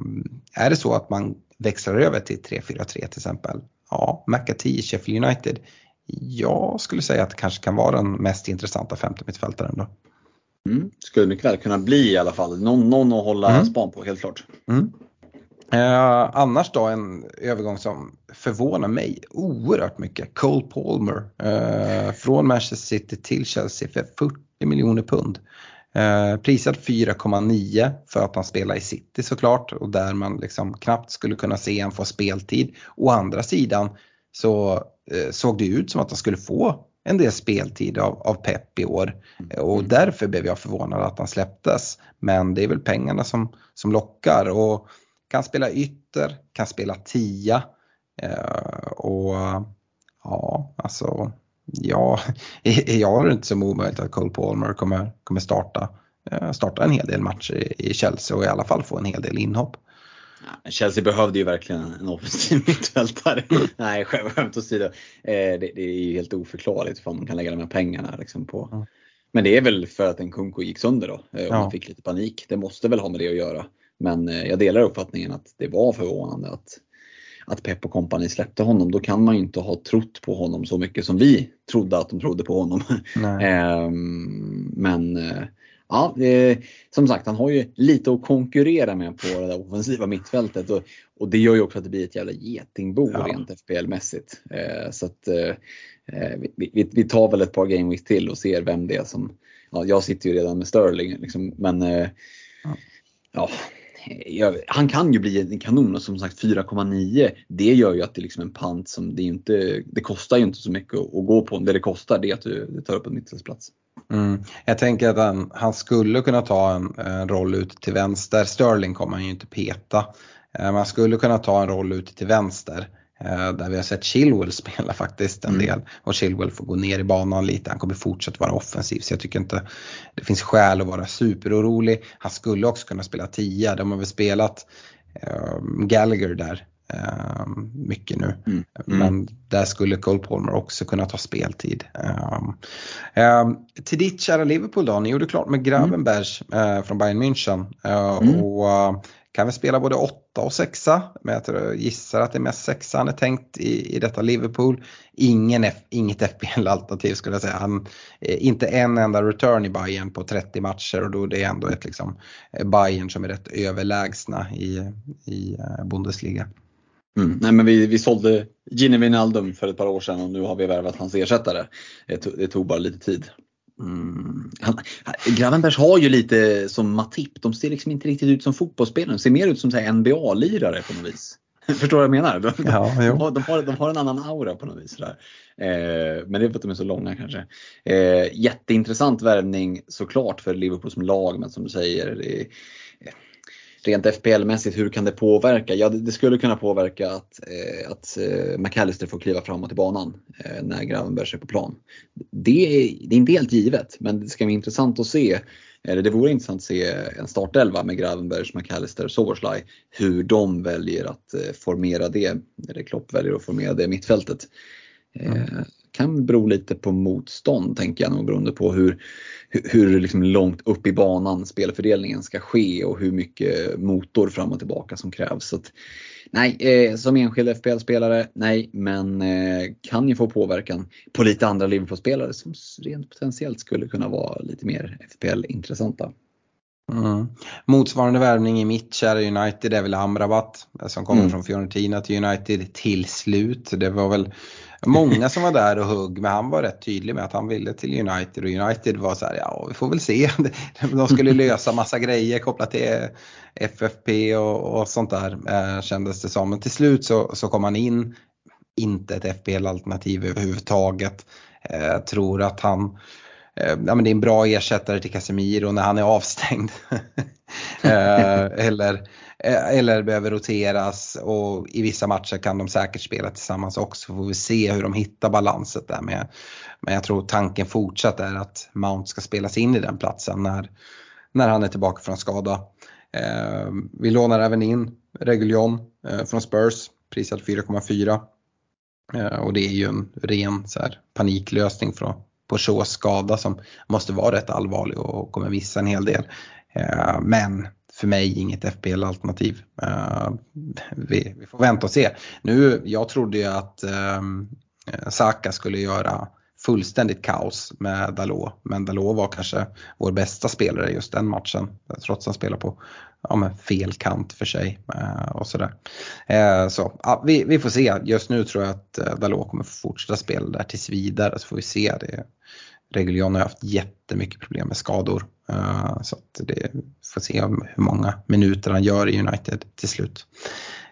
är det så att man växlar över till 3-4-3 till exempel? Ja, McAtee, Sheffield United. Jag skulle säga att det kanske kan vara den mest intressanta femte mittfältaren då. Mm. Skulle mycket väl kunna bli i alla fall. Någon, någon att hålla mm. span på helt klart. Mm. Eh, annars då en övergång som förvånar mig oerhört mycket. Cole Palmer eh, från Manchester City till Chelsea för 40 miljoner pund. Eh, prisad 4,9 för att han spelar i City såklart och där man liksom knappt skulle kunna se han få speltid. Å andra sidan så eh, såg det ut som att han skulle få en del speltid av, av Pep i år mm. och därför blev jag förvånad att han släpptes. Men det är väl pengarna som, som lockar och kan spela ytter, kan spela tia eh, och ja, alltså ja, jag har det inte som omöjligt att Cole Palmer kommer, kommer starta, eh, starta en hel del matcher i Chelsea och i alla fall få en hel del inhopp. Chelsea behövde ju verkligen en offensiv mittfältare. Nej, skämt åsido. Eh, det, det, är ju helt oförklarligt för man kan lägga de här pengarna liksom på. Men det är väl för att en Kunko gick sönder då och ja. man fick lite panik. Det måste väl ha med det att göra. Men jag delar uppfattningen att det var förvånande att att Pep och kompani släppte honom, då kan man ju inte ha trott på honom så mycket som vi trodde att de trodde på honom. Ehm, men eh, ja, eh, som sagt han har ju lite att konkurrera med på det där offensiva mittfältet och, och det gör ju också att det blir ett jävla getingbo Ja. rent FPL-mässigt. Eh, så att eh, vi, vi, vi tar väl ett par gameweeks till och ser vem det är som, ja, jag sitter ju redan med Sterling liksom, men eh, ja, jag, han kan ju bli en kanon och som sagt 4,9 det gör ju att det är liksom en pant som det inte, det kostar ju inte så mycket att, att gå på. Det det kostar det är att du, tar upp en mittfältsplats. Mm. Jag tänker att han, han skulle kunna ta en, en roll ut till vänster. Sterling kommer han ju inte peta. Eh, man Men han skulle kunna ta en roll ut till vänster eh, Där vi har sett Chilwell spela faktiskt en del. Och Chilwell får gå ner i banan lite. Han kommer fortsätta vara offensiv. Så jag tycker inte det finns skäl att vara superorolig. Han skulle också kunna spela 10. De har väl spelat eh, Gallagher där eh, mycket nu. Mm. Men där skulle Cole Palmer också kunna ta speltid. Um, um, till ditt kära Liverpool då, ni gjorde klart med Gravenbergs eh, från Bayern München. Eh, Och eh, kan vi spela både åtta och sexa, men jag tror, gissar att det är mest 6 han är tänkt i, i detta Liverpool. Ingen F, inget FBL-alternativ skulle jag säga. Han, eh, inte en enda return i Bayern på 30 matcher och då är det ändå ett liksom, eh, Bayern som är rätt överlägsna i, i eh, Bundesliga. Mm. Nej men vi, vi sålde Gini Wijnaldum för ett par år sedan och nu har vi värvat hans ersättare. Det tog, det tog bara lite tid. Mm. Han, Gravenbergs har ju lite som Matip, de ser liksom inte riktigt ut som fotbollsspelare, de ser mer ut som NBA-lirare på något vis. Förstår du vad jag menar? De, Ja, de, har, de, har, de har en annan aura på något vis. Där. Eh, men det är för att de är så långa kanske. Eh, jätteintressant värvning såklart för Liverpool som lag, men som du säger, det, rent FPL-mässigt, hur kan det påverka? Ja, det, det skulle kunna påverka att, eh, att eh, McAllister får kliva framåt i banan eh, när Gravenbergs är på plan. Det är, det är inte helt givet, men det ska bli intressant att se. Eller det vore intressant att se en startelva med Gravenbergs, McAllister, Soboslaj. Hur de väljer att eh, formera det, eller Klopp väljer att formera det mittfältet. Eh, kan bero lite på motstånd tänker jag nog beroende på hur, hur, liksom långt upp i banan spelfördelningen ska ske och hur mycket motor fram och tillbaka som krävs. Så att, nej, eh, som enskild FPL-spelare, nej, men eh, kan ju få påverkan på lite andra Liverpool-spelare som rent potentiellt skulle kunna vara lite mer FPL-intressanta. Mm. Motsvarande värvning i mitt kära United är väl Amrabat som kommer Mm. från Fiorentina till United till slut. Det var väl många som var där och hugg men han var rätt tydlig med att han ville till United och United var så här, ja vi får väl se. De skulle lösa massa grejer kopplat till FFP och, och sånt där eh, kändes det som. Men till slut så, så kom han in, inte ett FPL-alternativ överhuvudtaget. Eh, tror att han ja, men det är en bra ersättare till Casemiro när han är avstängd. Eh, eller, eh, eller behöver roteras och i vissa matcher kan de säkert spela tillsammans också. Får vi se hur de hittar balanset där med. Men jag tror tanken fortsatt är att Mount ska spelas in i den platsen när, när han är tillbaka från skada. Eh, vi lånar även in Reguljon eh, från Spurs, prisad 4,4. Eh, och det är ju en ren så här, paniklösning från på Shaws skada som måste vara rätt allvarlig och kommer missa en hel del. Eh, men för mig inget FPL-alternativ. Eh, vi, får vänta och se. Nu, jag trodde ju att ehm, eh, Saka skulle göra fullständigt kaos med Dalot. Men Dalot var kanske vår bästa spelare just den matchen. Trots att han spelar på ja, men fel kant för sig eh, och sådär. Eh, så ja, vi, vi får se. Just nu tror jag att eh, Dalot kommer få fortsätta spela där tills vidare så får vi se. det. Reguljon har haft jättemycket problem med skador. Eh, så att det får se hur många minuter han gör i United till slut.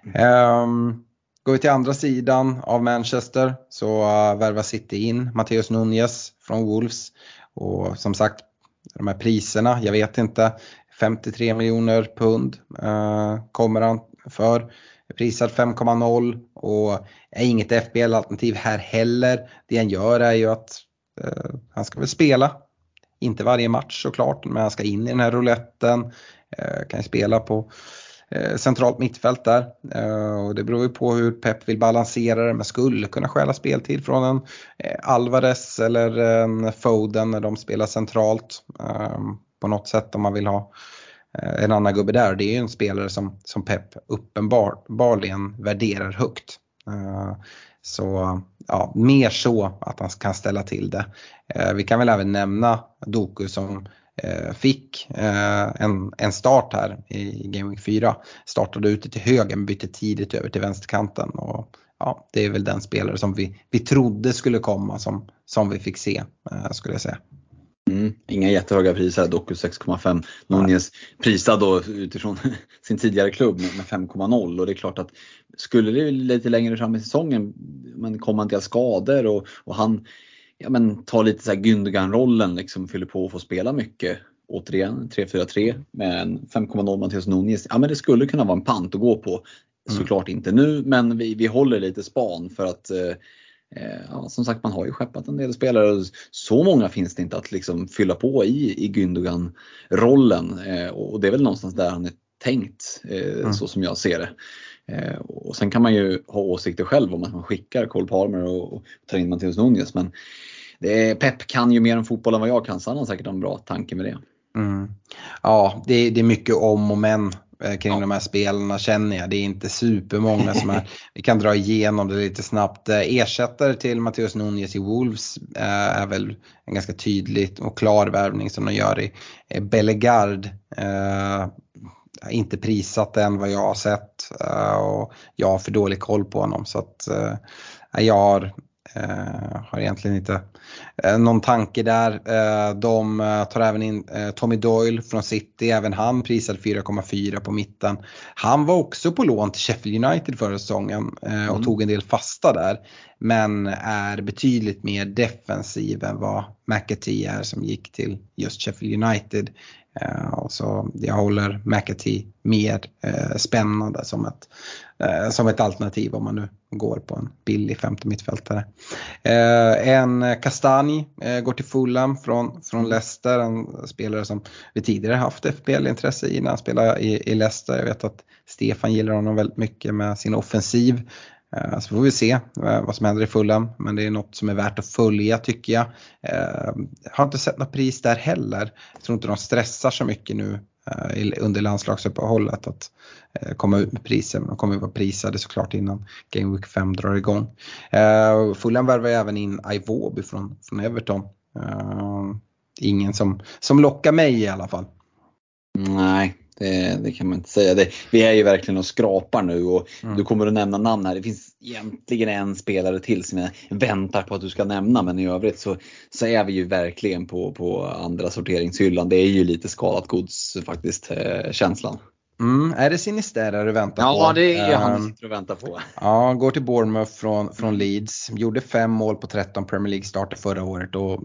Um, Går vi till andra sidan av Manchester så uh, värvar City in Matteus Nunez från Wolves. Och som sagt, de här priserna, jag vet inte. 53 miljoner pund uh, kommer han för. Prisad 5,0 och är inget FBL-alternativ här heller. Det han gör är ju att uh, han ska väl spela. Inte varje match såklart, men han ska in i den här rouletten. Uh, kan ju spela på Eh, centralt mittfält där. Eh, och det beror ju på hur Pep vill balansera det, men skulle kunna stjäla speltid från en eh, Alvarez eller en Foden när de spelar centralt. På något sätt om man vill ha en annan gubbe där. Det är ju en spelare som, som Pep uppenbarligen värderar högt. Så ja, mer så att han kan ställa till det. Vi kan väl även nämna Doku som Eh, fick eh, en, en start här i Game Week 4. Startade ute till höger men bytte tidigt över till vänsterkanten. Och, ja, det är väl den spelare som vi, vi trodde skulle komma som, som vi fick se eh, skulle jag säga. Mm, inga jättehöga priser, dock 6,5. Nunez prisad då utifrån sin tidigare klubb med 5,0 och det är klart att skulle det lite längre fram i säsongen, men komma en del skador och, och han ja, men, tar lite så här Gündogan-rollen, liksom fyller på och får spela mycket. Återigen 3-4-3 med en 5,0 Mattias Nunez. Ja men det skulle kunna vara en pant att gå på. Mm. Såklart inte nu men vi, vi håller lite span för att eh, Eh, ja, som sagt man har ju skeppat en del spelare så många finns det inte att liksom fylla på i, i Gündogan-rollen. Eh, och det är väl någonstans där han är tänkt, eh, mm. så som jag ser det. Och sen kan man ju ha åsikter själv om att man skickar Cole Palmer och, och tar in Matteus Nunez men är, Pep kan ju mer om fotboll än vad jag kan så han har säkert en bra tanke med det. Mm. Ja, det, det, är mycket om och men Eh, kring ja. de här spelarna känner jag. Det är inte supermånga som är, vi kan dra igenom det lite snabbt. Eh, ersättare till Matteus Nunez i Wolves eh, är väl en ganska tydlig och klar värvning som de gör i Bellegard. Inte prisat än vad jag har sett och jag har för dålig koll på honom så att jag har Uh, har egentligen inte uh, någon tanke där. Uh, de tar även in Tommy Doyle från City, även han prisad 4,4 på mitten. Han var också på lån till Sheffield United förra säsongen och mm. tog en del fasta där. Men är betydligt mer defensiv än vad McAtee är som gick till just Sheffield United. Eh, och så jag håller McAtee mer eh, spännande som ett, eh, som ett alternativ om man nu går på en billig femte mittfältare. en Kastani går till Fulham från, från Leicester, en spelare som vi tidigare haft FBL-intresse i när han spelade i, i Leicester. Jag vet att Stefan gillar honom väldigt mycket med sin offensiv. Eh, så får vi se eh, vad som händer i Fulham, men det är något som är värt att följa tycker jag. Jag har inte sett något pris där heller. Jag tror inte de stressar så mycket nu under landslagsuppehållet att komma ut med priser, men de kommer att vara prisade såklart innan Game Week 5 drar igång. Fulham värvar även in Ivobi från, från Everton. Ingen som, som lockar mig i alla fall. Nej, det, det, kan man inte säga. Det, vi är ju verkligen och skrapar nu och mm. du kommer att nämna namn här. Det finns egentligen en spelare till som jag väntar på att du ska nämna men i övrigt så, så är vi ju verkligen på, på andra sorteringshyllan. Det är ju lite skalat gods faktiskt, eh, känslan. Mm, är det Sinisterra du väntar ja, på? Ja, det är han du sitter och väntar på. Ja, går till Bournemouth från, från Leeds. Gjorde fem mål på 13 Premier League-starter förra året och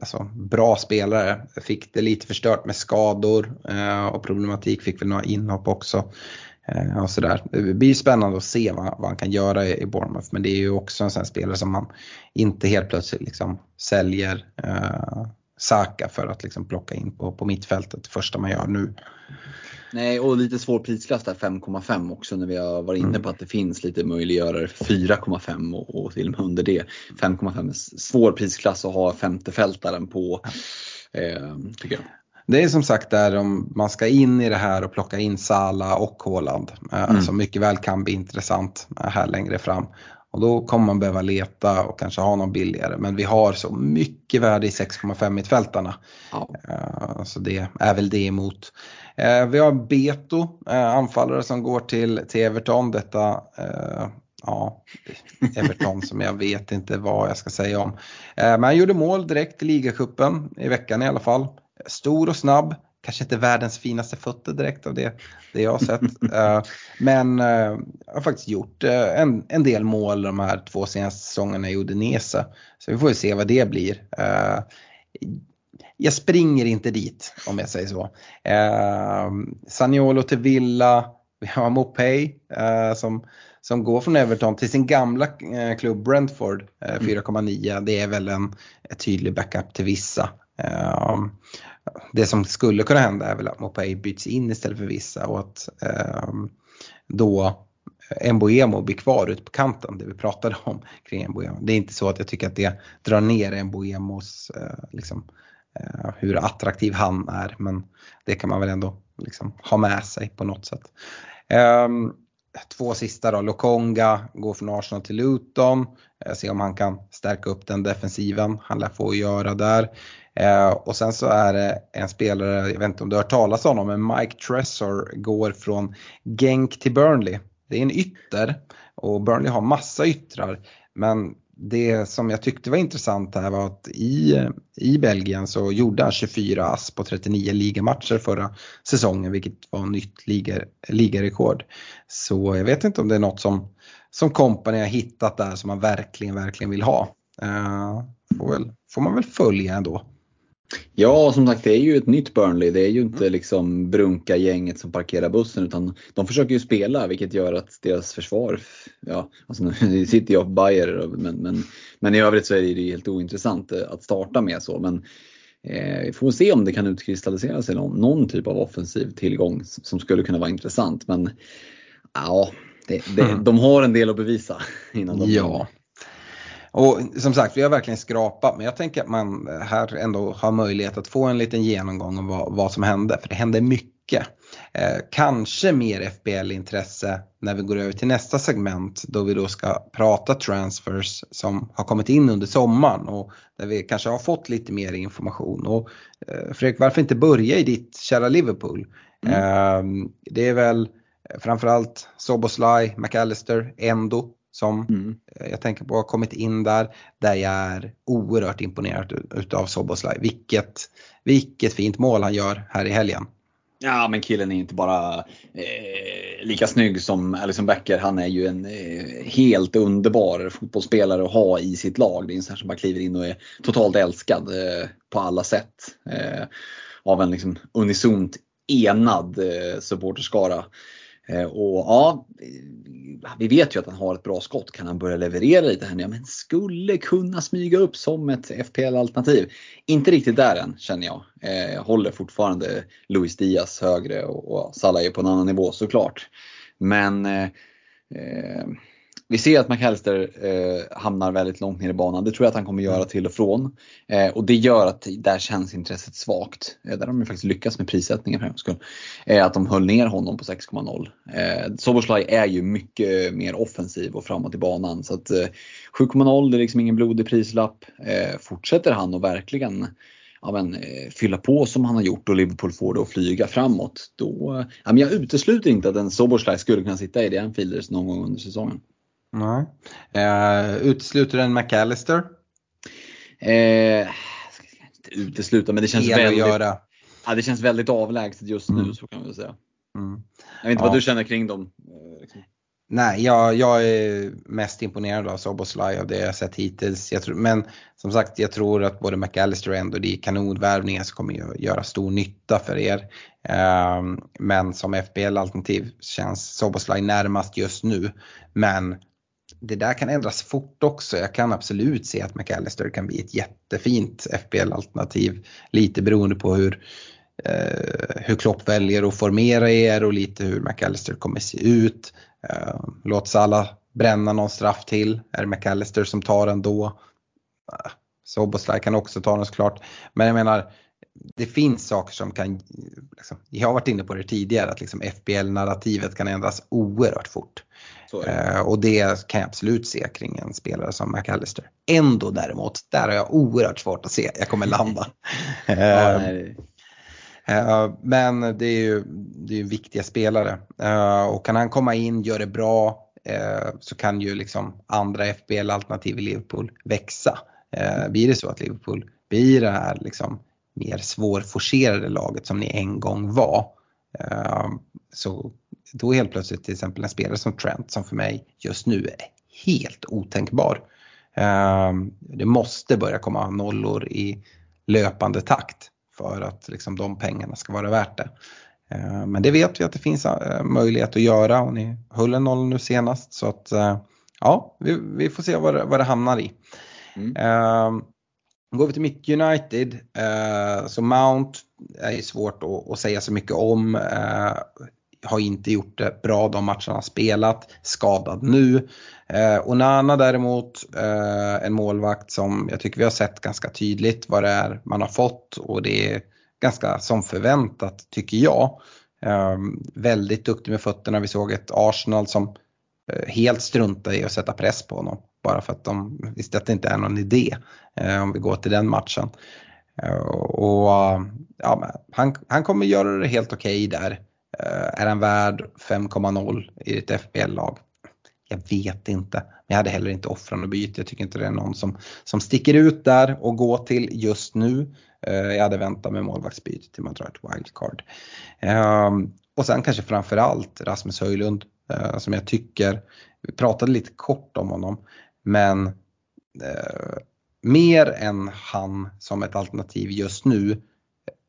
alltså, bra spelare. Fick det lite förstört med skador eh, och problematik. Fick väl några inhopp också. Eh, och sådär. Det blir spännande att se vad, vad han kan göra i, i Bournemouth men det är ju också en sån spelare som man inte helt plötsligt liksom säljer eh, Saka för att liksom plocka in på, på mittfältet det första man gör nu. Nej, och lite svår prisklass där 5,5 också när vi har varit inne mm. på att det finns lite möjliggörare 4,5 och, och till och med under det. 5,5 är svår prisklass att ha femtefältaren på, eh, tycker jag. Det är som sagt där om man ska in i det här och plocka in Sala och Haaland eh, mm. som mycket väl kan bli intressant eh, här längre fram. Och då kommer man behöva leta och kanske ha någon billigare. Men vi har så mycket värde i 6,5 mittfältarna. Ja. Eh, så det är väl det emot. Eh, vi har Beto, eh, anfallare som går till, till Everton. Detta ja, Everton som jag vet inte vad jag ska säga om. Men han gjorde mål direkt i ligacupen i veckan i alla fall. Stor och snabb, kanske inte världens finaste fötter direkt av det, det jag har sett. Eh, men uh, har faktiskt gjort en, en del mål de här två senaste säsongerna i Udinese. Så vi får se vad det blir. Jag springer inte dit om jag säger så. Saniolo till Villa, vi har Mopay som, som går från Everton till sin gamla klubb Brentford, 4,9. Mm. Det är väl en tydlig backup till vissa det som skulle kunna hända är väl att Mopay byts in istället för vissa och att eh, då Mboemo blir kvar ute på kanten, det vi pratade om kring Mboemo. Det är inte så att jag tycker att det drar ner Mboemos, eh, liksom, eh, Eh, hur attraktiv han är, men det kan man väl ändå liksom, ha med sig på något sätt. Um, två sista då, Lokonga går från Arsenal till Luton. Eh, se om han kan stärka upp den defensiven. Han lär få göra där. Eh, och sen så är det en spelare, jag vet inte om du har hört talas om honom, men Mike Tressor går från Genk till Burnley. Det är en ytter och Burnley har massa yttrar. Men det som jag tyckte var intressant här var att i, i Belgien så gjorde han 24 ass på 39 ligamatcher förra säsongen vilket var nytt liga, ligarekord. Så jag vet inte om det är något som, som company har hittat där som man verkligen, verkligen vill ha. Uh, får, väl, får man väl följa ändå. Ja, som sagt det är ju ett nytt Burnley. Det är ju inte mm. liksom Brunka-gänget som parkerar bussen utan de försöker ju spela vilket gör att deras försvar, ja, alltså nu sitter jag på Bayer men, men, men i övrigt så är det ju helt ointressant eh, att starta med så. Men eh, vi får se om det kan utkristallisera sig någon, någon typ av offensiv tillgång som skulle kunna vara intressant. Men ja, det, det, mm. de har en del att bevisa innan de ja. Och som sagt, vi har verkligen skrapat men jag tänker att man här ändå har möjlighet att få en liten genomgång av vad, vad som hände. För det hände mycket. Eh, kanske mer FBL-intresse när vi går över till nästa segment då vi då ska prata transfers som har kommit in under sommaren och där vi kanske har fått lite mer information. Och, eh, Fredrik, varför inte börja i ditt kära Liverpool? Mm. Eh, det är väl framförallt Soboslaj, McAllister, Endo som mm. jag tänker på har kommit in där. Där jag är oerhört imponerad utav Soboslaj. Vilket, vilket fint mål han gör här i helgen. Ja men killen är inte bara eh, lika snygg som Alison Becker. Han är ju en eh, helt underbar fotbollsspelare att ha i sitt lag. Det är en sån som bara kliver in och är totalt älskad eh, på alla sätt. Eh, av en liksom unisont enad eh, supporterskara. Eh, och ja, vi vet ju att han har ett bra skott. Kan han börja leverera lite här nu? Ja, men skulle kunna smyga upp som ett FPL-alternativ. Inte riktigt där än känner jag. Eh, jag håller fortfarande Luis Diaz högre och Salah är på en annan nivå såklart. Men eh, eh vi ser att McAllister eh, hamnar väldigt långt ner i banan. Det tror jag att han kommer göra till och från. Eh, och det gör att där känns intresset svagt. Eh, där har de ju faktiskt lyckats med prissättningen för en skull. Eh, att de höll ner honom på 6,0. Eh, Soboslaj är ju mycket mer offensiv och framåt i banan. Så att eh, 7,0 det är liksom ingen blodig prislapp. Eh, fortsätter han och verkligen ja, men, eh, fylla på som han har gjort och Liverpool får det att flyga framåt. Då, eh, ja, men jag utesluter inte att en Soboslaj skulle kunna sitta i det Anfielders någon gång under säsongen. Nej. Uh, utesluter en McAllister? Eh, utesluta, men det känns, väldigt, göra. Ja, det känns väldigt avlägset just nu mm. så kan man säga. Mm. Jag vet inte ja. vad du känner kring dem? Eh, liksom. Nej, jag, jag är mest imponerad av Soboslaj av det jag sett hittills. Jag tror, men som sagt, jag tror att både McAllister och det är kanonvärvningar som kommer göra stor nytta för er. Um, men som FBL-alternativ känns Soboslaj närmast just nu. Men det där kan ändras fort också. Jag kan absolut se att McAllister kan bli ett jättefint FBL-alternativ. Lite beroende på hur, eh, hur Klopp väljer att formera er och lite hur McAllister kommer se ut. Eh, låt alla bränna någon straff till. Är det McAllister som tar den då? Eh, Soboslaj kan också ta den såklart. Men jag menar, det finns saker som kan, liksom, jag har varit inne på det tidigare, att liksom FBL-narrativet kan ändras oerhört fort. Eh, och det kan jag absolut se kring en spelare som McAllister. Ändå däremot, där har jag oerhört svårt att se jag kommer landa. ja, eh, men det är ju det är viktiga spelare eh, och kan han komma in, gör det bra eh, så kan ju liksom andra FBL-alternativ i Liverpool växa. Eh, blir det så att Liverpool blir det här liksom mer svårforcerade laget som ni en gång var eh, så då helt plötsligt till exempel en spelare som Trent som för mig just nu är helt otänkbar. Ehm, det måste börja komma nollor i löpande takt för att liksom de pengarna ska vara värt det. Ehm, men det vet vi att det finns eh, möjlighet att göra och ni höll en noll nu senast så att eh, ja, vi, får se vad det, vad det hamnar i. Mm. Går vi till mitt United, eh, så Mount är svårt att, säga så mycket om eh, har inte gjort det bra de matcherna han spelat, skadad nu. Eh, Onana däremot, eh, en målvakt som jag tycker vi har sett ganska tydligt vad det är man har fått och det är ganska som förväntat tycker jag. Eh, väldigt duktig med fötterna. Vi såg ett Arsenal som eh, helt struntade i att sätta press på honom. Bara för att de visste att det inte är någon idé eh, om vi går till den matchen. Eh, och ja, han, han kommer göra det helt okej okay där. Eh, är han värd 5,0 i ett FBL-lag? Jag vet inte. Men jag hade heller inte offrat något byte. Jag tycker inte det är någon som, som sticker ut där och går till just nu. Eh, jag hade väntat med målvaktsbyte till man drar ett wildcard. Ehm, och sen kanske framförallt Rasmus Höjlund eh, som jag tycker, vi pratade lite kort om honom, men eh, mer än han som ett alternativ just nu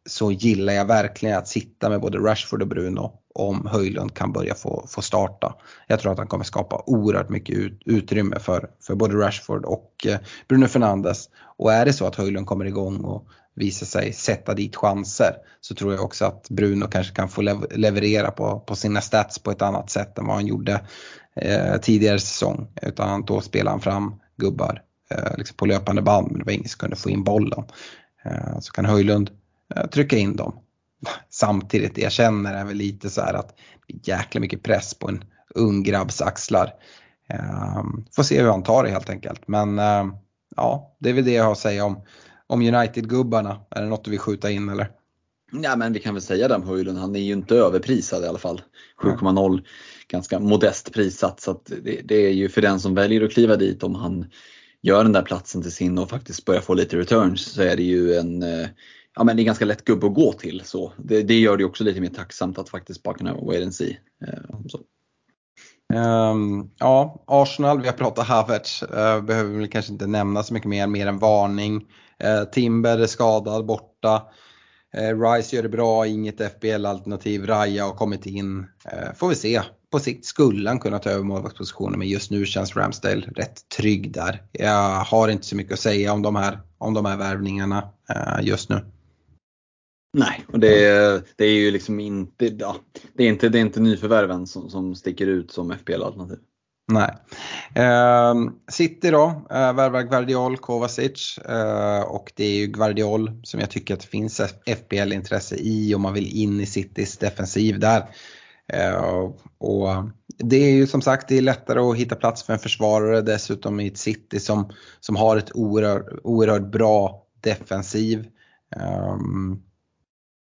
så gillar jag verkligen att sitta med både Rashford och Bruno om Höjlund kan börja få, få starta. Jag tror att han kommer skapa oerhört mycket ut, utrymme för, för både Rashford och eh, Bruno Fernandes. Och är det så att Höjlund kommer igång och visar sig sätta dit chanser så tror jag också att Bruno kanske kan få leverera på, på sina stats på ett annat sätt än vad han gjorde eh, tidigare säsong. Utan då spelar han fram gubbar eh, liksom på löpande band men det var ingen som kunde få in bollen. Eh, så kan Höjlund eh, trycka in dem samtidigt jag känner väl lite så här att det är jäkla mycket press på en ung grabbs axlar. Um, får se hur han tar det helt enkelt. Men ja, det är väl det jag har att säga om, om United-gubbarna. Är det något du vill skjuta in eller? Ja men vi kan väl säga det om Höjlund, han är ju inte överprisad i alla fall. 7,0 ganska modest prissatt så att det, det, är ju för den som väljer att kliva dit om han gör den där platsen till sin och faktiskt börjar få lite returns så är det ju en eh, ja, men det är ganska lätt gubbe att gå till. Så det, det gör det också lite mer tacksamt att faktiskt bara kunna wait and see. Eh, så. Um, ja, Arsenal, vi har pratat Havertz, uh, behöver väl kanske inte nämna så mycket mer, mer än varning. Uh, Timber är skadad, borta. Uh, Rice gör det bra, inget FBL-alternativ. Raja har kommit in. får vi se. På sikt skulle han kunna ta över målvaktspositionen men just nu känns Ramsdale rätt trygg där. Jag har inte så mycket att säga om de här, om de här värvningarna just nu. Nej, och det, det är ju liksom inte, ja, det är inte, det är inte nyförvärven som, som sticker ut som FPL-alternativ. Nej. Eh, City då, eh, värvar Guardiol, Kovacic eh, och det är ju Guardiol som jag tycker att det finns FPL-intresse i om man vill in i Citys defensiv där. Eh, och det är ju som sagt det är lättare att hitta plats för en försvarare dessutom i ett City som, som har ett oerhört, oerhört bra defensiv. Eh,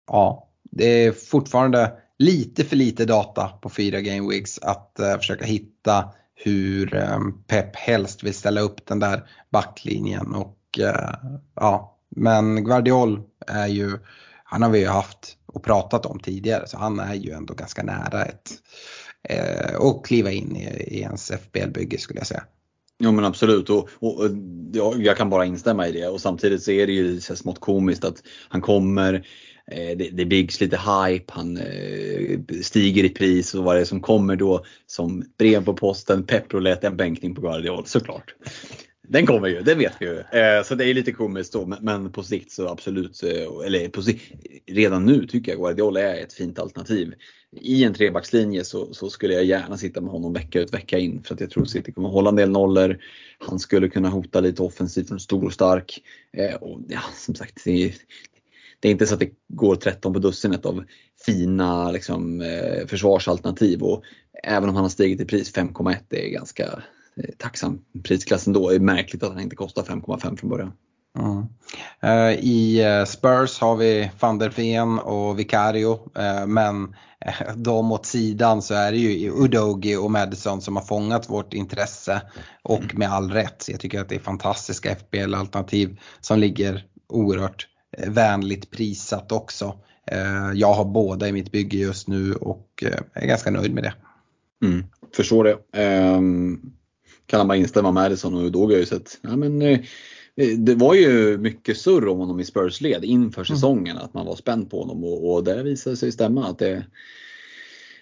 ja, det är fortfarande lite för lite data på fyra game weeks att eh, försöka hitta hur Pep helst vill ställa upp den där backlinjen och ja, men Guardiol är ju, han har vi ju haft och pratat om tidigare så han är ju ändå ganska nära ett eh, och kliva in i, i ens FBL-bygge skulle jag säga. Jo men absolut och, och, och jag kan bara instämma i det och samtidigt så är det ju så smått komiskt att han kommer Eh, det, det byggs lite hype, han eh, stiger i pris och vad det är som kommer då som brev på posten, pepprolett, en bänkning på Guardiol såklart. Den kommer ju, det vet vi ju. Eh, så det är lite komiskt då, men på sikt så absolut, eh, eller på sikt, redan nu tycker jag Guardiola är ett fint alternativ. I en trebackslinje så, så, skulle jag gärna sitta med honom vecka ut vecka in för att jag tror att City kommer hålla en del nollor. Han skulle kunna hota lite offensivt från stor och stark. Eh, och ja, som sagt, det, det är inte så att det går 13 på dussinet av fina liksom, försvarsalternativ och även om han har stigit i pris 5,1 det är ganska tacksam prisklass ändå. Det är märkligt att han inte kostar 5,5 från början. Mm. I uh, Spurs har vi van der Ven och Vicario men de åt sidan så är det ju Udogi och Madison som har fångat vårt intresse och mm. med all rätt. Jag tycker att det är fantastiska FBL-alternativ som ligger oerhört Eh, vänligt prissatt också. Eh, jag har båda i mitt bygge just nu och eh, är ganska nöjd med det. Mm, förstår det. Um, kan bara instämma med Madison och Udoga har ju sett, ja, men, det var ju mycket surr om honom i Spurs-led inför mm. säsongen, mm. att man var spänd på honom och, och det visade sig stämma. att det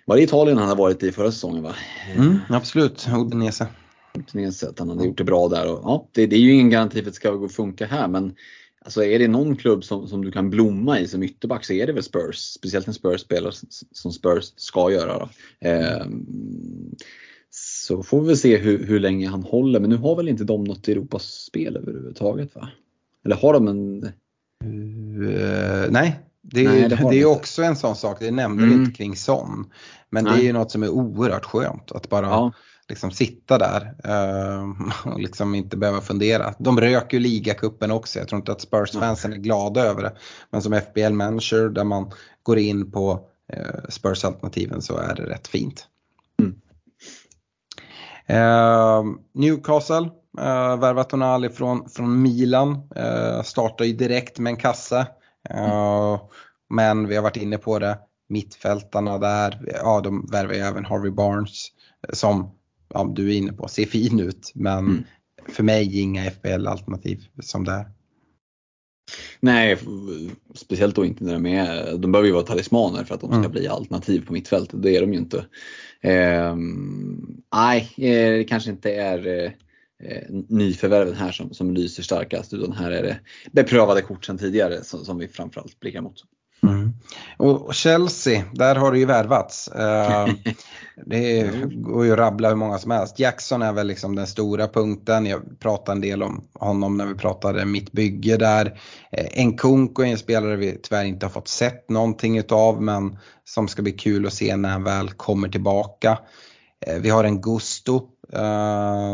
Var det Italien han hade varit i förra säsongen va? Mm, absolut, Udinese. Udinese, att han hade gjort det bra där. Och, ja, det, det, är ju ingen garanti för att det ska funka här men Alltså är det någon klubb som, som du kan blomma i som ytterback så är det väl Spurs. Speciellt en Spurs spelar som Spurs ska göra. Eh, så får vi se hur, hur länge han håller. Men nu har väl inte de något Europaspel överhuvudtaget va? Eller har de en? Uh, nej, Det är, Nej, det det är också en sån sak, det nämnde Mm. vi inte kring Son. Men det är Nej. ju något som är oerhört skönt att bara Ja. liksom sitta där eh, och liksom inte behöva fundera. De rök ju ligacupen också, jag tror inte att Spurs-fansen är glada över det. Men som FBL-manager där man går in på eh, Spurs-alternativen så är det rätt fint. Mm. Eh, Newcastle, eh, värvat Tonali från, från Milan, eh, startar ju direkt med en kasse. Eh, men vi har varit inne på det, mittfältarna där, ja de värvar ju även Harvey Barnes som ja, du är inne på, ser fin ut men Mm. för mig inga FBL-alternativ som det är. Nej, speciellt då inte när de är, de behöver ju vara talismaner för att de ska Mm. bli alternativ på mittfältet. Det är de ju inte. Ehm, nej, eh, det kanske inte är eh, eh, nyförvärven här som, som lyser starkast utan här är det beprövade kort sedan tidigare som, som vi framförallt blickar mot. Mm. Och Chelsea, där har det ju värvats. Eh, det går ju att rabbla hur många som helst. Jackson är väl liksom den stora punkten. Jag pratade en del om honom när vi pratade mitt bygge där. Eh, Nkunku är en spelare vi tyvärr inte har fått sett någonting utav men som ska bli kul att se när han väl kommer tillbaka. Eh, Vi har en Gusto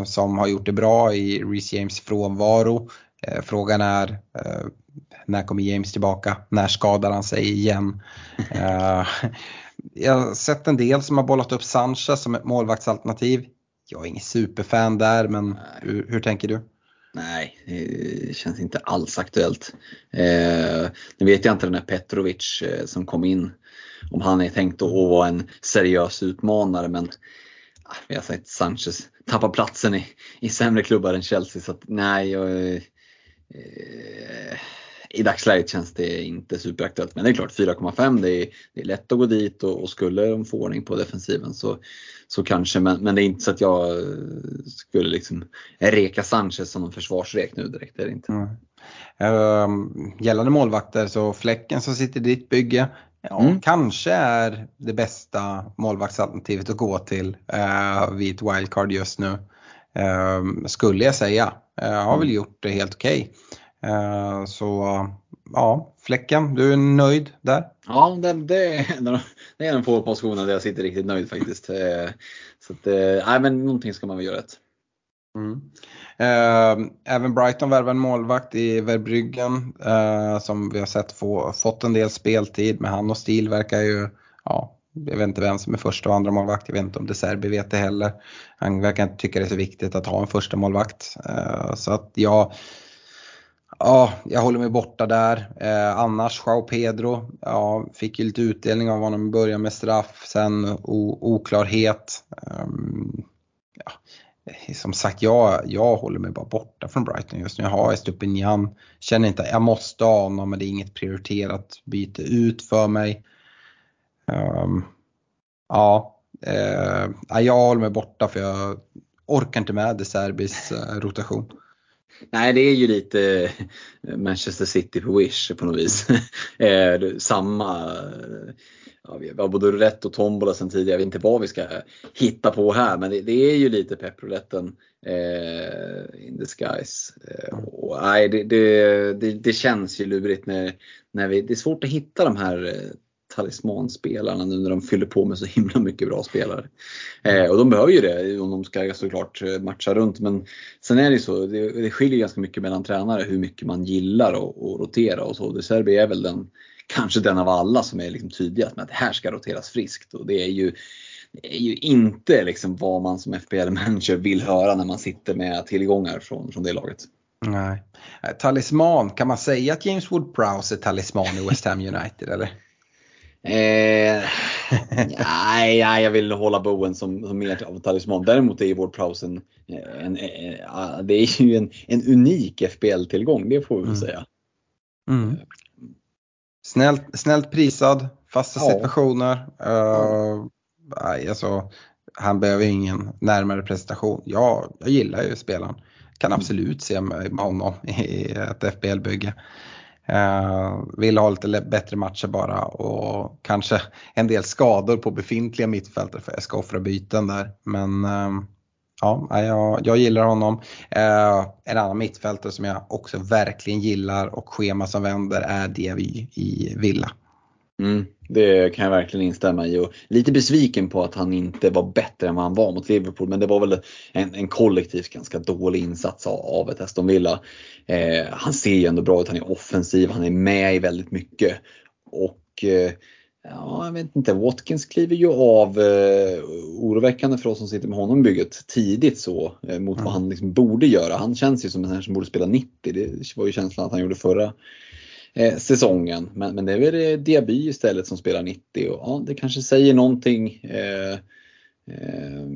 som har gjort det bra i Reece James frånvaro. Frågan är när kommer James tillbaka? När skadar han sig igen? Eh, jag har sett en del som har bollat upp Sanchez som ett målvaktsalternativ. Jag är ingen superfan där men hur, hur tänker du? Nej, det känns inte alls aktuellt. Eh, nu vet jag inte den här Petrovic eh, som kom in, om han är tänkt att vara en seriös utmanare men ah, vi har sett Sanchez tappa platsen i, i sämre klubbar än Chelsea så att nej, jag, eh, i dagsläget känns det inte superaktuellt. Men det är klart 4,5 det är, det är lätt att gå dit och, och skulle de få ordning på defensiven så, så kanske. Men, men det är inte så att jag eh, skulle liksom reka Sanchez som en försvarsrek nu direkt. Det är det inte. Mm. Um, gällande målvakter så Fläcken som sitter i ditt bygge ja, Mm. kanske är det bästa målvaktsalternativet att gå till uh, vid ett wildcard just nu. Um, skulle jag säga. Uh, har väl gjort det helt okej. Uh, så ja, Fläcken, du är nöjd där? Ja, det, det, är en få positioner där jag sitter riktigt nöjd faktiskt. Eh, Så att, eh, nej, men någonting ska man väl göra rätt. Mm. Eh, även Brighton värvar en målvakt i Verbryggen eh, som vi har sett få, fått en del speltid. Men han och Stil verkar ju, ja, jag vet inte vem som är första och andra målvakt. Jag vet inte om De Serbi vet det heller. Han verkar inte tycka det är så viktigt att ha en första målvakt. Eh, så att jag, ja, jag håller mig borta där. Eh, annars, Joao Pedro, ja, fick ju lite utdelning av honom i början med straff, sen oklarhet. Um, ja, eh, som sagt, jag, jag håller mig bara borta från Brighton just nu. Jag har Estupinian, känner inte, jag måste ha honom men det är inget prioriterat byte ut för mig. Um, ja, eh, jag håller mig borta för jag orkar inte med De Serbis eh, rotation. Nej, det är ju lite eh, Manchester City på Wish på något vis. Eh, samma, eh, ja, vi har både roulette och tombola sedan tidigare. Jag vet inte vad vi ska hitta på här, men det, det är ju lite peprouletten eh, in disguise. Eh, och, nej, det, det, det, det känns ju lurigt när, när vi, det är svårt att hitta de här talismanspelarna nu när de fyller på med så himla mycket bra spelare. Eh, och de behöver ju det om de ska såklart eh, matcha runt. Men sen är det ju så, det, det skiljer ganska mycket mellan tränare hur mycket man gillar att rotera och så. De Serbi är väl den, kanske den av alla som är liksom tydligast med att det här ska roteras friskt. Och det är ju, det är ju inte liksom vad man som FBL-manager vill höra när man sitter med tillgångar från, från det laget. Nej. Eh, talisman, kan man säga att James Wood-Prowse är talisman i West Ham United eller? Eh, nej, nej, jag vill hålla Bowen som, som mer av talisman. Däremot är ju vår Prowse en, en, en, det är ju en, en unik FBL-tillgång, det får vi väl Mm. säga. Mm. Snällt, snällt prisad, fasta Ja. situationer. Uh, nej, alltså, han behöver ingen närmare presentation. Ja, jag gillar ju spelaren. Kan absolut se mig med honom i ett FBL-bygge. Eh, vill ha lite bättre matcher bara och kanske en del skador på befintliga mittfältare för jag ska offra byten där. Men ehm, ja, jag, jag gillar honom. Eh, en annan mittfältare som jag också verkligen gillar och schema som vänder är Diaby i Villa. Mm, det kan jag verkligen instämma i. Och lite besviken på att han inte var bättre än vad han var mot Liverpool. Men det var väl en, en kollektivt ganska dålig insats av, ett Aston Villa. Eh, han ser ju ändå bra ut, han är offensiv, han är med i väldigt mycket. Och eh, Ja, jag vet inte. Watkins kliver ju av eh, oroväckande för oss som sitter med honom i bygget tidigt så eh, mot mm. vad han liksom borde göra. Han känns ju som en här som borde spela 90. Det var ju känslan att han gjorde förra eh, säsongen. Men, men det är väl eh, Diaby istället som spelar 90 och ja, det kanske säger någonting. Eh, eh,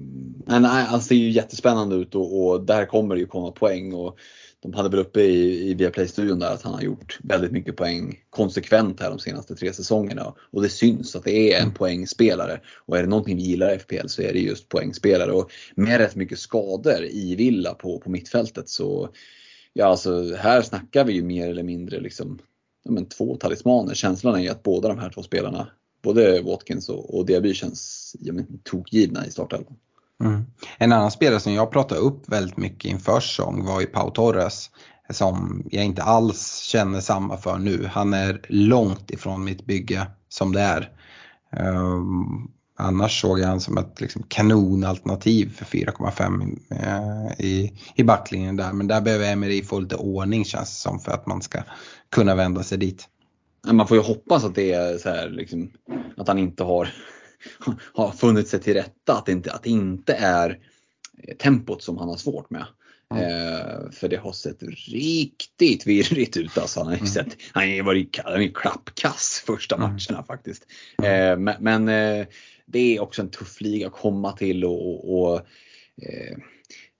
men nej, alltså det är ju jättespännande ut och, och där kommer det ju komma poäng. Och, de hade väl uppe i, i Viaplay-studion där att han har gjort väldigt mycket poäng konsekvent här de senaste tre säsongerna. Och det syns att det är en poängspelare. Och är det någonting vi gillar i FPL så är det just poängspelare. Och med rätt mycket skador i Villa på, på mittfältet så Ja alltså här snackar vi ju mer eller mindre liksom men två talismaner. Känslan är ju att båda de här två spelarna, både Watkins och, och Diaby känns ja, tokgivna i startelvan. Mm. En annan spelare som jag pratade upp väldigt mycket inför säsong var ju Pau Torres. Som jag inte alls känner samma för nu. Han är långt ifrån mitt bygge som det är. Um, annars såg jag han som ett liksom, kanonalternativ för 4,5 uh, eh, i, i backlinjen där. Men där behöver Emery få lite ordning känns det som för att man ska kunna vända sig dit. Man får ju hoppas att det är så här, liksom, att han inte har har funnit sig till rätta. Att det inte, att det inte är tempot som han har svårt med. Mm. Eh, för det har sett riktigt virrigt ut. Alltså, han har mm. sett, han har varit han är klappkass första mm. matcherna faktiskt. Eh, men, men eh, det är också en tuff liga att komma till och, och, och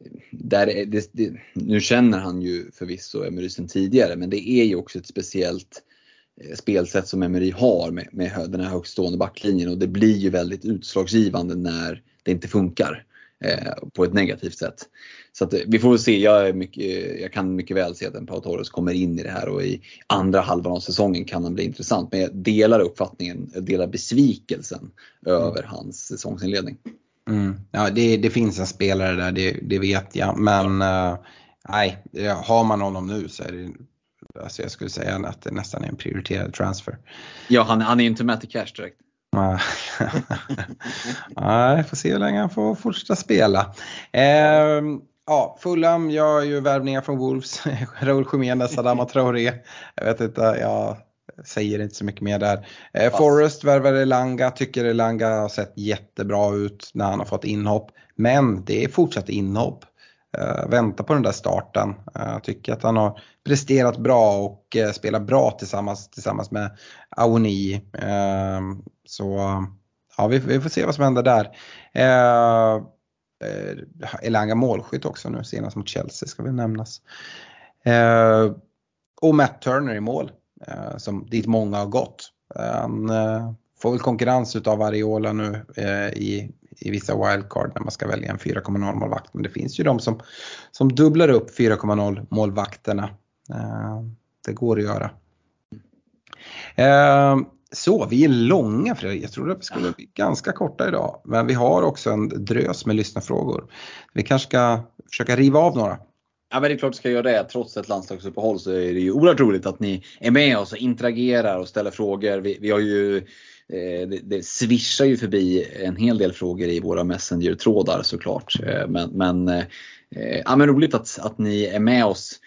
eh, där det, det, nu känner han ju förvisso Emery sen tidigare men det är ju också ett speciellt Eh, spelsätt som Emery har med, med den här högstående backlinjen och det blir ju väldigt utslagsgivande när det inte funkar eh, på ett negativt sätt. Så att, eh, vi får väl se, jag, mycket, jag, kan mycket väl se att en Pau Torres kommer in i det här och i andra halvan av säsongen kan han bli intressant. Men jag delar uppfattningen, jag delar besvikelsen mm. över hans säsongsinledning. Mm. Ja, det, det, finns en spelare där, det, det vet jag. Men uh, nej, har man honom nu så är det alltså jag skulle säga att det nästan är en prioriterad transfer. Ja, han, han är inte med till cash direkt. Nej, får se hur länge han får fortsätta spela. Eh, ja, Fulham gör ju värvningar från Wolves. Raúl Jiménez, Adama Traoré. Jag vet inte, jag säger inte så mycket mer där. Eh, Forrest värvar Elanga, tycker Elanga har sett jättebra ut när han har fått inhopp. Men det är fortsatt inhopp. Uh, vänta på den där starten. Jag uh, tycker att han har presterat bra och uh, spelat bra tillsammans, tillsammans med Aoni. Uh, så ja, vi, vi, får se vad som händer där. Elanga målskytt också nu senast mot Chelsea ska väl nämnas. och Matt Turner i mål, Eh, som, dit många har gått. Han eh, får väl konkurrens utav Ariola nu eh, i i vissa wildcard när man ska välja en 4,0 målvakt. Men det finns ju de som, som dubblar upp 4,0 målvakterna. Eh, det går att göra. Eh, så, vi är långa Fredrik. Jag trodde att vi skulle bli ganska korta idag. Men vi har också en drös med lyssnarfrågor. Vi kanske ska försöka riva av några. Ja men det är klart vi ska göra det. Trots ett landslagsuppehåll så är det ju oerhört roligt att ni är med oss och interagerar och ställer frågor. Vi, vi har ju Eh, det, det svischar ju förbi en hel del frågor i våra Messenger-trådar såklart. Eh, men, men, eh, ja, men roligt att, att ni är med oss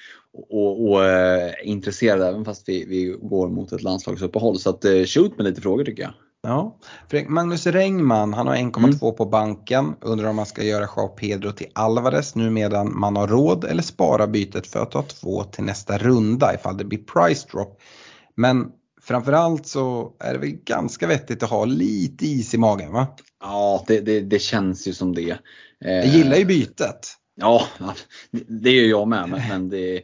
och, och är eh, intresserade även fast vi, vi går mot ett landslagsuppehåll. Så att, eh, shoot med lite frågor tycker jag. Ja, Magnus Rengman, han har 1,2 mm. på banken. Undrar om man ska göra Joao Pedro till Alvarez nu medan man har råd eller spara bytet för att ta två till nästa runda ifall det blir price drop. Men framförallt så är det väl ganska vettigt att ha lite is i magen va? Ja, det, det, det känns ju som det. Jag gillar ju bytet. Ja, det gör jag med. Men det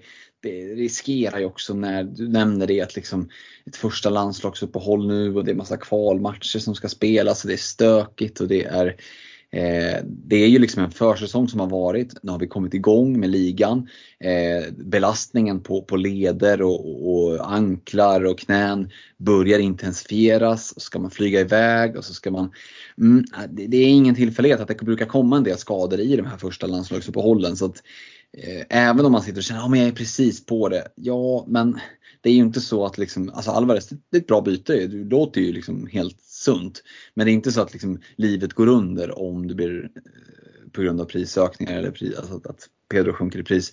riskerar ju också när du nämner det att liksom ett första landslagsuppehåll nu och det är massa kvalmatcher som ska spelas och det är stökigt och det är Eh, det är ju liksom en försäsong som har varit. Nu har vi kommit igång med ligan. Eh, belastningen på, på leder och, och, anklar och knän börjar intensifieras. ska man flyga iväg och så ska man... Mm, det, det, är ingen tillfällighet att det brukar komma en del skador i de här första landslagsuppehållen. Så att, eh, även om man sitter och känner att ja, jag är precis på det. Ja, men det är ju inte så att liksom, alltså Alvarez, det är ett bra byte. Det låter ju liksom helt sunt. Men det är inte så att liksom livet går under om det blir eh, på grund av prisökningar eller pris, alltså att Pedro sjunker i pris.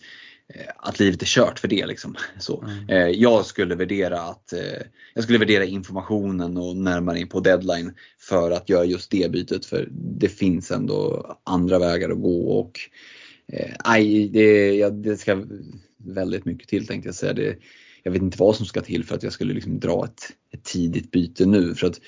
Eh, att livet är kört för det. Liksom. Så, Mm. eh, jag skulle värdera att eh, jag skulle värdera informationen och närmare in på deadline för att göra just det bytet. För det finns ändå andra vägar att gå. och eh, aj, det, ja, det ska väldigt mycket till tänkte jag säga. Det, jag vet inte vad som ska till för att jag skulle liksom dra ett, ett tidigt byte nu. För att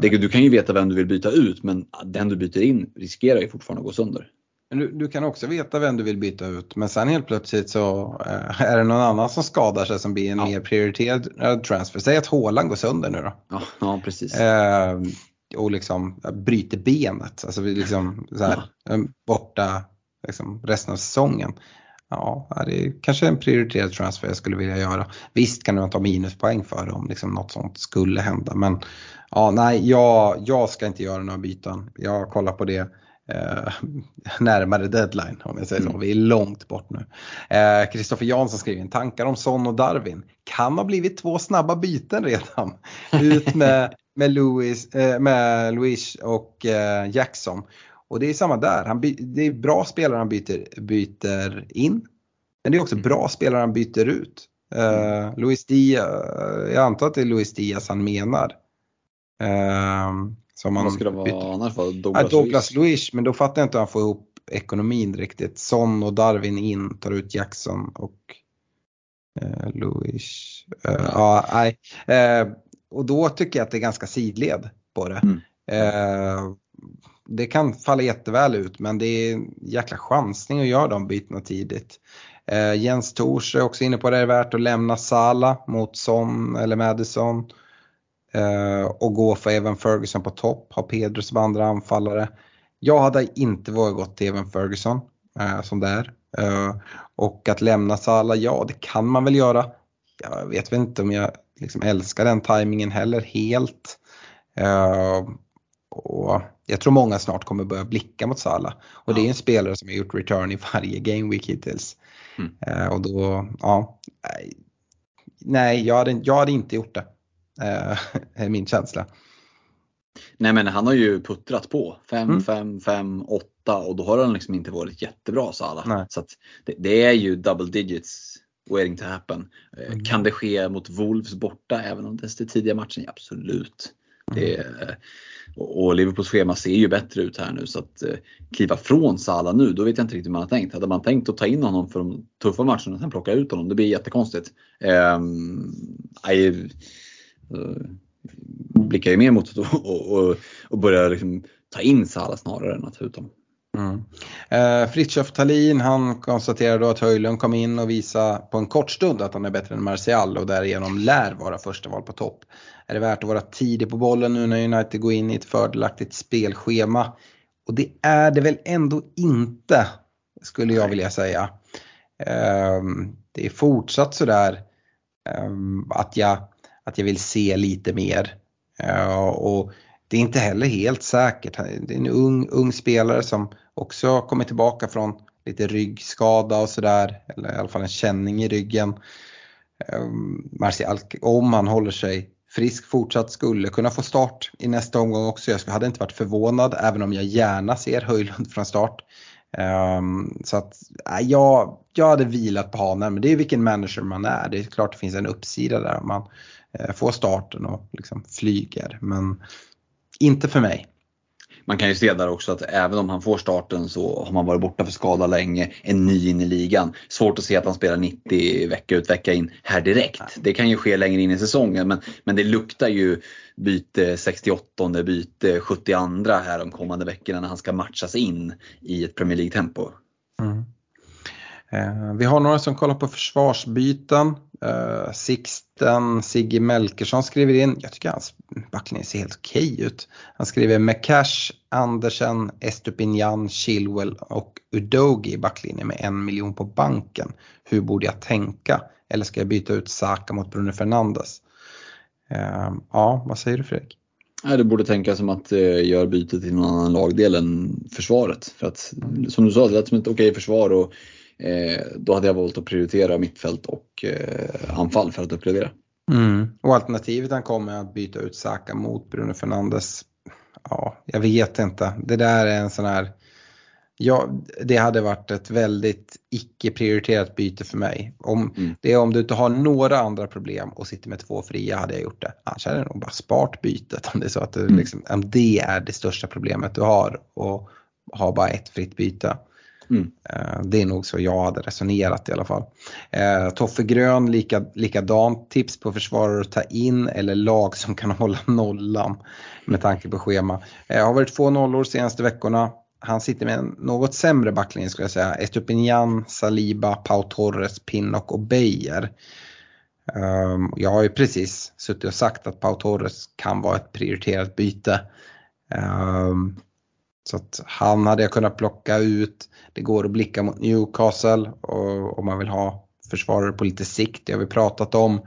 det, du kan ju veta vem du vill byta ut men den du byter in riskerar ju fortfarande att gå sönder. Du, du kan också veta vem du vill byta ut men sen helt plötsligt så eh, är det någon annan som skadar sig som blir en Ja. mer prioriterad eh, transfer. Säg att Haaland går sönder nu då. Ja, ja precis. Eh, och liksom eh, bryter benet. Alltså liksom så här, eh, borta liksom, resten av säsongen. Ja, det är kanske en prioriterad transfer jag skulle vilja göra. Visst kan man ta minuspoäng för det om liksom något sånt skulle hända. Men ja, nej, jag, jag ska inte göra några byten. Jag kollar på det eh, närmare deadline om jag säger så. Mm. Vi är långt bort nu. Eh, Kristoffer Jansson skriver in tankar om Son och Darwin. Kan ha blivit två snabba byten redan. Ut med, med, Louis, eh, med Luis och eh, Jackson. Och det är samma där. Han det är bra spelare han byter, byter in. Men det är också bra spelare han byter ut. Eh, Luis Diaz, jag antar att det är Luis Diaz han menar. Eh, som han skulle byter- vara annars? Var Douglas, Douglas Luiz? Luiz, men då fattar jag inte hur han får ihop ekonomin riktigt. Son och Darwin in, tar ut Jackson och eh, Luiz. Eh, ja, nej. Eh, och då tycker jag att det är ganska sidled på det. Mm. Det kan falla jätteväl ut men det är en jäkla chansning att göra de bytena tidigt. Eh, Jens Tors är också inne på det, det är värt att lämna Sala mot Son eller Madison. Eh, och gå för Evan Ferguson på topp, ha Pedro som andra anfallare. Jag hade inte vågat gå till Evan Ferguson eh, som det är. Eh, och att lämna Salah, ja det kan man väl göra. Jag vet väl inte om jag liksom älskar den tajmingen heller helt. Eh, och jag tror många snart kommer börja blicka mot Salah. Och det är en spelare som har gjort return i varje game week hittills. Mm. Eh, och då, ja. nej. Jag hade, jag hade inte gjort det. Eh, min känsla. Nej men han har ju puttrat på. 5, Mm. 5, 5, 8 och då har han liksom inte varit jättebra Salah. Nej. Så det, det är ju double digits waiting to happen. Eh, Mm. Kan det ske mot Wolves borta även om det är tidiga matchen? Ja, absolut. Det Mm. är, och och Liverpools schema ser ju bättre ut här nu så att eh, kliva från Salah nu, då vet jag inte riktigt hur man har tänkt. Hade man tänkt att ta in honom för de tuffa matcherna och sen plocka ut honom, det blir jättekonstigt. Um, blickar ju mer mot att och, och, och börja liksom ta in Salah snarare än att ta ut honom. Mm. Eh, Fritiof Thalin han konstaterar då att Höjlund kom in och visade på en kort stund att han är bättre än Martial och därigenom lär vara första val på topp. Är det värt att vara tidig på bollen nu när United går in i ett fördelaktigt spelschema? Och det är det väl ändå inte, skulle jag vilja säga. Ehm, det är fortsatt sådär ehm, att, jag, att jag vill se lite mer. Eh, och det är inte heller helt säkert. Det är en ung, ung spelare som också kommit tillbaka från lite ryggskada och sådär. Eller i alla fall en känning i ryggen. Ehm, Martial, om han håller sig frisk fortsatt, skulle kunna få start i nästa omgång också. Jag hade inte varit förvånad även om jag gärna ser Höjlund från start. Ehm, så att ja, jag, hade vilat på hanen men det är vilken manager man är. Det är klart det finns en uppsida där om man eh, får starten och liksom flyger. Men inte för mig. Man kan ju se där också att även om han får starten så har man varit borta för skada länge, en ny in i ligan. Svårt att se att han spelar 90 vecka ut vecka in här direkt. Det kan ju ske längre in i säsongen men, men det luktar ju byte 68, byte 72 här de kommande veckorna när han ska matchas in i ett Premier League-tempo. Mm. Eh, vi har några som kollar på försvarsbyten. Eh, Sixten Sigge Melkersson skriver in, jag tycker hans backlinje ser helt okej ut. Han skriver med Cash, Andersen, Estupinjan, Chilwell och Udogi i backlinjen med en miljon på banken. Hur borde jag tänka? Eller ska jag byta ut Saka mot Bruno Fernandes? Eh, ja, vad säger du Fredrik? Du borde tänka som att eh, göra bytet till någon annan lagdel än försvaret. För att som du sa, det lät som ett okej försvar och då hade jag valt att prioritera mittfält och eh, anfall för att uppgradera. Mm. Och alternativet han kommer att byta ut Saka mot Bruno Fernandes. Ja, jag vet inte. Det där är en sån här Ja, det hade varit ett väldigt icke prioriterat byte för mig. Om, mm. Det är om du inte har några andra problem och sitter med två fria hade jag gjort det. Annars hade jag nog bara sparat bytet om det är så att du, mm. liksom, om det är det största problemet du har och har bara ett fritt byte. Mm. Eh, det är nog så jag hade resonerat i alla fall. Eh, Toffe Grön, lika, likadant. Tips på försvarare att ta in eller lag som kan hålla nollan med tanke på schema. Det har varit två nollor senaste veckorna han sitter med en något sämre backlinje skulle jag säga. Estupinian, Saliba, Pau Torres, Pinnock och Beijer. Ehm, jag har ju precis suttit och sagt att Pau Torres kan vara ett prioriterat byte. Um, så att han hade jag kunnat plocka ut. Det går att blicka mot Newcastle och, om man vill ha försvarare på lite sikt, det har vi pratat om.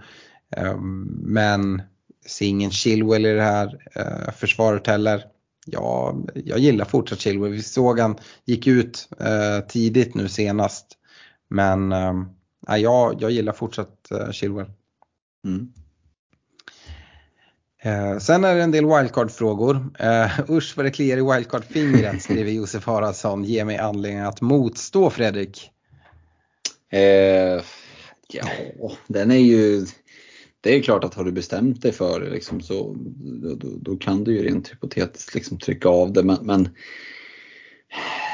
Men men ser ingen Chilwell i det här eh, försvaret heller ja, jag gillar fortsatt Chilwell. Vi såg han gick ut eh, tidigt nu senast. Men ehm, ja, jag, jag gillar fortsatt eh, Chilwell. Mm. Eh, sen är det en del wildcard-frågor. Eh, usch vad det kliar i wildcard-fingret skriver Josef Haraldsson. Ge mig anledning att motstå Fredrik. Eh, ja, den är ju det är klart att har du bestämt dig för det liksom, så då, då, kan du ju rent hypotetiskt liksom trycka av det. Men, men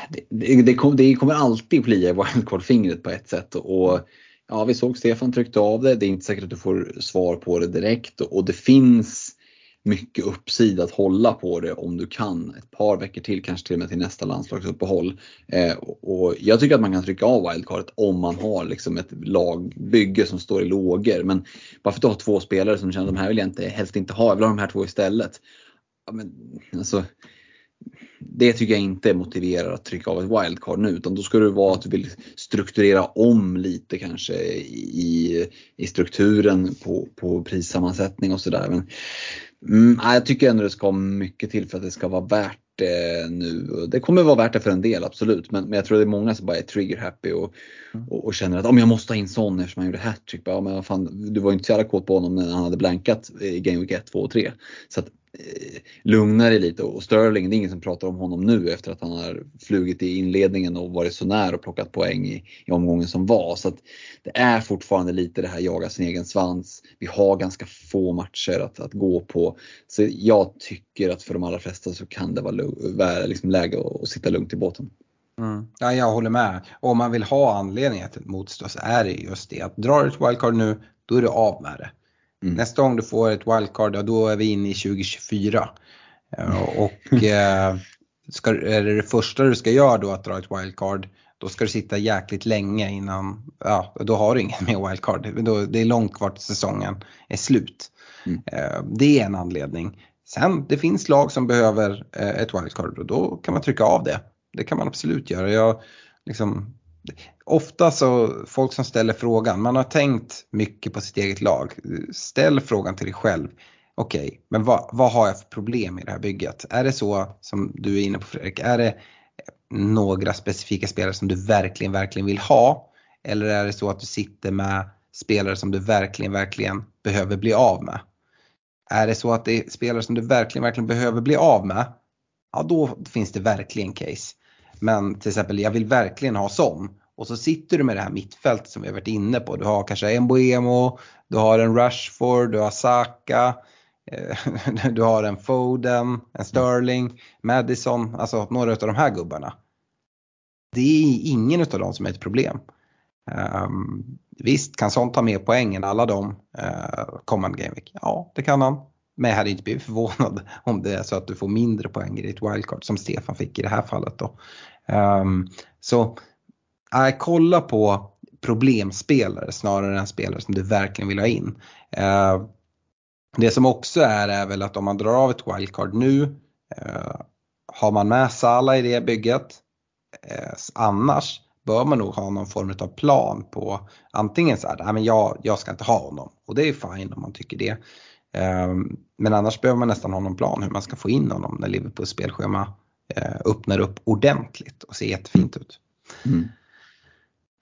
det, det, det, kommer, det, kommer alltid bli wildcard-fingret på ett sätt. Och, ja, vi såg Stefan tryckte av det. Det är inte säkert att du får svar på det direkt och det finns mycket uppsida att hålla på det om du kan ett par veckor till, kanske till och med till nästa landslagsuppehåll. Eh, och jag tycker att man kan trycka av wildcardet om man har liksom ett lagbygge som står i lågor. Men bara för att du har två spelare som känner att de här vill jag inte, helst inte ha, jag vill ha de här två istället. Ja, men, alltså, det tycker jag inte motiverar att trycka av ett wildcard nu utan då ska det vara att du vill strukturera om lite kanske i, i strukturen på, på prissammansättning och sådär. Mm, jag tycker ändå det ska mycket till för att det ska vara värt det nu. Det kommer vara värt det för en del absolut men, men jag tror det är många som bara är trigger happy och, mm. och, och, känner att oh, jag måste ha in sån eftersom han gjorde hattrick. Ja, men fan, du var ju inte så jävla kåt på honom när han hade blankat i Game Week 1, 2 och 3. Så att, Eh, lugna dig lite och Sterling, det är ingen som pratar om honom nu efter att han har flugit i inledningen och varit så nära och plockat poäng i, i omgången som var. Så att det är fortfarande lite det här jaga sin egen svans. Vi har ganska få matcher att, att gå på. Så jag tycker att för de allra flesta så kan det vara liksom läge att, att sitta lugnt i båten. Mm. Ja, jag håller med. Och om man vill ha anledning till motstå så är det just det att drar du ett wildcard nu, då är du av med det. Mm. Nästa gång du får ett wildcard, då är vi inne i 2024. Mm. Och eh, ska, är det det första du ska göra då att dra ett wildcard, då ska du sitta jäkligt länge innan, ja då har du inget mer wildcard. det är långt kvar till säsongen är slut. Mm. Eh, det är en anledning. Sen det finns lag som behöver ett wildcard och då kan man trycka av det. Det kan man absolut göra. Jag, liksom, ofta så, folk som ställer frågan, man har tänkt mycket på sitt eget lag. Ställ frågan till dig själv. Okej, okay, men vad, vad har jag för problem i det här bygget? Är det så som du är inne på Fredrik, är det några specifika spelare som du verkligen, verkligen vill ha? Eller är det så att du sitter med spelare som du verkligen, verkligen behöver bli av med? Är det så att det är spelare som du verkligen, verkligen behöver bli av med? Ja, då finns det verkligen case. Men till exempel, jag vill verkligen ha sån. Och så sitter du med det här mittfältet som vi har varit inne på. Du har kanske en Boemo, du har en Rashford, du har Saka, eh, du har en Foden, en Sterling, Madison, alltså några av de här gubbarna. Det är ingen av dem som är ett problem. Um, visst kan sånt ta mer poäng än alla de uh, eh, kommande Gameweek? Ja, det kan han. Men jag hade inte blivit förvånad om det är så att du får mindre poäng i ditt wildcard som Stefan fick i det här fallet. Då. Um, så äh, kolla på problemspelare snarare än spelare som du verkligen vill ha in. Uh, det som också är är väl att om man drar av ett wildcard nu, uh, har man med Sala i det bygget, uh, annars bör man nog ha någon form av plan på antingen så här, nej men jag, jag ska inte ha honom och det är fine om man tycker det. Ehm, men annars behöver man nästan ha någon plan hur man ska få in honom när Liverpools spelschema eh, öppnar upp ordentligt och ser jättefint ut. Mm.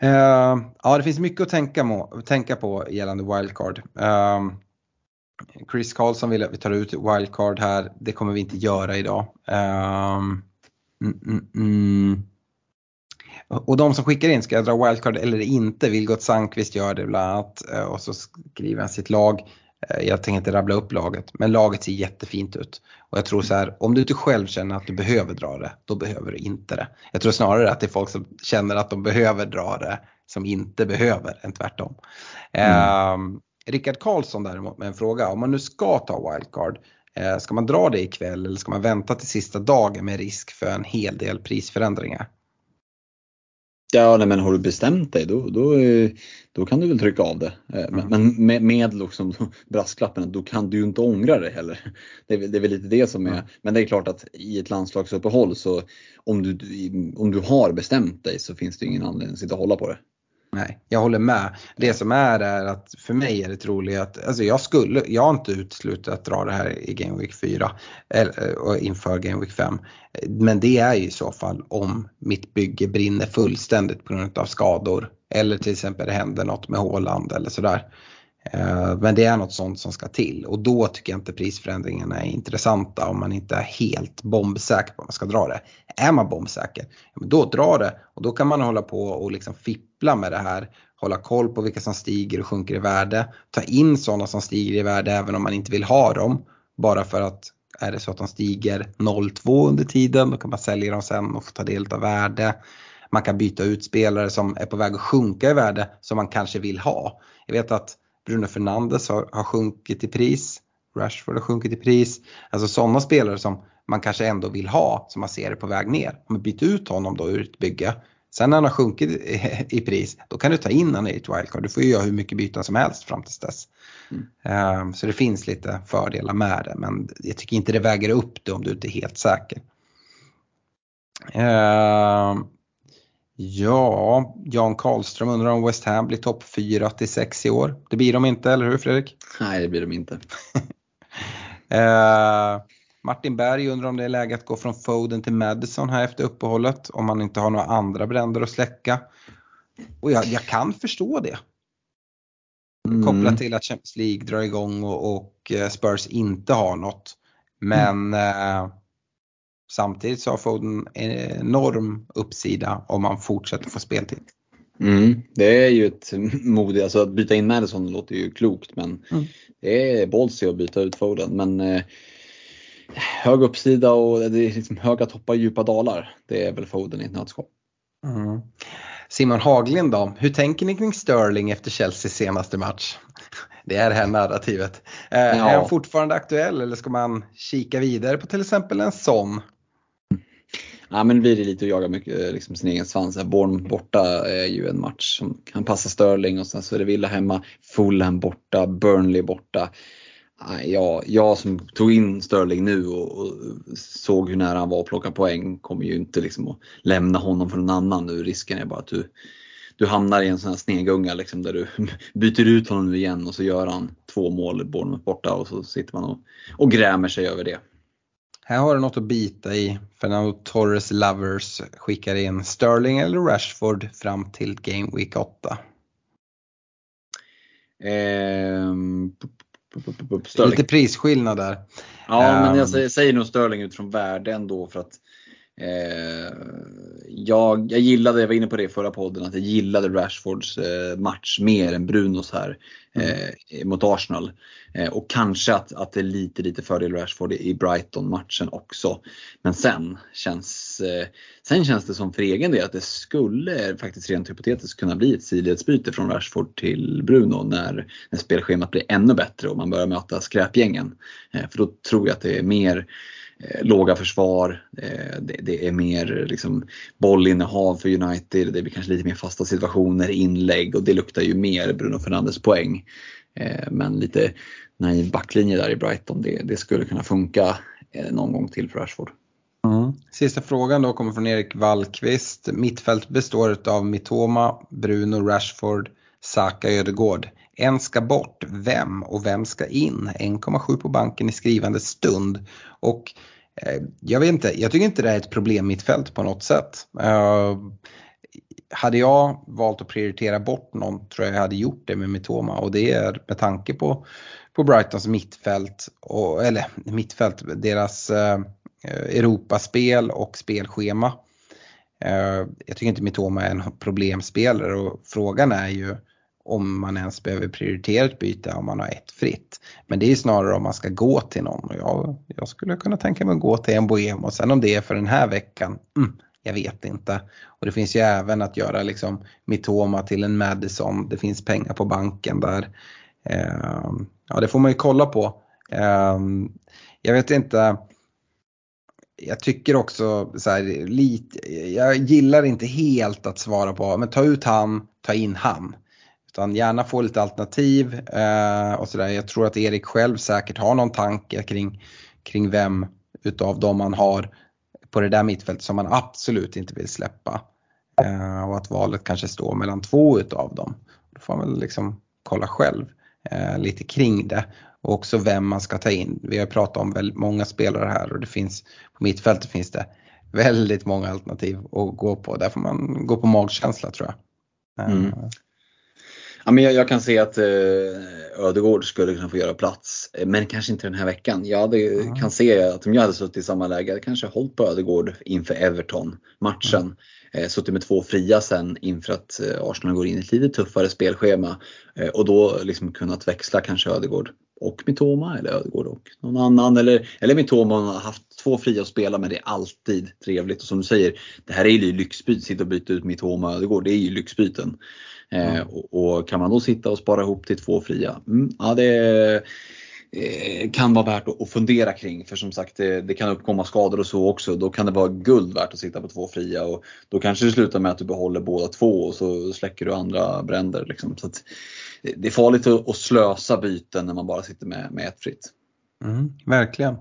Uh, ja, det finns mycket att tänka, må, tänka på gällande wildcard. Uh, Chris Karlsson vill att vi tar ut wildcard här. Det kommer vi inte göra idag. Uh, mm, mm, mm. Och de som skickar in, ska jag dra wildcard eller inte? Vilgot Sandqvist gör det bland annat och så skriver han sitt lag. Jag tänker inte rabbla upp laget, men laget ser jättefint ut. Och jag tror så här, om du inte själv känner att du behöver dra det, då behöver du inte det. Jag tror snarare att det är folk som känner att de behöver dra det, som inte behöver, än tvärtom. Mm. Eh, Rickard Karlsson däremot med en fråga, om man nu ska ta wildcard, eh, ska man dra det ikväll eller ska man vänta till sista dagen med risk för en hel del prisförändringar? Ja, nej, men har du bestämt dig då, då, då kan du väl trycka av det. Eh, men, mm. med, med liksom brasklappen då kan du ju inte ångra det heller. Det är, det är väl lite det som är, mm. men det är klart att i ett landslagsuppehåll så om du, om du har bestämt dig så finns det ingen anledning att sitta och hålla på det. Nej, jag håller med. Det som är är att för mig är det troligt att, alltså jag skulle, jag har inte uteslutit att dra det här i Game Week 4 eller, inför Game Week 5. Men det är ju i så fall om mitt bygge brinner fullständigt på grund av skador eller till exempel det händer något med Håland eller sådär. Eh, men det är något sånt som ska till och då tycker jag inte prisförändringarna är intressanta om man inte är helt bombsäker på att man ska dra det. Är man bombsäker, då dra det och då kan man hålla på och liksom fippla med det här. Hålla koll på vilka som stiger och sjunker i värde. Ta in sådana som stiger i värde även om man inte vill ha dem. Bara för att är det så att de stiger 0,2 under tiden då kan man sälja dem sen och få ta del av värde. Man kan byta ut spelare som är på väg att sjunka i värde som man kanske vill ha. Jag vet att Bruno Fernandes har, har sjunkit i pris. Rashford har sjunkit i pris. Alltså sådana spelare som man kanske ändå vill ha som man ser är på väg ner. Om man byter ut honom då ur ett bygge. Sen när han har sjunkit i, pris då kan du ta in honom i ett wildcard. Du får ju göra hur mycket byten som helst fram tills dess. Mm. Um, så det finns lite fördelar med det men jag tycker inte det väger upp det om du inte är helt säker. Uh, Ja, Jan Karlström undrar om West Ham blir topp 4 till 6 i år. Det blir de inte, eller hur Fredrik? Nej, det blir de inte. eh, Martin Berg undrar om det är läge att gå från Foden till Madison här efter uppehållet om man inte har några andra bränder att släcka. Och jag, jag kan förstå det. Mm. Kopplat till att Champions League drar igång och, och eh, Spurs inte har något. Men mm. eh, Samtidigt så har Foden en enorm uppsida om man fortsätter få speltid. Mm, det är ju ett modigt, alltså att byta in Madison låter ju klokt men mm. det är ballsy att byta ut Foden. Men eh, hög uppsida och det är liksom höga toppar, djupa dalar. Det är väl Foden i ett nötskal. Mm. Simon Haglind då, hur tänker ni kring Sterling efter Chelseas senaste match? Det är det här narrativet. Eh, ja. Är han fortfarande aktuell eller ska man kika vidare på till exempel en sån? Ja men blir det lite att jaga mycket, eh, liksom sin egen svans. Born borta är ju en match som kan passa Sterling och sen så är det Villa hemma, Fulham borta, Burnley borta. Ja, jag som tog in Sterling nu och, och, såg hur nära han var att plocka poäng kommer ju inte liksom att lämna honom för någon annan nu. Risken är bara att du, du hamnar i en sån här snegunga liksom där du byter ut honom nu igen och så gör han två mål Bournemouth borta och så sitter man och, och grämer sig över det. Här har du något att bita i. Fernando Torres Lovers skickar in Sterling eller Rashford fram till Game Week 8. Ehm, Lite prisskillnad där. Ja, men jag ehm. säger nog Sterling utifrån värde ändå för att Eh, jag, jag gillade, jag var inne på det i förra podden, att jag gillade Rashfords eh, match mer än Brunos här eh, mot Arsenal. Eh, och kanske att, att det är lite, lite fördel Rashford i Brighton-matchen också. Men sen känns, eh, sen känns det som för egen del att det skulle faktiskt rent hypotetiskt kunna bli ett sidledsbyte från Rashford till Bruno när, när spelschemat blir ännu bättre och man börjar möta skräpgängen. Eh, för då tror jag att det är mer eh, låga försvar, eh, det, det, är mer liksom, bollinnehav för United, det blir kanske lite mer fasta situationer, inlägg och det luktar ju mer Bruno Fernandes poäng. Eh, men lite naiv backlinje där i Brighton, det, det skulle kunna funka eh, någon gång till för Rashford. Mm. Sista frågan då kommer från Erik Wallqvist. Mittfält består av Mitoma, Bruno, Rashford, Saka, Ödegård. En ska bort, vem och vem ska in? 1,7 på banken i skrivande stund. Och eh, jag vet inte, jag tycker inte det är ett problem mittfält på något sätt. Uh, hade jag valt att prioritera bort någon tror jag jag hade gjort det med Mitoma och det är med tanke på, på Brightons mittfält, och, eller mittfält, deras eh, Europaspel och spelschema. Eh, jag tycker inte Mitoma är en problemspelare och frågan är ju om man ens behöver prioritera ett byte om man har ett fritt. Men det är snarare om man ska gå till någon och jag, jag skulle kunna tänka mig att gå till en Bohem och sen om det är för den här veckan, mm, jag vet inte. Och det finns ju även att göra liksom Mitoma till en Madison, det finns pengar på banken där. Eh, ja det får man ju kolla på. Eh, jag vet inte, jag tycker också så här, lite, jag gillar inte helt att svara på, men ta ut han, ta in han. Utan gärna få lite alternativ eh, och sådär. Jag tror att Erik själv säkert har någon tanke kring, kring vem utav dem man har på det där mittfältet som man absolut inte vill släppa. Eh, och att valet kanske står mellan två utav dem. Då får man väl liksom kolla själv eh, lite kring det. Och också vem man ska ta in. Vi har pratat om väldigt många spelare här och det finns på mittfältet finns det väldigt många alternativ att gå på. Där får man gå på magkänsla tror jag. Eh, mm. Ja, men jag, jag, kan se att eh, Ödegård skulle kunna få göra plats, eh, men kanske inte den här veckan. Jag hade, mm. kan se att om jag hade suttit i samma läge, jag kanske hållit på Ödegård inför Everton-matchen. Mm. Eh, suttit med två fria sen inför att eh, Arsenal går in i ett lite tuffare spelschema. Eh, och då liksom kunnat växla kanske Ödegård och Mitoma eller Ödegård och någon annan. Eller, eller Mitoma har haft två fria att spela men det är alltid trevligt. Och som du säger, det här är ju lyxbyte, sitta och byta ut Mitoma och Ödegård, det är ju lyxbyten. Mm. Och, och, kan man då sitta och spara ihop till två fria, mm, ja det eh, kan vara värt att fundera kring. För som sagt det, det, kan uppkomma skador och så också. Då kan det vara guld värt att sitta på två fria. Och då kanske det slutar med att du behåller båda två och så släcker du andra bränder. Liksom. Så det är farligt att, slösa byten när man bara sitter med, med ett fritt. Mm, verkligen.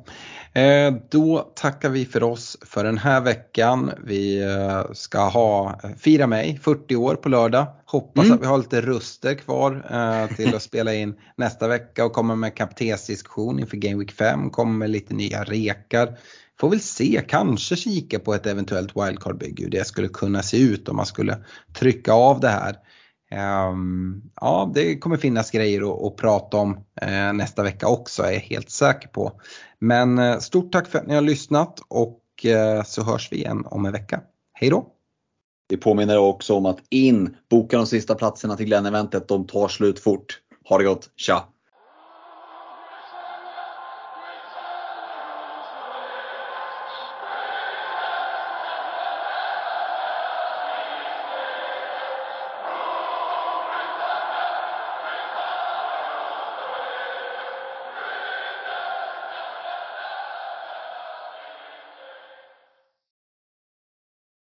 Eh, då tackar vi för oss för den här veckan. Vi eh, ska ha Fira mig 40 år på lördag. Hoppas mm. att vi har lite röster kvar eh, till att spela in nästa vecka och kommer med kaptensdiskussion inför Game Week 5. Kommer med lite nya rekar. Får väl se, kanske kika på ett eventuellt wildcard-bygge hur det skulle kunna se ut om man skulle trycka av det här. Ehm, ja, det kommer finnas grejer att, prata om eh, nästa vecka också är jag helt säker på. Men eh, stort tack för att ni har lyssnat och eh, så hörs vi igen om en vecka. Hej då! Vi påminner också om att in, boka de sista platserna till Glenn-eventet. De tar slut fort. Ha det gott, tja!